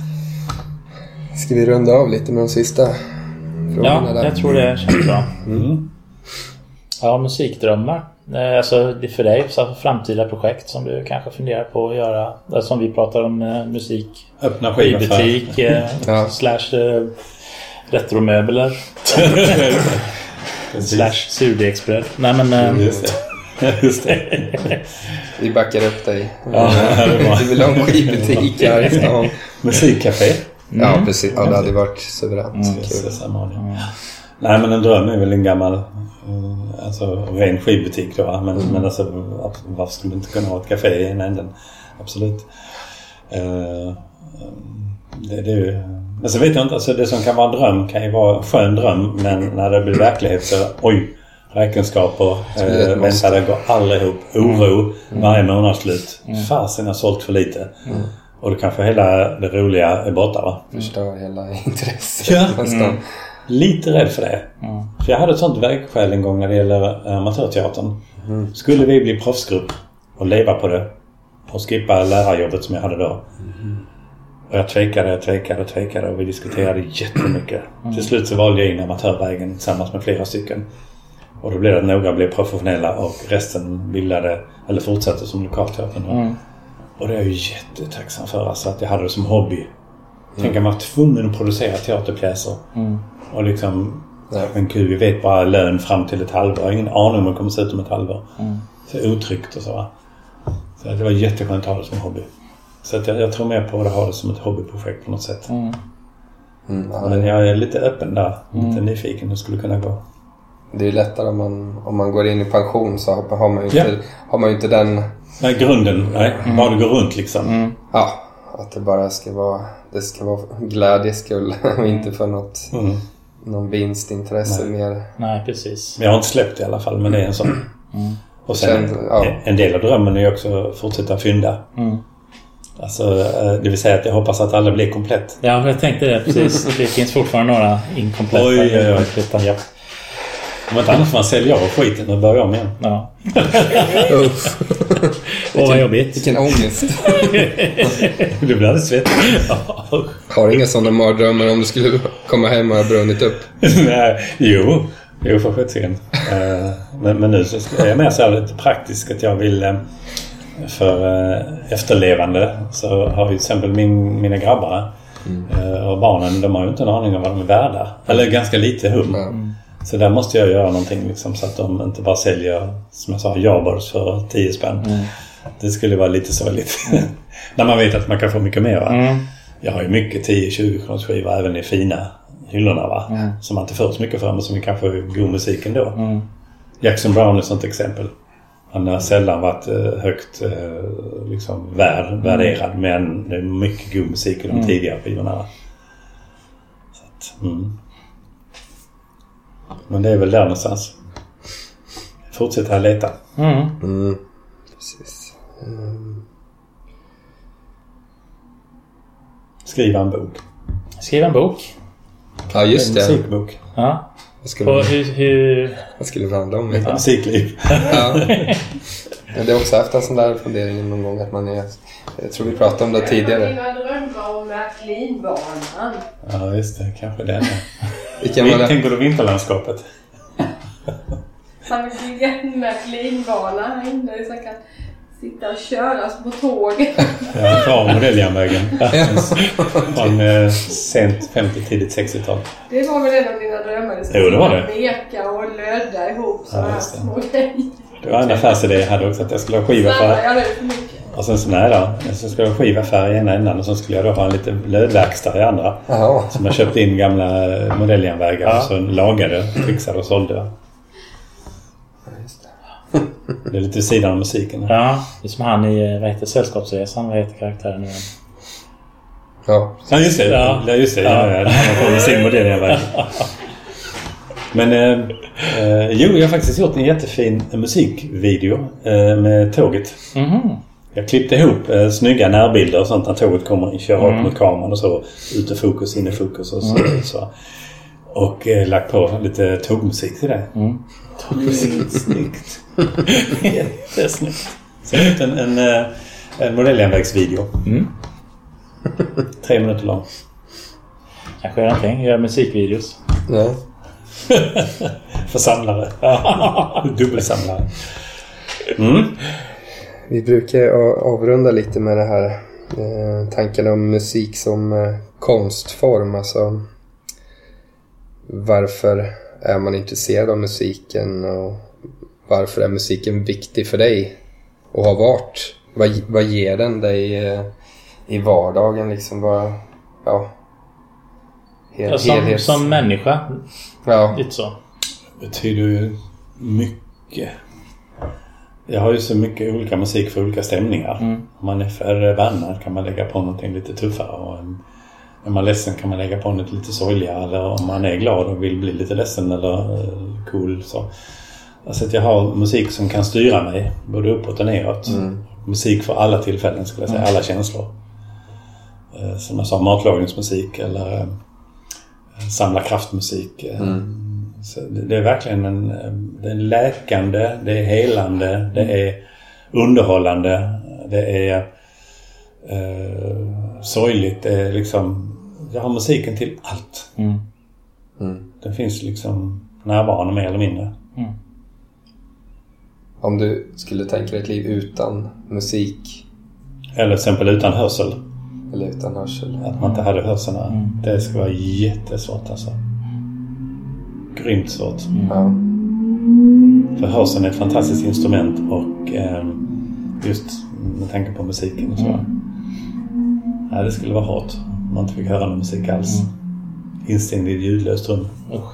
Ska vi runda av lite med de sista frågorna Ja, där? jag tror det känns bra. Mm. Ja, musikdrömmar. Eh, Alltså det är för dig, så framtida projekt som du kanske funderar på att göra. Eh, Som vi pratar om eh, musik, Öppna skivbutik, eh, <laughs> Ja. slash retromöbler, <laughs> slash surdegsbröd. Nej men... eh, Just det. <laughs> Just det. Vi backar upp dig. Ja, det var- Du vill ha en skivbutik här i stan. <laughs> Musikcafé. Ja, precis. Ja, det hade varit suveränt samma år. Nej men en dröm är väl en gammal eh, alltså, ren skivbutik då. Men, men alltså varför skulle du inte kunna ha ett café i ena änden? Absolut. Eh, det, det är ju... Men så vet jag inte, alltså det som kan vara en dröm kan ju vara en skön dröm men när det blir verklighet så oj, räkenskaper, eh, måste. vänta det går aldrig ihop, oro varje månadsslut. Fasen jag har sålt för lite. Och då kanske hela det roliga är borta va? Förstör hela <laughs> intresset Ja. nästan. Lite rädd för det. För jag hade ett sånt vägskäl en gång när det gäller eh, amatörteatern. Skulle vi bli proffsgrupp och leva på det och skippa lärarjobbet som jag hade då. Och jag tvekade, jag tvekade, tvekade och vi diskuterade jättemycket. Till slut så valde jag in amatörvägen tillsammans med flera stycken. Och då blev det att några blev professionella och resten bildade, eller fortsatte som lokalteatern. Och det är jag ju jättetacksam för. Alltså att jag hade det som hobby. Tänk att man var tvungen att producera teaterpjäser. Och liksom... Nej. Men gud, vi vet bara lön fram till ett halvår. Jag har ingen aning om hur det kommer se ut om ett halvår. Så det är otryggt och så. va. Så det var jätteskönt att ha det som hobby. Så att jag, jag tror mer på att ha det som ett hobbyprojekt på något sätt. Mm, ja, Men det, jag är lite öppen där. Lite nyfiken hur det skulle kunna gå. det är ju lättare om man, om man går in i pension så har man ju inte, Ja. har man ju inte den... Nej, grunden. Nej, bara det går runt liksom. Ja, att det bara ska vara, det ska vara glädjes skull <laughs> och inte för något, Mm. någon vinstintresse mer. Nej, precis. Men jag har inte släppt i alla fall, men det är en sån. Och sen Känd- ja. en- en del av drömmen är ju också att fortsätta fynda. Alltså, eh, det vill säga att jag hoppas att alla blir komplett. Ja, jag tänkte det precis. <laughs> Det finns fortfarande några inkompletta. Oj, oj, oj. Ja. Om inte annat får man sälja av skiten och börja om igen. Ja. <laughs> Åh, vad jobbigt. vilken ångest. <laughs> Du blir alldeles svettig. Har inga sådana mardrömmar om du skulle komma hem och ha brunnit upp? Nej, jo, jo för sjuttsingen. Eh, men, men nu så är jag mer så här lite praktisk att jag vill eh, för eh, efterlevande så har vi till exempel min, mina grabbar eh, och barnen de har ju inte en aning om vad de är värda. Eller ganska lite hum. Ja. Så där måste jag göra någonting liksom, så att de inte bara säljer, som jag sa, Jabors för 10 spänn. Det skulle vara lite sorgligt. <laughs> När man vet att man kan få mycket mer. Va? Mm. Jag har ju mycket 10-20 kronors skivor även i fina hyllorna. Va? Som man inte får så mycket för men som är kanske god musik ändå. Jackson Brown är ett sånt exempel. Han har sällan varit eh, högt eh, liksom, värd, värderad men det är mycket god musik i de tidigare skivorna. Va? Så att, mm. Men det är väl där någonstans. Fortsätta leta. Mm. Mm. Precis. Mm. Skriva en bok. Skriv en bok. Ja, just en det. musikbok. Ja. Vad skulle, Och hur, hur... vad skulle det handla om? Ett musikliv. <laughs> Ja. Men det har också haft en sån där fundering någon gång att man är... Jag tror vi pratade om det tidigare. Mina drömmar om Märklinbanan. Ja, just det. Kanske det. Vilken var det? Tänker du vinterlandskapet? Han vill bygga en Märklinbana här inne så jag kan sitta och köras på tåg. Jag har kvar modelljärnvägen. Från eh, sent 50 tidigt 60-tal. Det var väl en av mina drömmar. Det Jo, det var det. Meka och lödda ihop sådana Ja, här små grejer. Det var en affärsidé jag hade också att jag skulle ha skiva Snabbar för... jag nu för mycket? Och sen så då. Så skulle jag ha skivaffär i ena änden och så skulle jag då ha en liten lödverkstad i andra. Jaha. Som jag köpte in gamla modelljärnvägar och så lagade, fixade och sålde. Det är lite sidan av musiken. Ja, det är som han i, vad heter Sällskapsresan? Vad heter karaktären nu igen? Ja, Ja, just det. Ja. Ja, just det. Ja, ja. Han får sin modell i verkligen. <laughs> Men eh, eh, jo, jag har faktiskt gjort en jättefin musikvideo eh, med tåget. Mhm. Jag klippte ihop eh, snygga närbilder och sånt när tåget kommer och kör rakt mot kameran och så. Ute fokus, inne fokus och så. så. Och eh, lagt på lite tågmusik till det. Mm. Snyggt. <laughs> Jättesnyggt. Har gjort en, en, eh, en modelljärnvägsvideo. Mm. Tre minuter lång. Kanske gör någonting. Gör musikvideos. ja. <laughs> För samlare. <laughs> Dubbelsamlare. Mm. Vi brukar avrunda lite med det här eh, tanken om musik som eh, konstform. Alltså, varför är man intresserad av musiken och varför är musiken viktig för dig och har varit? Vad, vad ger den dig eh, i vardagen? Liksom vad, ja, hel, Ja, som, helhets- som människa. ja, Lite så. betyder ju mycket. Jag har ju så mycket olika musik för olika stämningar. Mm. Om man är för vänner kan man lägga på någonting lite tuffare. Och en, är man ledsen kan man lägga på något lite sorgligare. Eller om man är glad och vill bli lite ledsen eller eh, cool så. Alltså att jag har musik som kan styra mig både uppåt och neråt. Musik för alla tillfällen skulle jag säga. Alla känslor. Eh, Som jag sa, matlagningsmusik eller eh, samla kraftmusik. eh, Så det, det är verkligen en, det är läkande, det är helande, det är underhållande, det är eh, sorgligt. Det är liksom, jag har musiken till allt. Mm. Den finns liksom närvarande mer eller mindre. Om du skulle tänka dig ett liv utan musik Eller till exempel utan hörsel. eller utan hörsel. Att man inte hade hörseln. Det skulle vara jättesvårt alltså. Grymt svårt. Ja. För hörseln är ett fantastiskt instrument och eh, just med tanke på musiken och så. Ja, det skulle vara hårt om man inte fick höra någon musik alls. Instängd i ett ljudlöst rum. Usch.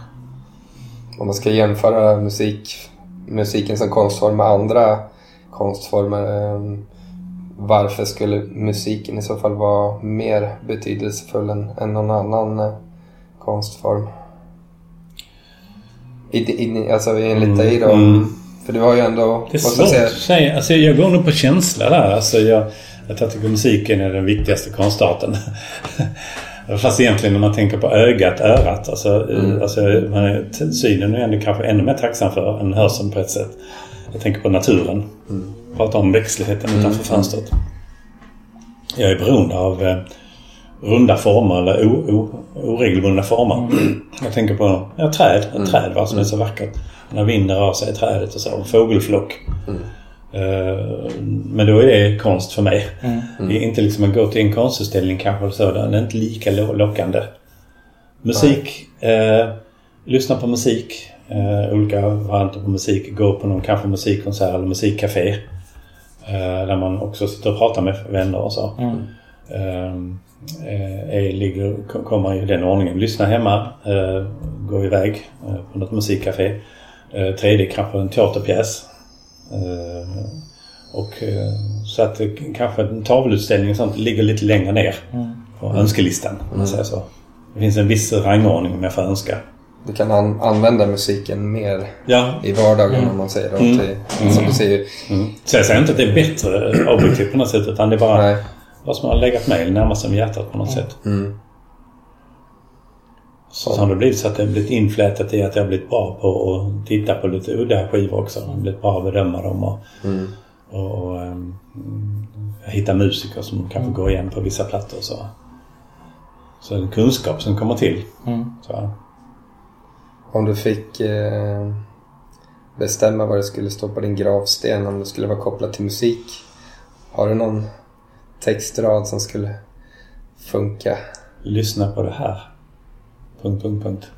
Om man ska jämföra musik, musiken som konstform med andra konstformer. eh, Varför skulle musiken i så fall vara mer betydelsefull än, än någon annan eh, konstform? I, i, alltså enligt dig då? Mm. För du har ju ändå... Det är svårt säga- att säga. Alltså, jag går nog på känsla där. Alltså, jag, jag tycker musiken är den viktigaste konstarten. <laughs> Fast egentligen när man tänker på ögat, örat. Alltså, Mm. alltså, man är, synen är ändå kanske ännu mer tacksam för än hörseln på ett sätt. Jag tänker på naturen. Mm. Prata om växtligheten utanför fönstret. Jag är beroende av eh, runda former eller o, o, oregelbundna former. Jag tänker på ja, träd. Ett träd va, som är så vackert. När vinden rör sig i trädet och så. En fågelflock. Eh, Men då är det konst för mig. Det är inte liksom att gå till en konstutställning kanske eller så. Den är inte lika lo- lockande. Musik. Eh, lyssna på musik. Eh, olika varianter på musik. Gå på någon kanske musikkonsert eller musikcafé. Eh, där man också sitter och pratar med vänner och så. Eh, eh, är, ligger, ko- kommer i den ordningen. Lyssna hemma. Eh, gå iväg eh, på något musikcafé. Eh, tredje kanske en teaterpjäs. Eh, och eh, så att det, kanske en tavelutställning och sånt ligger lite längre ner på önskelistan. Om man säger så. Det finns en viss rangordning om jag får önska. Du kan an, använda musiken mer Ja, i vardagen om man säger då. Mm. Till, Som du säger. Mm. Så jag säger inte att det är bättre objektivt på något sätt utan det är bara Nej. vad som har legat mig närmast med hjärtat på något sätt. Mm. Så har det blivit så att det har blivit inflätat i att jag har blivit bra på att titta på lite udda skivor också. Jag har blivit bra på att bedöma dem och, Mm. och, och um, hitta musiker som kanske går igen på vissa plattor. Så, så en kunskap som kommer till. Mm. Så, Om du fick eh, bestämma vad det skulle stå på din gravsten om det skulle vara kopplat till musik. Har du någon textrad som skulle funka? lyssna på det här. Punkt, punkt, punkt.